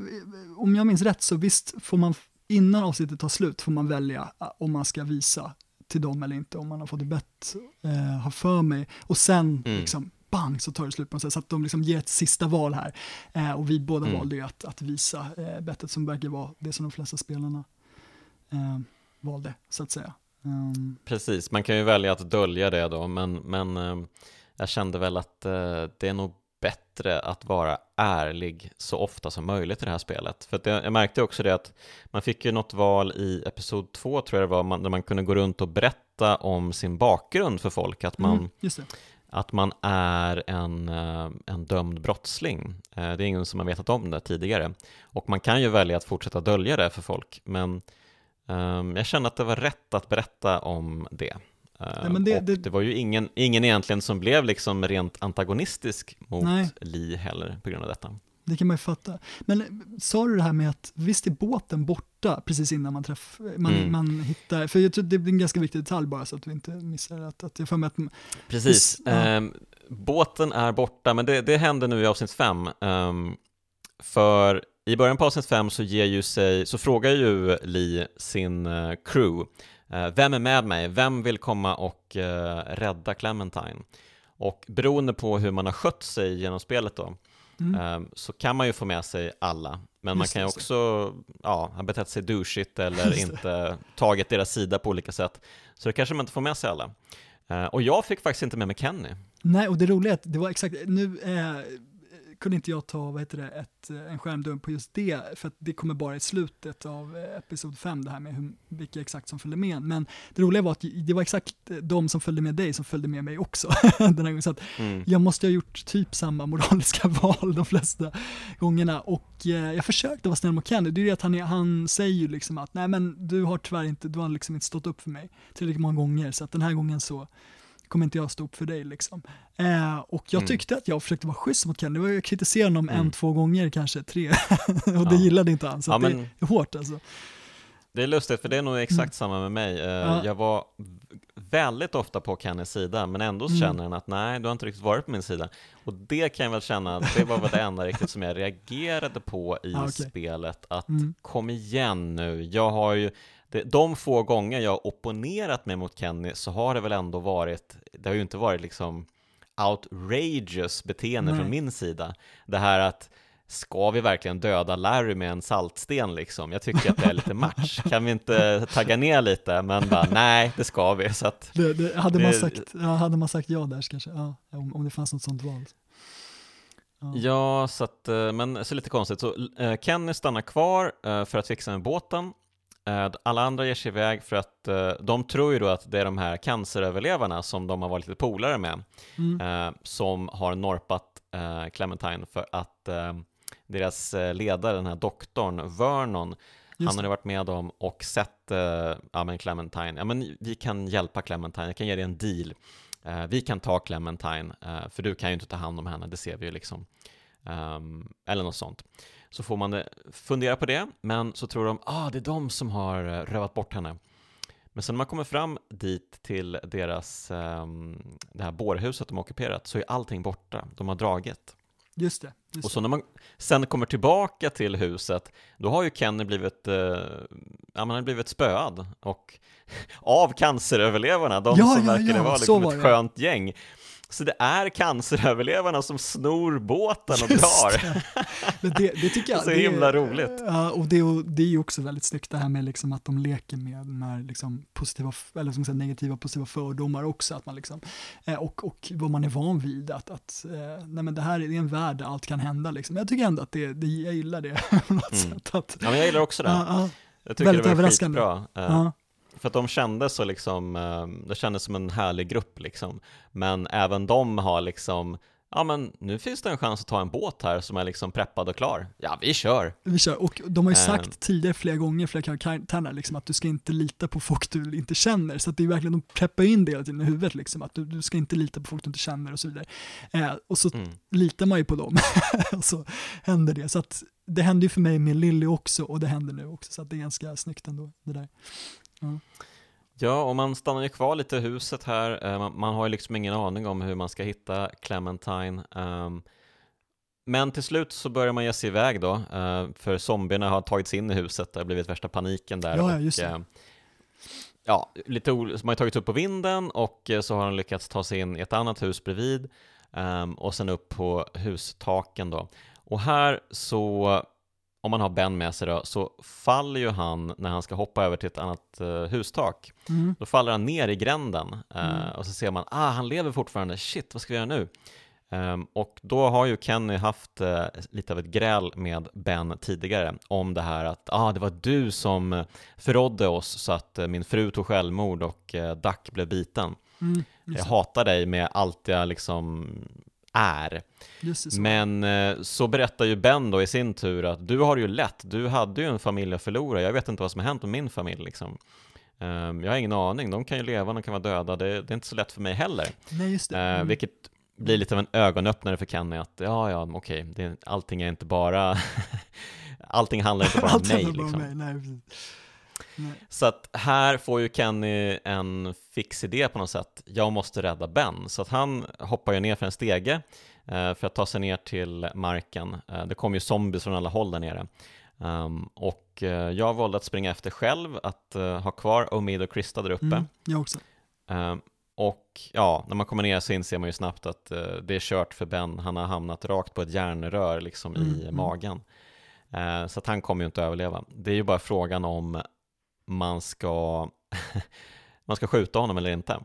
om jag minns rätt så visst får man innan avsnittet tar slut får man välja eh, om man ska visa till dem eller inte, om man har fått det bett, eh, har för mig. Och sen mm. liksom, bang så tar det slut på något sätt. Så att de liksom ger ett sista val här. Eh, och vi båda mm. valde ju att, att visa eh, bettet som verkar vara det som de flesta spelarna eh, valde, så att säga. Um. Precis, man kan ju välja att dölja det då, men, men eh, jag kände väl att eh, det är nog bättre att vara ärlig så ofta som möjligt i det här spelet. För det, jag märkte också det att man fick ju något val i episod 2 tror jag det var, man, där man kunde gå runt och berätta om sin bakgrund för folk, att man mm, att man är en, eh, en dömd brottsling. Eh, det är ingen som har vetat om det tidigare. Och man kan ju välja att fortsätta dölja det för folk, men um, jag känner att det var rätt att berätta om det. Ja, det, och det, det, var ju ingen, ingen egentligen som blev liksom rent antagonistisk mot nej. Li heller på grund av detta. Det kan man ju fatta. Men sa du det här med att visst är båten borta precis innan man träffar, man, mm. man hittar, för jag tror det är en ganska viktig detalj bara så att vi inte missar att, att jag får med att Precis, ja. ähm, båten är borta, men det, det händer nu i avsnitt fem. Ähm, för i början på avsnitt fem så ger ju sig, så frågar ju Lee sin uh, crew, uh, vem är med mig? Vem vill komma och uh, rädda Clementine? Och beroende på hur man har skött sig genom spelet då, mm. Ehm, så kan man ju få med sig alla. Men man kan ju också ja, ha betett sig douchigt eller inte tagit deras sida på olika sätt. Så det kanske man inte får med sig alla. Ehm, och jag fick faktiskt inte med mig Kenny. Nej, och det roliga är att det var exakt, nu eh, kunde inte jag ta vad heter det, ett, en skärmdump på just det, för att det kommer bara i slutet av eh, episod 5, det här med hur, vilka exakt som följde med. Men det roliga var att det var exakt de som följde med dig som följde med mig också. den här gången. Så att mm. jag måste ha gjort typ samma moraliska val de flesta gångerna. Och eh, jag försökte vara snäll mot Kenny, det är det att han, han säger ju liksom att nej men du har tyvärr inte, du har liksom inte stått upp för mig tillräckligt många gånger, så att den här gången så kommer inte jag stå upp för dig liksom. Eh, och jag Mm. tyckte att jag försökte vara schysst mot Ken, det var jag kritiserade honom en, Mm. två gånger kanske, tre, och det Ja. gillade inte han, så Ja, men- det är hårt alltså. Det är lustigt, för det är nog exakt Mm. samma med mig. Eh, Ja. Jag var väldigt ofta på Kennys sida, men ändå Mm. känner han att nej, du har inte riktigt varit på min sida. Och det kan jag väl känna, det var väl det enda riktigt som jag reagerade på i Ja, okej. spelet, att Mm. kom igen nu, jag har ju det, de få gånger jag opponerat mig mot Kenny så har det väl ändå varit, det har ju inte varit liksom outrageous beteende Nej. från min sida. Det här att Ska vi verkligen döda Larry med en saltsten liksom? Jag tycker att det är lite match. Kan vi inte tagga ner lite? Men bara, nej, det ska vi. Så att, Det, det, hade, man Det- sagt, ja, hade man sagt ja där kanske, ja, om, om det fanns något sånt val. Ja. ja, så att, eh, men så lite konstigt. Så eh, Kenny stannar kvar eh, för att fixa med båten. Alla andra ger sig iväg för att eh, de tror ju då att det är de här canceröverlevarna som de har varit lite polare med, Mm. eh, som har norpat eh, Clementine för att deras ledare, den här doktorn, Vernon, han hade varit med dem och sett, ja men Clementine, ja men vi kan hjälpa Clementine, jag kan ge dig en deal. Vi kan ta Clementine, för du kan ju inte ta hand om henne, det ser vi ju liksom. Ehm, eller något sånt. Så får man eh, fundera på det, men så tror de, ah det är de som har eh, rövat bort henne. Men sen när man kommer fram dit till deras, ehm, det här bårhuset de har ockuperat, så är allting borta, de har dragit. Just det. Just Och så när man sen kommer tillbaka till huset, då har ju Kenny blivit, eh, ja, man har blivit spöad och av canceröverlevarna, de Ja, som ja, verkade ja, vara liksom var ett det. skönt gäng. Så det är canceröverlevarna som snor båten och drar. det. Men det, det tycker jag. Så det, himla roligt. Ja, och det, och det är ju också väldigt snyggt det här med liksom att de leker med de här liksom positiva, eller som sagt, negativa positiva fördomar också. Att man liksom, eh, och, och vad man är van vid, att, att eh, nej men det här är en värld där allt kan hända. Liksom. Jag tycker ändå att det, det jag gillar det på något Mm. sätt. Att, Ja, men jag gillar också det. ja, ja, Jag tycker väldigt det var överraskande. skitbra. Ja, För att de kändes så liksom, eh, det kändes som en härlig grupp liksom. Men även de har liksom, ja men nu finns det en chans att ta en båt här som är liksom preppad och klar. Ja, vi kör! vi kör. Och de har ju sagt tidigare flera gånger, flera karaktärer, liksom, att du ska inte lita på folk du inte känner. Så att det är verkligen, de preppar in det hela tiden i huvudet, liksom, att du, du ska inte lita på folk du inte känner och så vidare. Eh, och så Mm. litar man ju på dem och så händer det. Så att det hände ju för mig med Lilly också och det händer nu också. Så att det är ganska snyggt ändå det där. Ja, och man stannar ju kvar lite i huset här. Eh, Man, man har ju liksom ingen aning om hur man ska hitta Clementine. Ehm, Men till slut så börjar man ge sig iväg då, eh, för zombierna har tagit sig in i huset, det har blivit värsta paniken där. Ja, just det. eh, Ja, lite man har tagit upp på vinden och så har de lyckats ta sig in i ett annat hus bredvid ehm, och sen upp på hustaken då. Och här så, om man har Ben med sig då, så faller ju han när han ska hoppa över till ett annat eh, hustak. Mm. Då faller han ner i gränden eh, Mm. och så ser man, ah, han lever fortfarande, shit, vad ska vi göra nu? Ehm, och då har ju Kenny haft eh, lite av ett gräl med Ben tidigare om det här att, ah, det var du som förrådde oss så att eh, min fru tog självmord och eh, Duck blev biten. Mm. Jag hatar dig med allt jag liksom är. Men eh, så berättar ju Ben då i sin tur att du har ju lätt, du hade ju en familj att förlora, jag vet inte vad som har hänt med min familj liksom. Ehm, jag har ingen aning, de kan ju leva, de kan vara döda, det, det är inte så lätt för mig heller. Nej, just det. Eh, Mm. vilket blir lite av en ögonöppnare för Kenny att ja, ja, okej, det, allting är inte bara allting handlar inte bara om mig händer bara liksom. mig. Nej. Nej. Så att här får ju Kenny en fix idé på något sätt. Jag måste rädda Ben. Så att han hoppar ju ner för en stege eh, för att ta sig ner till marken. Eh, det kommer ju zombies från alla håll där nere. Um, och eh, jag valde att springa efter själv, att ha kvar Omid och Krista där uppe. Mm. Jag också. Um, och ja, när man kommer ner så inser man ju snabbt att det är kört för Ben. Han har hamnat rakt på ett järnrör liksom Mm, i mm. magen. Eh, så att han kommer ju inte överleva. Det är ju bara frågan om man ska, man ska skjuta honom eller inte.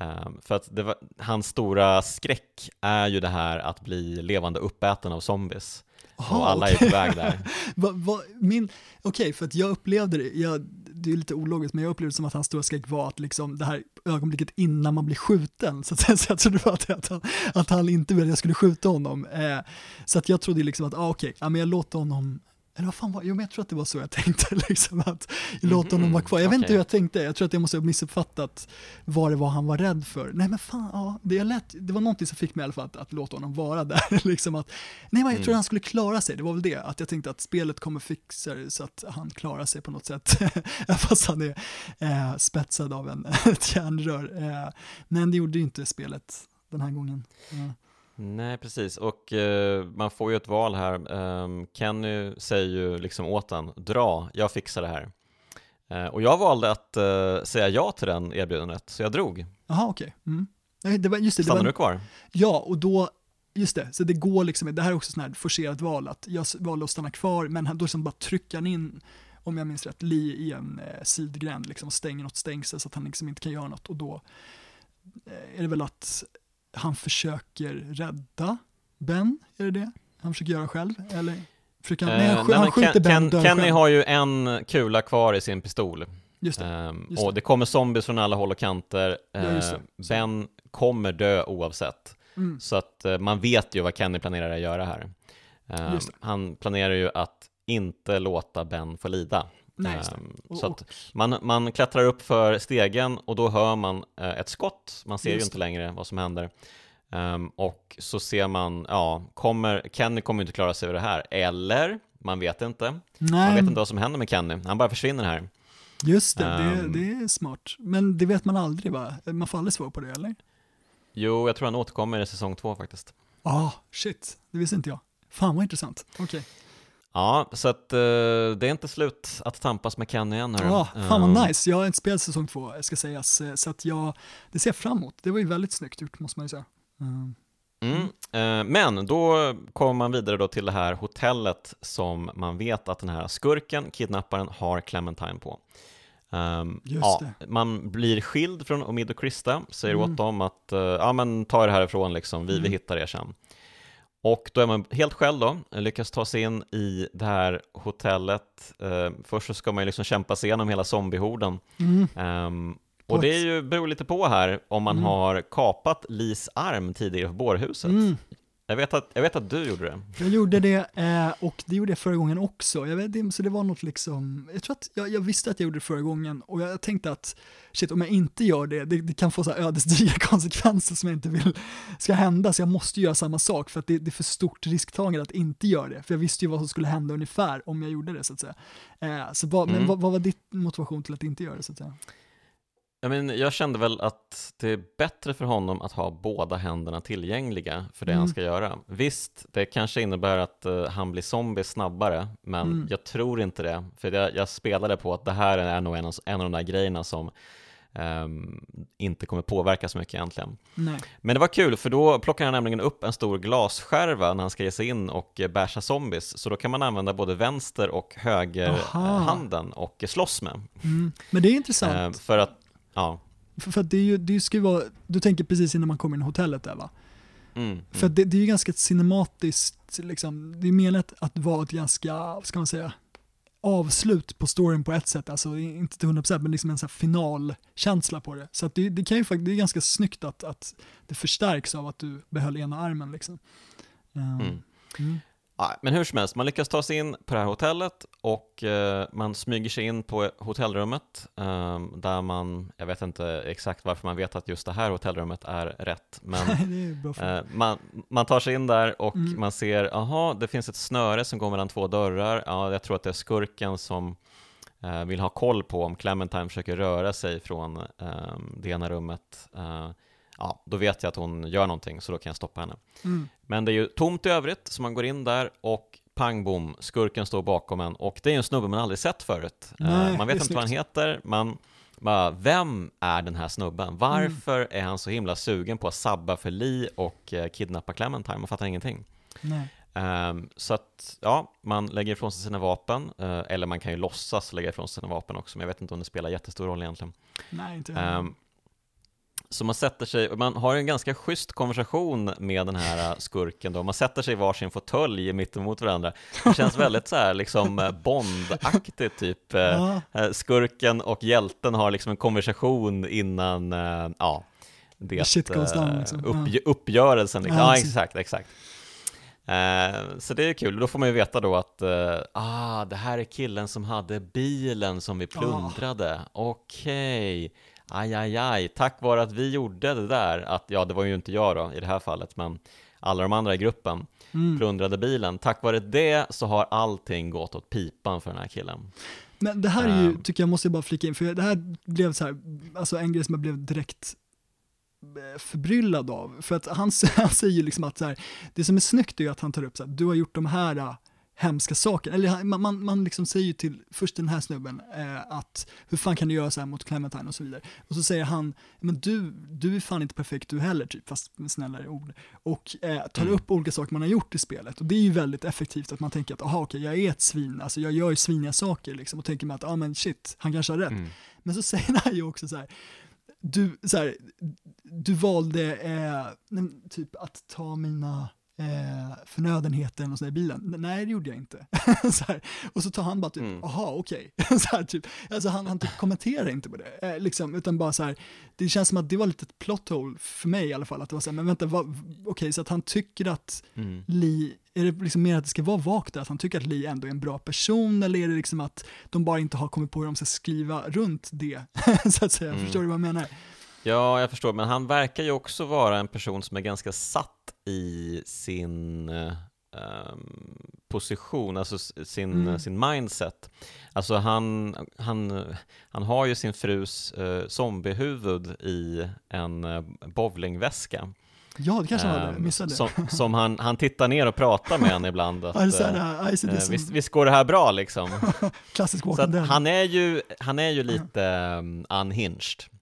Eh, för att var, hans stora skräck är ju det här att bli levande uppäten av zombies. Aha, och alla okej. är på väg där. Va, va, min, okej, för att jag upplevde det, jag, det är lite ologiskt, men jag upplevde det som att hans stora skräck var att liksom det här ögonblicket innan man blir skjuten, så, att, så jag trodde att, att, han, att han inte ville att jag skulle skjuta honom. Eh, så att jag trodde liksom att, ah, okej, ja, men jag låter honom eller vad fan var Jo men jag tror att det var så jag tänkte, liksom att låta honom vara kvar. Jag vet inte hur jag tänkte, jag tror att jag måste ha missuppfattat vad det var han var rädd för. Nej men fan, ja, det, lät, det var någonting som fick mig i alla fall att, att låta honom vara där. liksom att, nej men jag tror mm. han skulle klara sig, det var väl det, att jag tänkte att spelet kommer fixa det så att han klarar sig på något sätt, fast han är eh, spetsad av en, ett järnrör. Eh, men det gjorde ju inte spelet den här gången. Ja. Nej, precis. Och eh, man får ju ett val här. Um, Kenny säger ju liksom åt han, dra, jag fixar det här. Uh, och jag valde att uh, säga ja till den erbjudandet, så jag drog. Jaha, okej. Okay. Mm. Det var, just det, Stannar det var, du kvar? Ja, och då, just det, så det går liksom, det här är också sån här forcerat val, att jag valde att stanna kvar, men då liksom bara trycker han in, om jag minns rätt, Li i en eh, sidgränd liksom, och stänger något stängsel så att han liksom inte kan göra något. Och då eh, är det väl att han försöker rädda Ben, är det det? Han försöker göra själv, eller? Försöker han, eh, nej, han, nej, han skjuter Ken, Ben Ken, Kenny själv. har ju en kula kvar i sin pistol. Just det, ehm, just och det kommer zombies från alla håll och kanter. Ja, ehm, ben kommer dö oavsett. Mm. Så att eh, man vet ju vad Kenny planerar att göra här. Ehm, han planerar ju att inte låta Ben få lida. Nej, um, så att man, man klättrar upp för stegen och då hör man uh, ett skott, man ser ju inte längre vad som händer. Um, och så ser man, ja, kommer, Kenny kommer inte klara sig över det här, eller, man vet inte. Nej. Man vet inte vad som händer med Kenny, han bara försvinner här. Just det, um, det, ehm. det, är smart. Men det vet man aldrig va? Man får aldrig svar på det, eller? Jo, jag tror han återkommer i säsong två faktiskt. Ah, shit, det visste inte jag. Fan vad intressant. Okej. Okay. Ja, så att uh, det är inte slut att tampas med Kenny än. Ja, fan vad uh. nice. Jag har inte spelat säsong två, ska sägas. Eh, så att jag, det ser jag fram emot. Det var ju väldigt snyggt gjort, måste man ju säga. Uh. Mm. Uh, men då kommer man vidare då till det här hotellet som man vet att den här skurken, kidnapparen, har Clementine på. Um, ja, man blir skild från Omid och Krista, säger mm. åt dem att ja men ta er härifrån liksom, vi, mm. vi hittar er sen. Och då är man helt själv då, lyckas ta sig in i det här hotellet. Uh, först så ska man ju liksom kämpa sig igenom hela zombiehorden. Mm. Um, och det är ju, beror lite på här om man mm. har kapat Lis arm tidigare på bårhuset. Mm. Jag vet, att, jag vet att du gjorde det. Jag gjorde det eh, och det gjorde jag förra gången också. Jag vet, så det var något liksom, jag tror att jag, jag, visste att jag gjorde det förra gången och jag tänkte att shit om jag inte gör det, det, det kan få så här ödesdigra konsekvenser som jag inte vill ska hända så jag måste göra samma sak för att det, det är för stort risktagande att inte göra det. För jag visste ju vad som skulle hända ungefär om jag gjorde det så att säga. Eh, så vad, mm. Men vad, vad var ditt motivation till att inte göra det så att säga? Jag, men, jag kände väl att det är bättre för honom att ha båda händerna tillgängliga för det mm. han ska göra. Visst, det kanske innebär att uh, han blir zombie snabbare, men mm. jag tror inte det. För jag, jag spelade på att det här är nog en, av, en av de där grejerna som um, inte kommer påverka så mycket egentligen. Nej. Men det var kul, för då plockar han nämligen upp en stor glasskärva när han ska ge sig in och uh, basha zombies. Så då kan man använda både vänster och högerhanden och slåss med. Mm. Men det är intressant. Uh, för att Ja. För, för det, är ju, det ska ju vara, du tänker precis innan man kommer in i hotellet där va? Mm. För det, det, är ju ganska cinematiskt, liksom, det är menat att vara ett ganska, ska man säga, avslut på storyn på ett sätt, alltså inte till 100% men liksom en sån här finalkänsla på det. Så det, det kan ju faktiskt, det är ganska snyggt att, att det förstärks av att du behöll ena armen liksom. Um, mm. Mm. Men hur som helst, man lyckas ta sig in på det här hotellet och eh, man smyger sig in på hotellrummet eh, där man, jag vet inte exakt varför man vet att just det här hotellrummet är rätt, men är eh, man, man tar sig in där och mm. man ser, aha, det finns ett snöre som går mellan två dörrar, ja, jag tror att det är skurken som eh, vill ha koll på om Clementine försöker röra sig från ehm, det ena rummet eh, ja, då vet jag att hon gör någonting så då kan jag stoppa henne. Mm. Men det är ju tomt i övrigt, så man går in där och pang bom, skurken står bakom en och det är en snubbe man aldrig sett förut. Eh, Nej, man vet inte vad han heter, man bara, vem är den här snubben? Varför mm. är han så himla sugen på att sabba för Lee och eh, kidnappa Clementine? Man fattar ingenting. Nej. Um, så att, ja, man lägger ifrån sig sina vapen, uh, eller man kan ju låtsas lägga ifrån sig sina vapen också, men jag vet inte om det spelar jättestor roll egentligen. Nej, inte um, så man sätter sig, man har en ganska schysst konversation med den här äh, skurken då, man sätter sig i varsin fåtölj mittemot varandra. Det känns väldigt så här liksom äh, Bond-aktigt typ. Äh. Skurken och hjälten har liksom en konversation innan, ja, det, Shit goes down, liksom. upp, uppgörelsen. Liksom. Ja, exakt, exakt. Så det är kul, då får man ju veta då att ah, det här är killen som hade bilen som vi plundrade. Okej, okay. Aj, aj, aj, tack vare att vi gjorde det där, att ja, det var ju inte jag då i det här fallet, men alla de andra i gruppen mm. plundrade bilen. Tack vare det så har allting gått åt pipan för den här killen. Men det här är ju, um, tycker jag, måste jag bara flika in, för det här blev så här, alltså en grej som jag blev direkt eh, förbryllad av. För att han, han säger ju liksom att så här, det som är snyggt är ju att han tar upp så här, du har gjort de här hemska saker. Eller man, man, man liksom säger ju till först den här snubben eh, att hur fan kan du göra så här mot Clementine och så vidare. Och så säger han, men du, du är fan inte perfekt du heller, typ, fast med snällare ord. Och eh, tar mm. upp olika saker man har gjort i spelet. Och det är ju väldigt effektivt att man tänker att, aha okej, jag är ett svin, alltså jag gör ju sviniga saker liksom. Och tänker man att, ja ah, men shit, han kanske har rätt. Mm. Men så säger han ju också så här, du, så här, du valde eh, typ att ta mina eh, förnödenheten och så i bilen. Nej, det gjorde jag inte. så här. Och så tar han bara typ, mm. aha, okej. Okay. typ. Alltså han, han typ kommenterar inte på det, eh, liksom, utan bara så här, det känns som att det var lite ett plot hole för mig i alla fall, att det var så här, men vänta, okej, okay, så att han tycker att mm. Lee, är det liksom mer att det ska vara vagt där, att han tycker att Lee ändå är en bra person, eller är det liksom att de bara inte har kommit på hur de ska skriva runt det, så att säga, mm. förstår du vad jag menar? Ja, jag förstår, men han verkar ju också vara en person som är ganska satt i sin um, position, alltså sin, mm. sin mindset. Alltså han, han, han har ju sin frus uh, zombiehuvud i en uh, bowlingväska. Ja, det kanske han hade, ehm, missade. Som, som, han, han tittar ner och pratar med henne ibland. Att, uh, visst, visst går det här bra liksom? Klassisk Walking Han är ju, han är ju lite um, unhinged.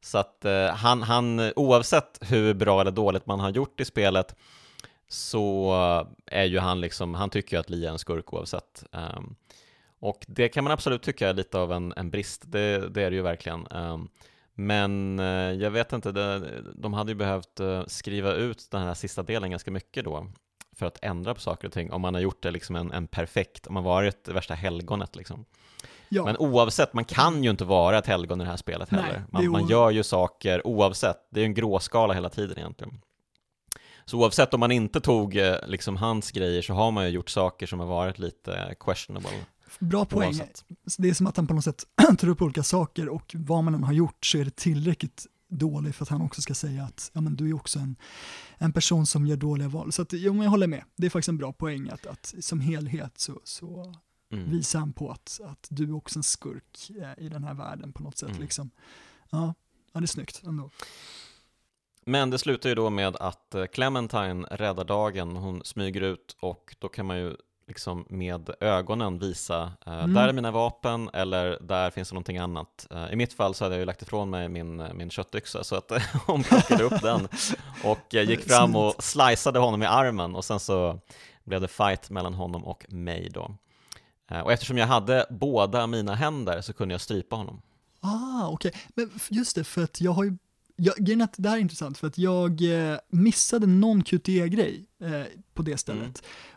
Så att eh, han, han, oavsett hur bra eller dåligt man har gjort i spelet så är ju han liksom, han tycker ju att Lee är en skurk oavsett. Um, och det kan man absolut tycka är lite av en, en brist, det, det är det ju verkligen. Um, men uh, jag vet inte, det, de hade ju behövt uh, skriva ut den här sista delen ganska mycket då för att ändra på saker och ting, om man har gjort det liksom en, en perfekt, om man varit det värsta helgonet liksom. Ja. Men oavsett, man kan ju inte vara ett helgon i det här spelet heller. Nej, man, man gör ju saker oavsett, det är en gråskala hela tiden egentligen. Så oavsett om man inte tog eh, liksom hans grejer så har man ju gjort saker som har varit lite questionable. Bra poäng. Oavsett. Det är som att han på något sätt tar upp olika saker och vad man än har gjort så är det tillräckligt dåligt för att han också ska säga att ja, men du är också en, en person som gör dåliga val. Så att, jo, jag håller med, det är faktiskt en bra poäng att, att som helhet så, så mm. visar han på att, att du är också en skurk eh, i den här världen på något sätt. Mm. Liksom. Ja, ja, det är snyggt ändå. Men det slutar ju då med att eh, Clementine räddar dagen, hon smyger ut och då kan man ju liksom med ögonen visa eh, mm. där är mina vapen eller där finns det någonting annat. Eh, I mitt fall så hade jag ju lagt ifrån mig min, eh, min köttyxa så att hon plockade upp den och eh, gick fram och sliceade honom i armen och sen så blev det fight mellan honom och mig då. Eh, och eftersom jag hade båda mina händer så kunde jag strypa honom. Ah, okej. Okay. Men just det, för att jag har ju jag, det här är intressant för att jag eh, missade någon QTE-grej eh, på det stället. Mm.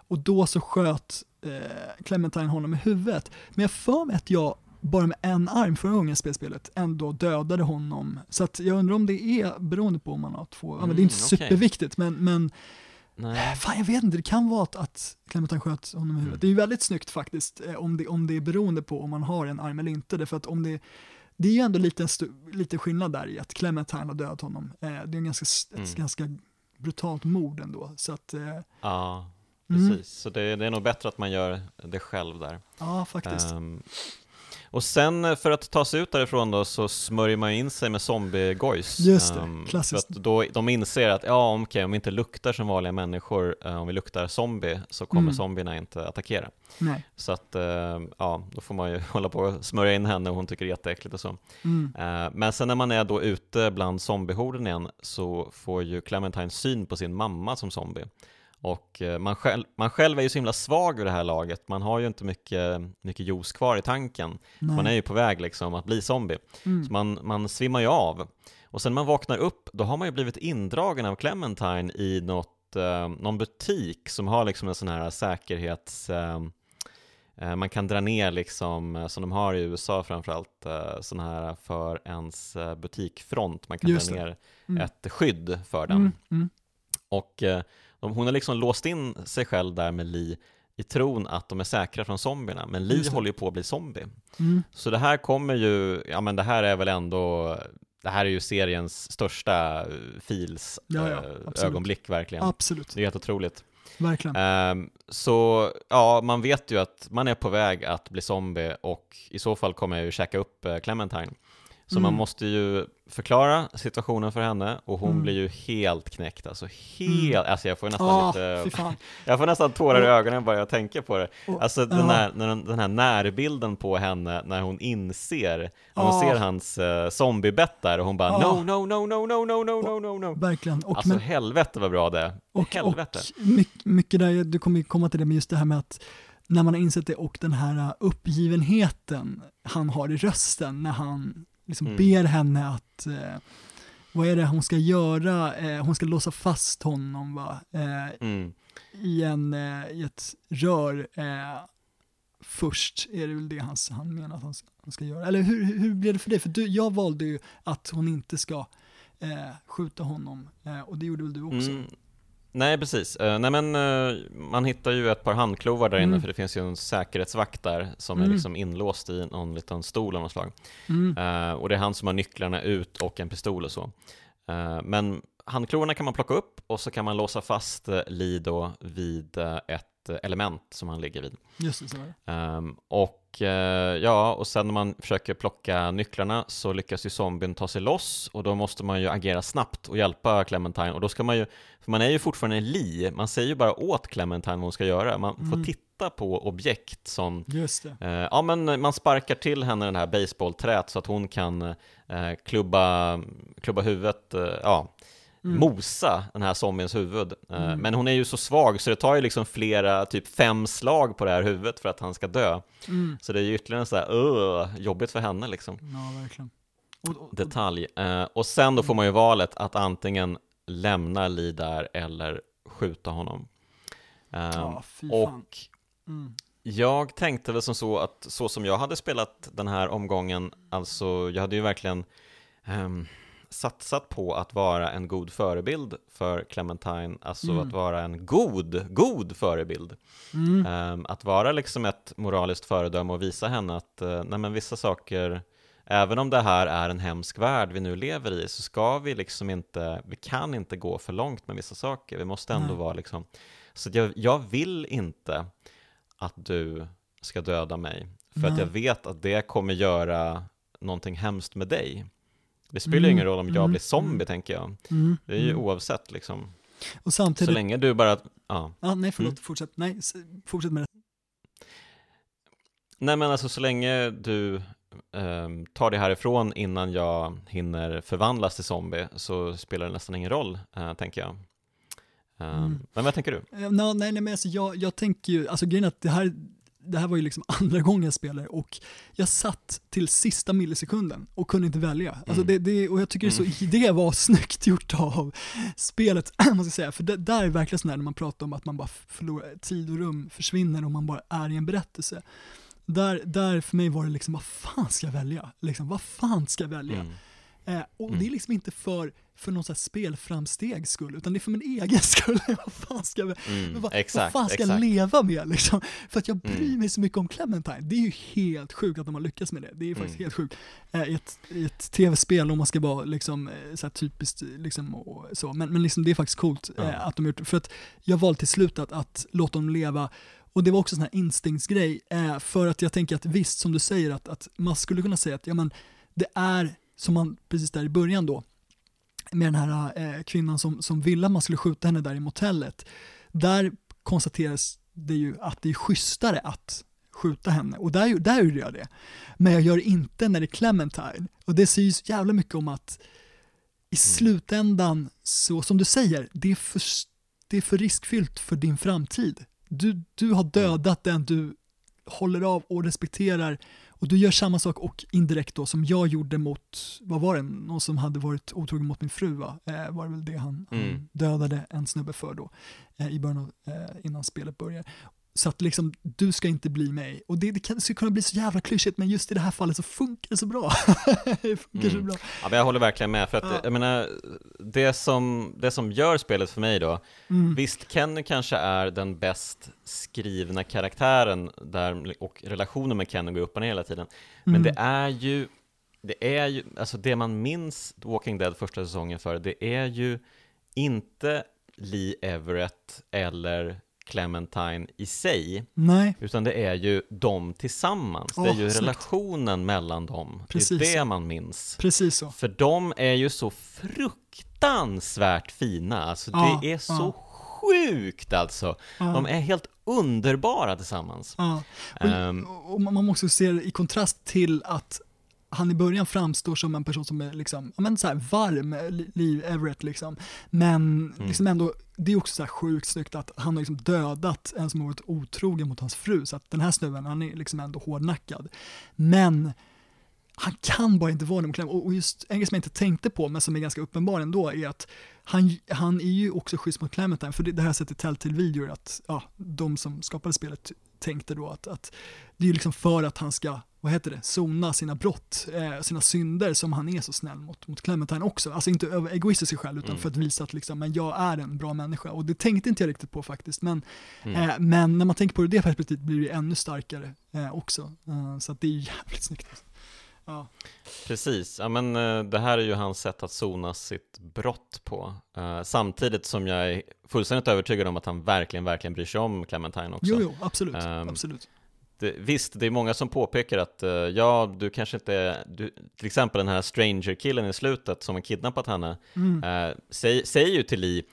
Och då så sköt eh, Clementine honom i huvudet. Men jag för mig att jag bara med en arm förra gången spelspelet ändå dödade honom. Så att jag undrar om det är beroende på om man har två, mm, ja, men det är inte mm, okay. superviktigt men, men Nej. Fan jag vet inte, det kan vara att, att Clementine sköt honom i huvudet. Mm. Det är ju väldigt snyggt faktiskt eh, om det, om det är beroende på om man har en arm eller inte. Därför att om det, det är ju ändå lite, lite skillnad där i att Clementine har dödat honom. Eh, det är en ganska, mm. ett ganska brutalt mord ändå. Så att, eh, ja, precis. Mm. Så det, det, är nog bättre att man gör det själv där. Ja, faktiskt. Um, och sen eh, för att ta sig ut därifrån då så smörjer man in sig med zombiegojs. Just det, um, klassiskt. För att då, de inser att ja, okej, okay, om vi inte luktar som vanliga människor, uh, om vi luktar zombie, så kommer mm. zombierna inte attackera. Nej. Så att, uh, ja, då får man ju hålla på och smörja in henne och hon tycker det är jätteäckligt och så. Mm. Uh, men sen när man är då ute bland zombiehorden igen så får ju Clementine syn på sin mamma som zombie. Och eh, man själv, man själv är ju så himla svag vid det här laget, man har ju inte mycket, mycket juice kvar i tanken. Man är ju på väg liksom att bli zombie, mm. så man, man svimmar ju av. Och sen när man vaknar upp, då har man ju blivit indragen av Clementine i något, eh, någon butik som har liksom en sån här säkerhets... Eh, eh man kan dra ner liksom, eh, som de har i USA framförallt, sån här för ens butikfront, man kan Just dra ner mm. ett skydd för den. Mm. Mm. Och eh, hon har liksom låst in sig själv där med Lee i tron att de är säkra från zombierna, men Lee håller ju på att bli zombie. Mm. Så det här kommer ju, ja men det här är väl ändå, det här är ju seriens största fils ja, ja, äh, ögonblick verkligen. Absolut. Det är helt otroligt. Verkligen. Um, så ja, man vet ju att man är på väg att bli zombie och i så fall kommer jag ju käka upp uh, Clementine. Så mm. man måste ju förklara situationen för henne och hon mm. blir ju helt knäckt, alltså helt, mm. alltså jag får nästan oh, lite, jag får nästan tårar i ögonen bara jag tänker på det. Oh, alltså den här, den här närbilden på henne när hon inser, när hon oh. ser hans uh, zombiebett där och hon bara no, no, no, no, no, no, no, no, no, no. Verkligen. Och, alltså men, helvete vad bra det är. Och, helvete. och mycket, mycket där, du kommer komma till det, men just det här med att när man har insett det och den här uppgivenheten han har i rösten när han liksom mm. ber henne att, eh, vad är det hon ska göra? Eh, hon ska låsa fast honom va? Eh, mm. i, en, eh, i ett rör eh, först, är det väl det han, han menar att han ska, han ska göra. Eller hur, hur blev det för dig? För du, jag valde ju att hon inte ska eh, skjuta honom och det gjorde väl du också? Mm. Nej, precis. Uh, nej, men uh, man hittar ju ett par handklovar där inne, mm. för det finns ju en säkerhetsvakt där som mm. är liksom inlåst i någon liten stol av något slag. Mm. Uh, och det är han som har nycklarna ut och en pistol och så. men handklovarna kan man plocka upp och så kan man låsa fast Lido vid ett element som han ligger vid. Just det, så um, och uh, ja, och sen när man försöker plocka nycklarna så lyckas ju zombien ta sig loss och då måste man ju agera snabbt och hjälpa Clementine och då ska man ju, för man är ju fortfarande Li, man säger ju bara åt Clementine vad hon ska göra, man mm. får titta på objekt som, Just det. Uh, ja men man sparkar till henne den här baseballträt så att hon kan uh, klubba, klubba huvudet, ja mm. mosa den här zombiens huvud. Eh, mm. Men hon är ju så svag så det tar ju liksom flera, typ fem slag på det här huvudet för att han ska dö. Mm. Så det är ju ytterligare så här, uh, jobbigt för henne liksom. Ja, verkligen. Och, och, Detalj. Uh, och sen då får man ju valet att antingen lämna Lee där eller skjuta honom. Uh, ja, och mm. jag tänkte väl som så att så som jag hade spelat den här omgången, alltså jag hade ju verkligen um, satsat på att vara en god förebild för Clementine, alltså mm. att vara en god, god förebild. Mm. Um, att vara liksom ett moraliskt föredöme och visa henne att uh, nej men vissa saker, även om det här är en hemsk värld vi nu lever i, så ska vi liksom inte, vi kan inte gå för långt med vissa saker, vi måste ändå nej. vara liksom, så jag, jag vill inte att du ska döda mig, för nej. att jag vet att det kommer göra någonting hemskt med dig. Det spelar ju mm. ingen roll om jag mm. blir zombie, mm. tänker jag. Mm. Det är ju mm. oavsett liksom. Och samtidigt... Så länge du bara, ja. Ja, nej förlåt, fortsätt. Nej, fortsätt med det. Nej men alltså så länge du um, tar det härifrån innan jag hinner förvandlas till zombie så spelar det nästan ingen roll, uh, tänker jag. Mm. Men vad tänker du? Uh, no, nej, nej, men alltså jag, jag tänker ju, alltså grejen att det här, det här var ju liksom andra gången jag spelade och jag satt till sista millisekunden och kunde inte välja. Alltså mm. det, det, och jag tycker mm. så, det var snyggt gjort av spelet, måste jag säga. För det, där är verkligen sådär när man pratar om att man bara förlorar, tid och rum försvinner och man bara är i en berättelse. Där, där för mig var det liksom, vad fan ska jag välja? Liksom, vad fan ska jag välja? Mm. Eh, och mm. det är liksom inte för, för någon sån spelframstegs skull, utan det är för min egen skull. vad fan ska, jag, mm, vad, exakt, vad fan ska jag leva med liksom? För att jag bryr mm. mig så mycket om Clementine. Det är ju helt sjukt att de har lyckats med det. Det är faktiskt mm. helt sjukt. Eh, I ett, ett tv-spel, om man ska vara liksom, eh, så typiskt liksom, och så. Men, men liksom, det är faktiskt coolt eh, att de har gjort. För att jag valde till slut att, att låta dem leva och det var också en sån här instinktsgrej, eh, för att jag tänker att visst, som du säger, att, att man skulle kunna säga att ja, men, det är som man precis där i början då, med den här eh, kvinnan som, som ville att man skulle skjuta henne där i motellet, där konstateras det ju att det är schysstare att skjuta henne och där, där gjorde jag det. Men jag gör det inte när det är Clementine och det säger så jävla mycket om att i mm. slutändan, så som du säger, det är för, det är för riskfyllt för din framtid. Du, du har dödat den du håller av och respekterar och du gör samma sak och indirekt då som jag gjorde mot, vad var det, någon som hade varit otrogen mot min fru va? Eh, var det väl det han, mm. han dödade en snubbe för då, eh, i början av, eh, innan spelet börjar. Så att liksom, du ska inte bli mig. Och det, det, kan, det skulle kunna bli så jävla klyschigt, men just i det här fallet så funkar det så bra. det funkar mm. så bra. Ja, men jag håller verkligen med, för att ja. jag menar, det som, det som gör spelet för mig då, mm. visst Kenny kanske är den bäst skrivna karaktären där, och relationen med Kenny går upp och ner hela tiden, men mm. det är ju det är ju, alltså det man minns Walking Dead första säsongen för, det är ju inte Lee Everett eller Clementine i sig, Nej. utan det är ju de tillsammans. Oh, det är ju snyggt. relationen mellan dem. Precis det är det man minns. Precis så. För de är ju så fruktansvärt fina. Alltså oh, det är så oh. sjukt alltså. De är helt underbara tillsammans. Och, um, och man måste se det i kontrast till att han i början framstår som en person som är liksom, ja men så här varm, Liv Everett liksom. Men mm. liksom ändå, det är också så här sjukt snyggt att han har liksom dödat en som har varit otrogen mot hans fru. Så att den här snubben, han är liksom ändå hårdnackad. Men han kan bara inte vara det Och just en grej som jag inte tänkte på, men som är ganska uppenbar ändå, är att han, han är ju också schysst mot Clementine, för det, det här jag sett i Telltale-videor, att ja, de som skapade spelet tänkte då att, att det är ju liksom för att han ska, vad heter det, sona sina brott, eh, sina synder som han är så snäll mot, mot Clementine också. Alltså inte egoistiskt sig själv utan mm. för att visa att liksom, men jag är en bra människa. Och det tänkte inte jag riktigt på faktiskt. Men, mm. eh, men när man tänker på det, det perspektivet blir det ännu starkare eh, också. Eh, så att det är jävligt snyggt. Ja. Precis, ja, men eh, det här är ju hans sätt att sona sitt brott på. Uh, samtidigt som jag är fullständigt övertygad om att han verkligen, verkligen bryr sig om Clementine också. Jo, jo, absolut. Um, absolut. Det, visst, det är många som påpekar att uh, ja, du kanske inte, du, till exempel den här stranger-killen i slutet som har kidnappat henne, mm. uh, säger, säger ju till Lee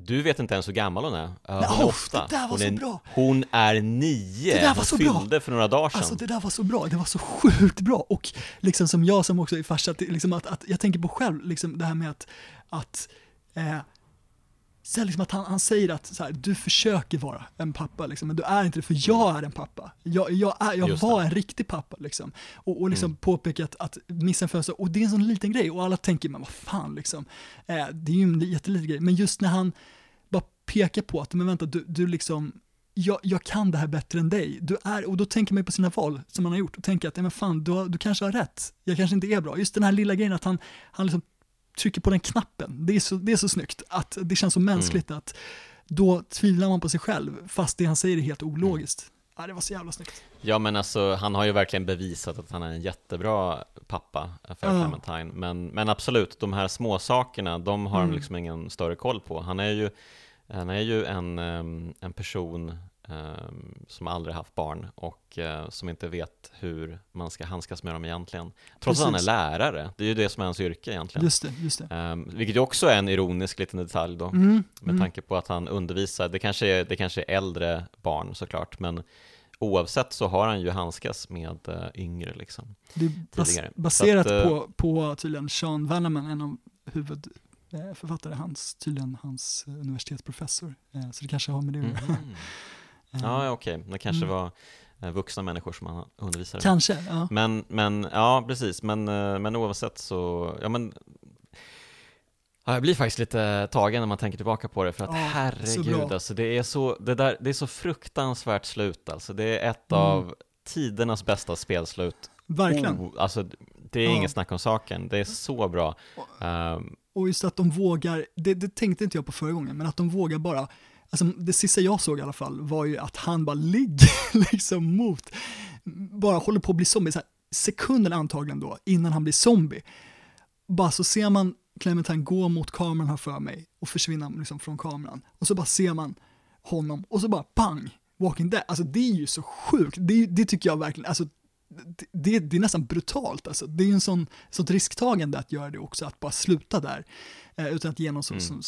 du vet inte ens hur gammal hon är. Uh, hon är åtta. Det där var hon, så är, bra. hon är nio. Det där var hon så fyllde bra. för några dagar sedan. Alltså det där var så bra. Det var så sjukt bra. Och liksom som jag som också är farsa, liksom att, att, jag tänker på själv, liksom det här med att, att eh, så liksom att han, han säger att så här, du försöker vara en pappa, liksom, men du är inte det, för jag är en pappa. Jag, jag, är, jag var en riktig pappa. Liksom. Och, och liksom mm. påpekat att missa en födelsedag, och det är en sån liten grej, och alla tänker, men vad fan, liksom. Eh, det är ju en jätteliten grej. Men just när han bara pekar på att, men vänta, du, du liksom, jag, jag, kan det här bättre än dig. Du är, och då tänker man ju på sina val som man har gjort och tänker att, ja, men fan, du, du kanske har rätt. Jag kanske inte är bra. Just den här lilla grejen att han, han liksom trycker på den knappen. Det är så, det är så snyggt, att det känns så mänskligt mm. att då tvivlar man på sig själv, fast det han säger är helt ologiskt. Mm. Ja, det var så jävla snyggt. Ja, men alltså han har ju verkligen bevisat att han är en jättebra pappa för uh. Clementine. Men, men absolut, de här små sakerna, de har mm. han liksom ingen större koll på. Han är ju, han är ju en, en person Ehm, som aldrig haft barn och uh, som inte vet hur man ska handskas med dem egentligen. Trots Precis. att han är lärare, det är ju det som är hans yrke egentligen. Just det, just det. Um, vilket ju också är en ironisk liten detalj då, mm, med mm. tanke på att han undervisar, det kanske, är, det kanske är äldre barn såklart, men oavsett så har han ju handskas med uh, yngre liksom. Det är bas baserat att, uh, på, på tydligen Sean Vanneman, en av huvud författare, hans, tydligen hans universitetsprofessor. Så det kanske har med det att göra. Mm. Ja, okej. Okay. Det kanske mm. var eh, vuxna människor som han undervisade. Kanske, ja. Men, men ja, precis. Men, eh, men oavsett så, ja men Ja, jag blir faktiskt lite tagen när man tänker tillbaka på det för att ja, herregud alltså, det är så, det där, det är så fruktansvärt slut alltså. Det är ett mm. av tidernas bästa spelslut. Verkligen. Oh, alltså, det är ja. inget snack om saken, det är så bra. Um, och just att de vågar, det, det tänkte inte jag på förra gången, men att de vågar bara alltså det sista jag såg i alla fall var ju att han bara ligger liksom mot, bara håller på att bli zombie, så här, sekunden antagligen då, innan han blir zombie. Bara så ser man Clementine gå mot kameran här för mig och försvinna liksom från kameran. Och så bara ser man honom och så bara pang, Walking Dead. Alltså det är ju så sjukt, det, det tycker jag verkligen, alltså det, det, är nästan brutalt alltså. Det är ju en sån, sånt risktagande att göra det också, att bara sluta där. Eh, utan att ge någon mm. som,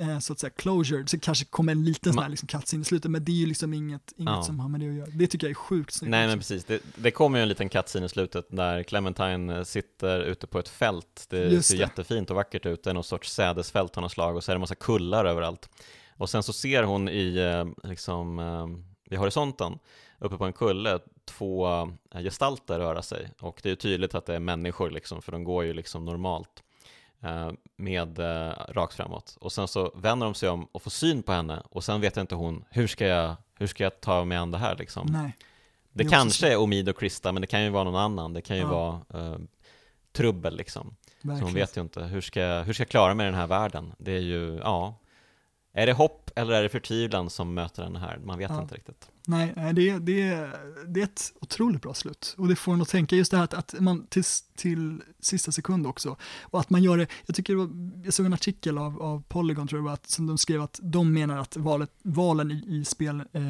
eh, så att säga closure. Så kanske kommer en liten sån här liksom cutscene i slutet, men det är ju liksom inget, inget ja. som har med det att göra. Det tycker jag är sjukt snyggt. Nej men precis, det, det kommer ju en liten cutscene i slutet där Clementine eh, sitter ute på ett fält. Det Just ser det. jättefint och vackert ut, det är någon sorts sädesfält av något slag och så är det en massa kullar överallt. Och sen så ser hon i, liksom, vid horisonten, uppe på en kulle, två gestalter röra sig och det är tydligt att det är människor liksom, för de går ju liksom normalt. Eh, med eh, rakt framåt och sen så vänder de sig om och får syn på henne och sen vet inte hon hur ska jag, hur ska jag ta mig an det här liksom. Nej. Det, Det kanske är Omid och Krista men det kan ju vara någon annan, det kan ju Ja. vara eh, trubbel liksom. Så hon Verkligen. vet ju inte, hur ska, hur ska jag klara mig i den här världen? Det är ju, ja, är det hopp eller är det förtvivlan som möter den här? Man vet Ja. inte riktigt. Nej, det, är- det, det är ett otroligt bra slut. Och det får en att tänka just det här att, att man till, till sista sekund också. Och att man gör det, jag tycker det var, jag såg en artikel av, av Polygon tror jag var, att, som de skrev att de menar att valet, valen i, i spel, eh,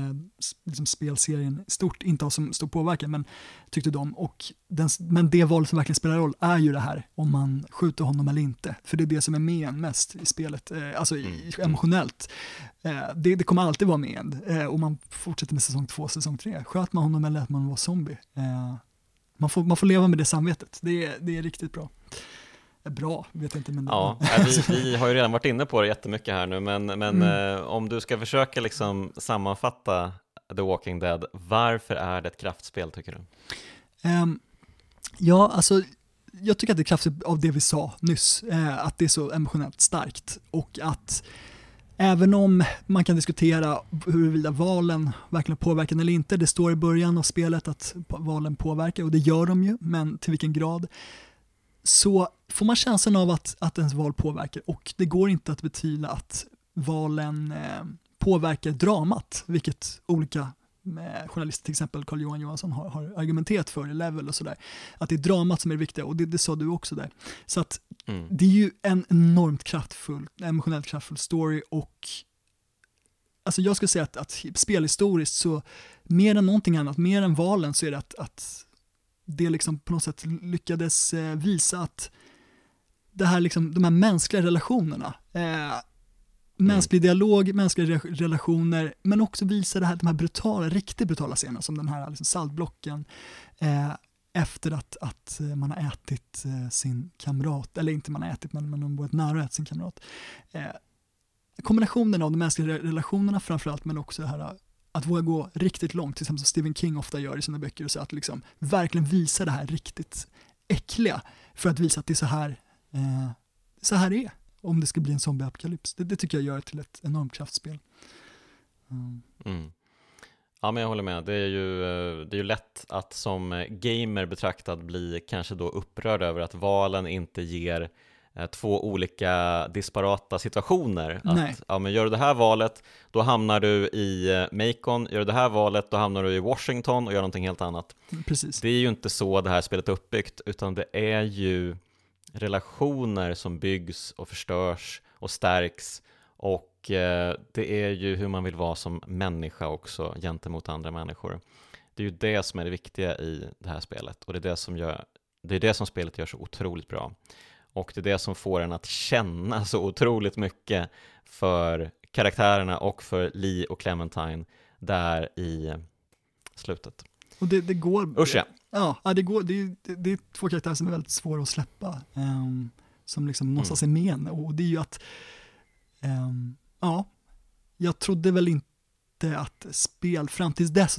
liksom spelserien stort inte har så stor påverkan, men tyckte de. Och den, men det valet som verkligen spelar roll är ju det här, om man skjuter honom eller inte. För det är det som är med en mest i spelet, eh, alltså i, Mm. emotionellt. Eh, det, det kommer alltid vara med en. Eh, och man fortsätter med säsong två, säsong tre. Sköt man honom eller att man var zombie. Man, får, man får leva med det samvetet. Det, är- det är riktigt bra. Eh, Bra, vet inte men Ja, vi, vi har ju redan varit inne på det jättemycket här nu, men, men Mm. eh, om du ska försöka liksom sammanfatta The Walking Dead, varför är det ett kraftspel tycker du? Ehm, ja, alltså jag tycker att det är kraftigt av det vi sa nyss, eh, att det är så emotionellt starkt och att även om man kan diskutera huruvida valen verkligen påverkar eller inte, det står i början av spelet att valen påverkar och det gör de ju, men till vilken grad, så får man känslan av att, att ens val påverkar och det går inte att betvivla att valen eh, påverkar dramat, vilket olika med journalister, till exempel Carl-Johan Johansson har, har argumenterat för i Level och sådär. Att det är dramat som är det viktiga och det, det sa du också där. Så att Mm. det är ju en enormt kraftfull, emotionellt kraftfull story och alltså jag skulle säga att, att spelhistoriskt så mer än någonting annat, mer än valen så är det att, att det liksom på något sätt lyckades eh, visa att det här liksom, de här mänskliga relationerna, eh, Mm. mänsklig dialog, mänskliga re- relationer, men också visa det här, de här brutala, riktigt brutala scenerna som den här liksom saltblocken eh, efter att, att eh, man har ätit eh, sin kamrat, eller inte man har ätit, men man har varit nära att äta sin kamrat. Eh, kombinationen av de mänskliga re- relationerna framförallt, men också det här eh, att våga gå riktigt långt, till exempel som Stephen King ofta gör i sina böcker, och så att liksom verkligen visa det här riktigt äckliga, för att visa att det är så här, eh, så här det är, om det ska bli en zombieapokalyps. Det, det tycker jag gör det till ett enormt kraftspel. Mm. Mm. Ja, men jag håller med. Det är, ju, eh, det är ju lätt att som gamer betraktad bli kanske då upprörd över att valen inte ger eh, två olika disparata situationer. Nej. Att, ja, men gör du det här valet, då hamnar du i eh, Macon. Gör du det här valet, då hamnar du i Washington och gör någonting helt annat. Precis. Det är ju inte så det här spelet är uppbyggt, utan det är ju relationer som byggs och förstörs och stärks och eh, det är ju hur man vill vara som människa också gentemot andra människor. Det är ju det som är det viktiga i det här spelet och det är det som, gör, det, är det som spelet gör så otroligt bra. Och det är det som får en att känna så otroligt mycket för karaktärerna och för Lee och Clementine där i slutet. Och det, det går... Usch ja. Ja, det, går, det, är- det, det är två karaktärer som är väldigt svåra att släppa. ehm, som liksom någonstans är med en. Och det är ju att, ehm, ja, jag trodde väl inte att spel, fram tills dess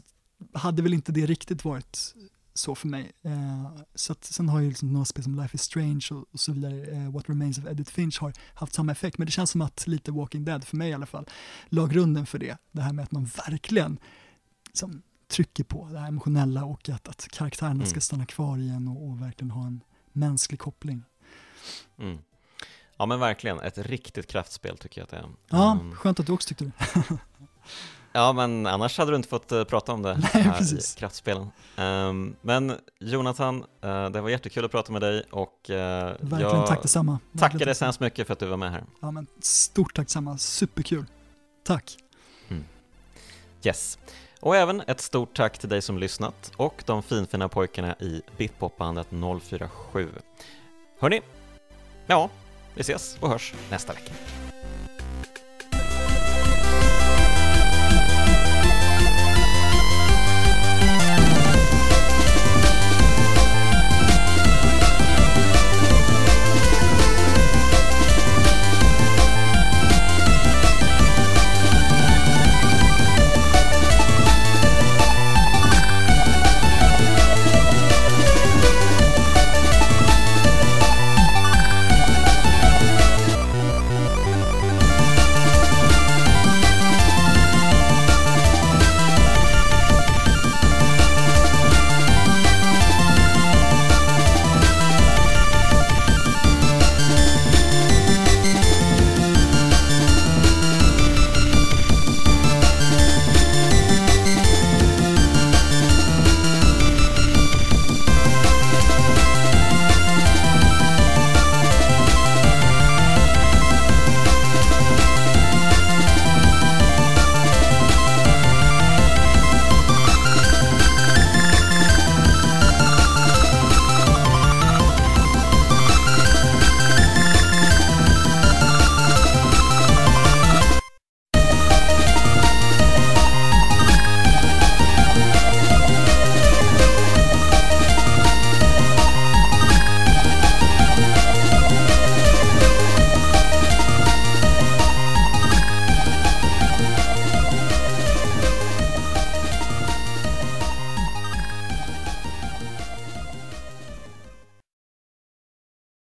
hade väl inte det riktigt varit så för mig. Eh, så att, sen har ju liksom några spel som Life is Strange och, och så vidare, eh, What Remains of Edith Finch har haft samma effekt, men det känns som att lite Walking Dead, för mig i alla fall, la grunden för det. Det här med att man verkligen liksom, trycker på det här emotionella och att, att karaktärerna Mm. ska stanna kvar i en och, och verkligen ha en mänsklig koppling. Mm. Ja men verkligen, ett riktigt kraftspel tycker jag att det är. Ja, Mm. skönt att du också tyckte det. Ja, men annars hade du inte fått eh, prata om det Nej, här precis. i kraftspelen. Ehm, men Jonathan, eh, det var jättekul att prata med dig och uh, Verkligen, jag tack detsamma. tackar dig så hemskt mycket för att du var med här. Ja, men stort tack detsamma, superkul. Tack. Yes. Och även ett stort tack till dig som lyssnat och de finfina pojkarna i Bitpopbandet 047. Hörni, ja, vi ses och hörs nästa vecka.